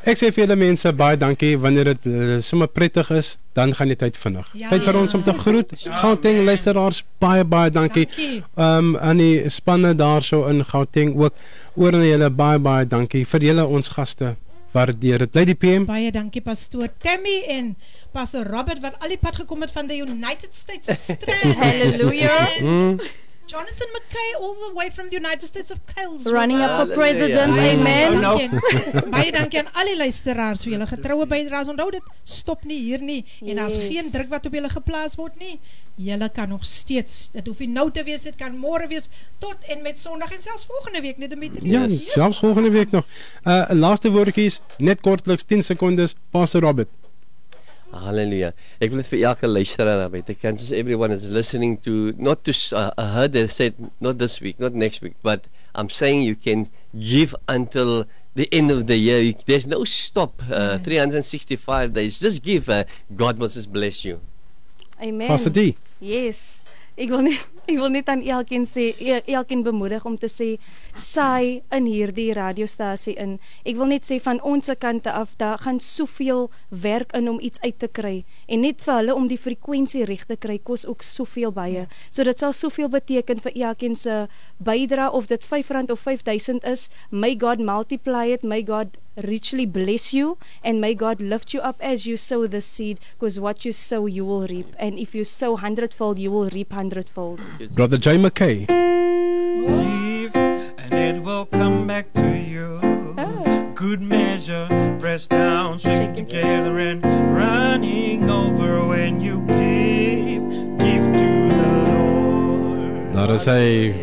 C: Ek sê vir julle mense baie dankie wanneer dit uh, sommer prettig is, dan gaan die tyd vinnig.
D: Ja.
C: Tyd vir ons om te groet. Gauteng luisteraars, baie baie dankie. Ehm um, aan die spanne daarso in Gauteng ook. Oor aan julle baie baie dankie vir julle ons gaste. Waardeer dit. Lady PM.
D: Baie dankie pastoor Tammy en pastor Robert wat al die pad gekom het van the United States of Strand.
N: Hallelujah.
D: And Jonathan McKay all the way from the United States of Kales.
N: Running up for president. Amen.
P: Oh, no.
D: Baie dankie aan al die luisteraars vir julle getroue bydraes. Onthou dit stop nie hier nie en daar's
N: Yes.
D: geen druk wat op julle geplaas word nie. Julle kan nog steeds, dit hoef nie nou te wees, dit kan môre wees tot en met Sondag en selfs volgende week, net Dimitri.
C: Ja, selfs volgende week nog. Uh laaste woordjies, net kortliks 10 sekondes, Pastor Robert.
M: Hallelujah. Ek wil dit vir elke luisteraar daar buite kan since everyone is listening to not to s- uh, I heard they said not this week, not next week, but I'm saying you can give until the end of the year. You- There's no stop. Uh, 365 days. Just give. Uh, God must just bless you.
N: Amen.
C: Pastor D.
N: Yes. Ek wil net ek wil net aan elkeen sê e- elkeen bemoedig om te sê saai in hierdie radiostasie in. Ek wil net sê van ons se kante af daar gaan soveel werk in om iets uit te kry en net vir hulle om die frekwensie reg te kry kos ook soveel baie. So dit sal soveel beteken vir elkeen se bydra of dit R5 of 5000 is. May God multiply it. May God richly bless you and may God lift you up as you sow the seed because what you sow you will reap and if you sow hundredfold you will reap hundredfold.
C: Brother J McKay.
E: Give and it will come back to you. Good measure, pressed down, shake together and running over when you give, give to the Lord.
C: Daar is hy.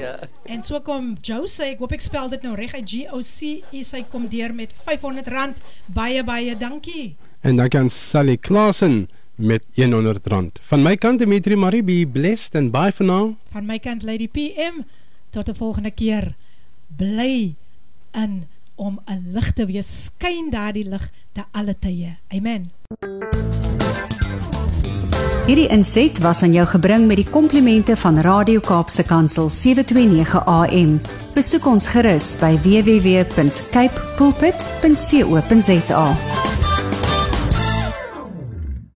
D: En so kom Joe sê, ek hoop ek spel dit nou reg uit G O C E sy kom deur met R500. Baie baie dankie.
C: En dan kan Sally Klasen met R100. Van my kant Dimitri Marie be blessed and bye for now.
D: Van my kant Lady PM tot 'n volgende keer. Bly in om 'n lig te wees. Skyn daardie lig te alle tye. Amen.
A: Hierdie inset was aan jou gebring met die komplimente van Radio Kaapse Kansel 729 AM. Besoek ons gerus by www.cape pulpit.co.za.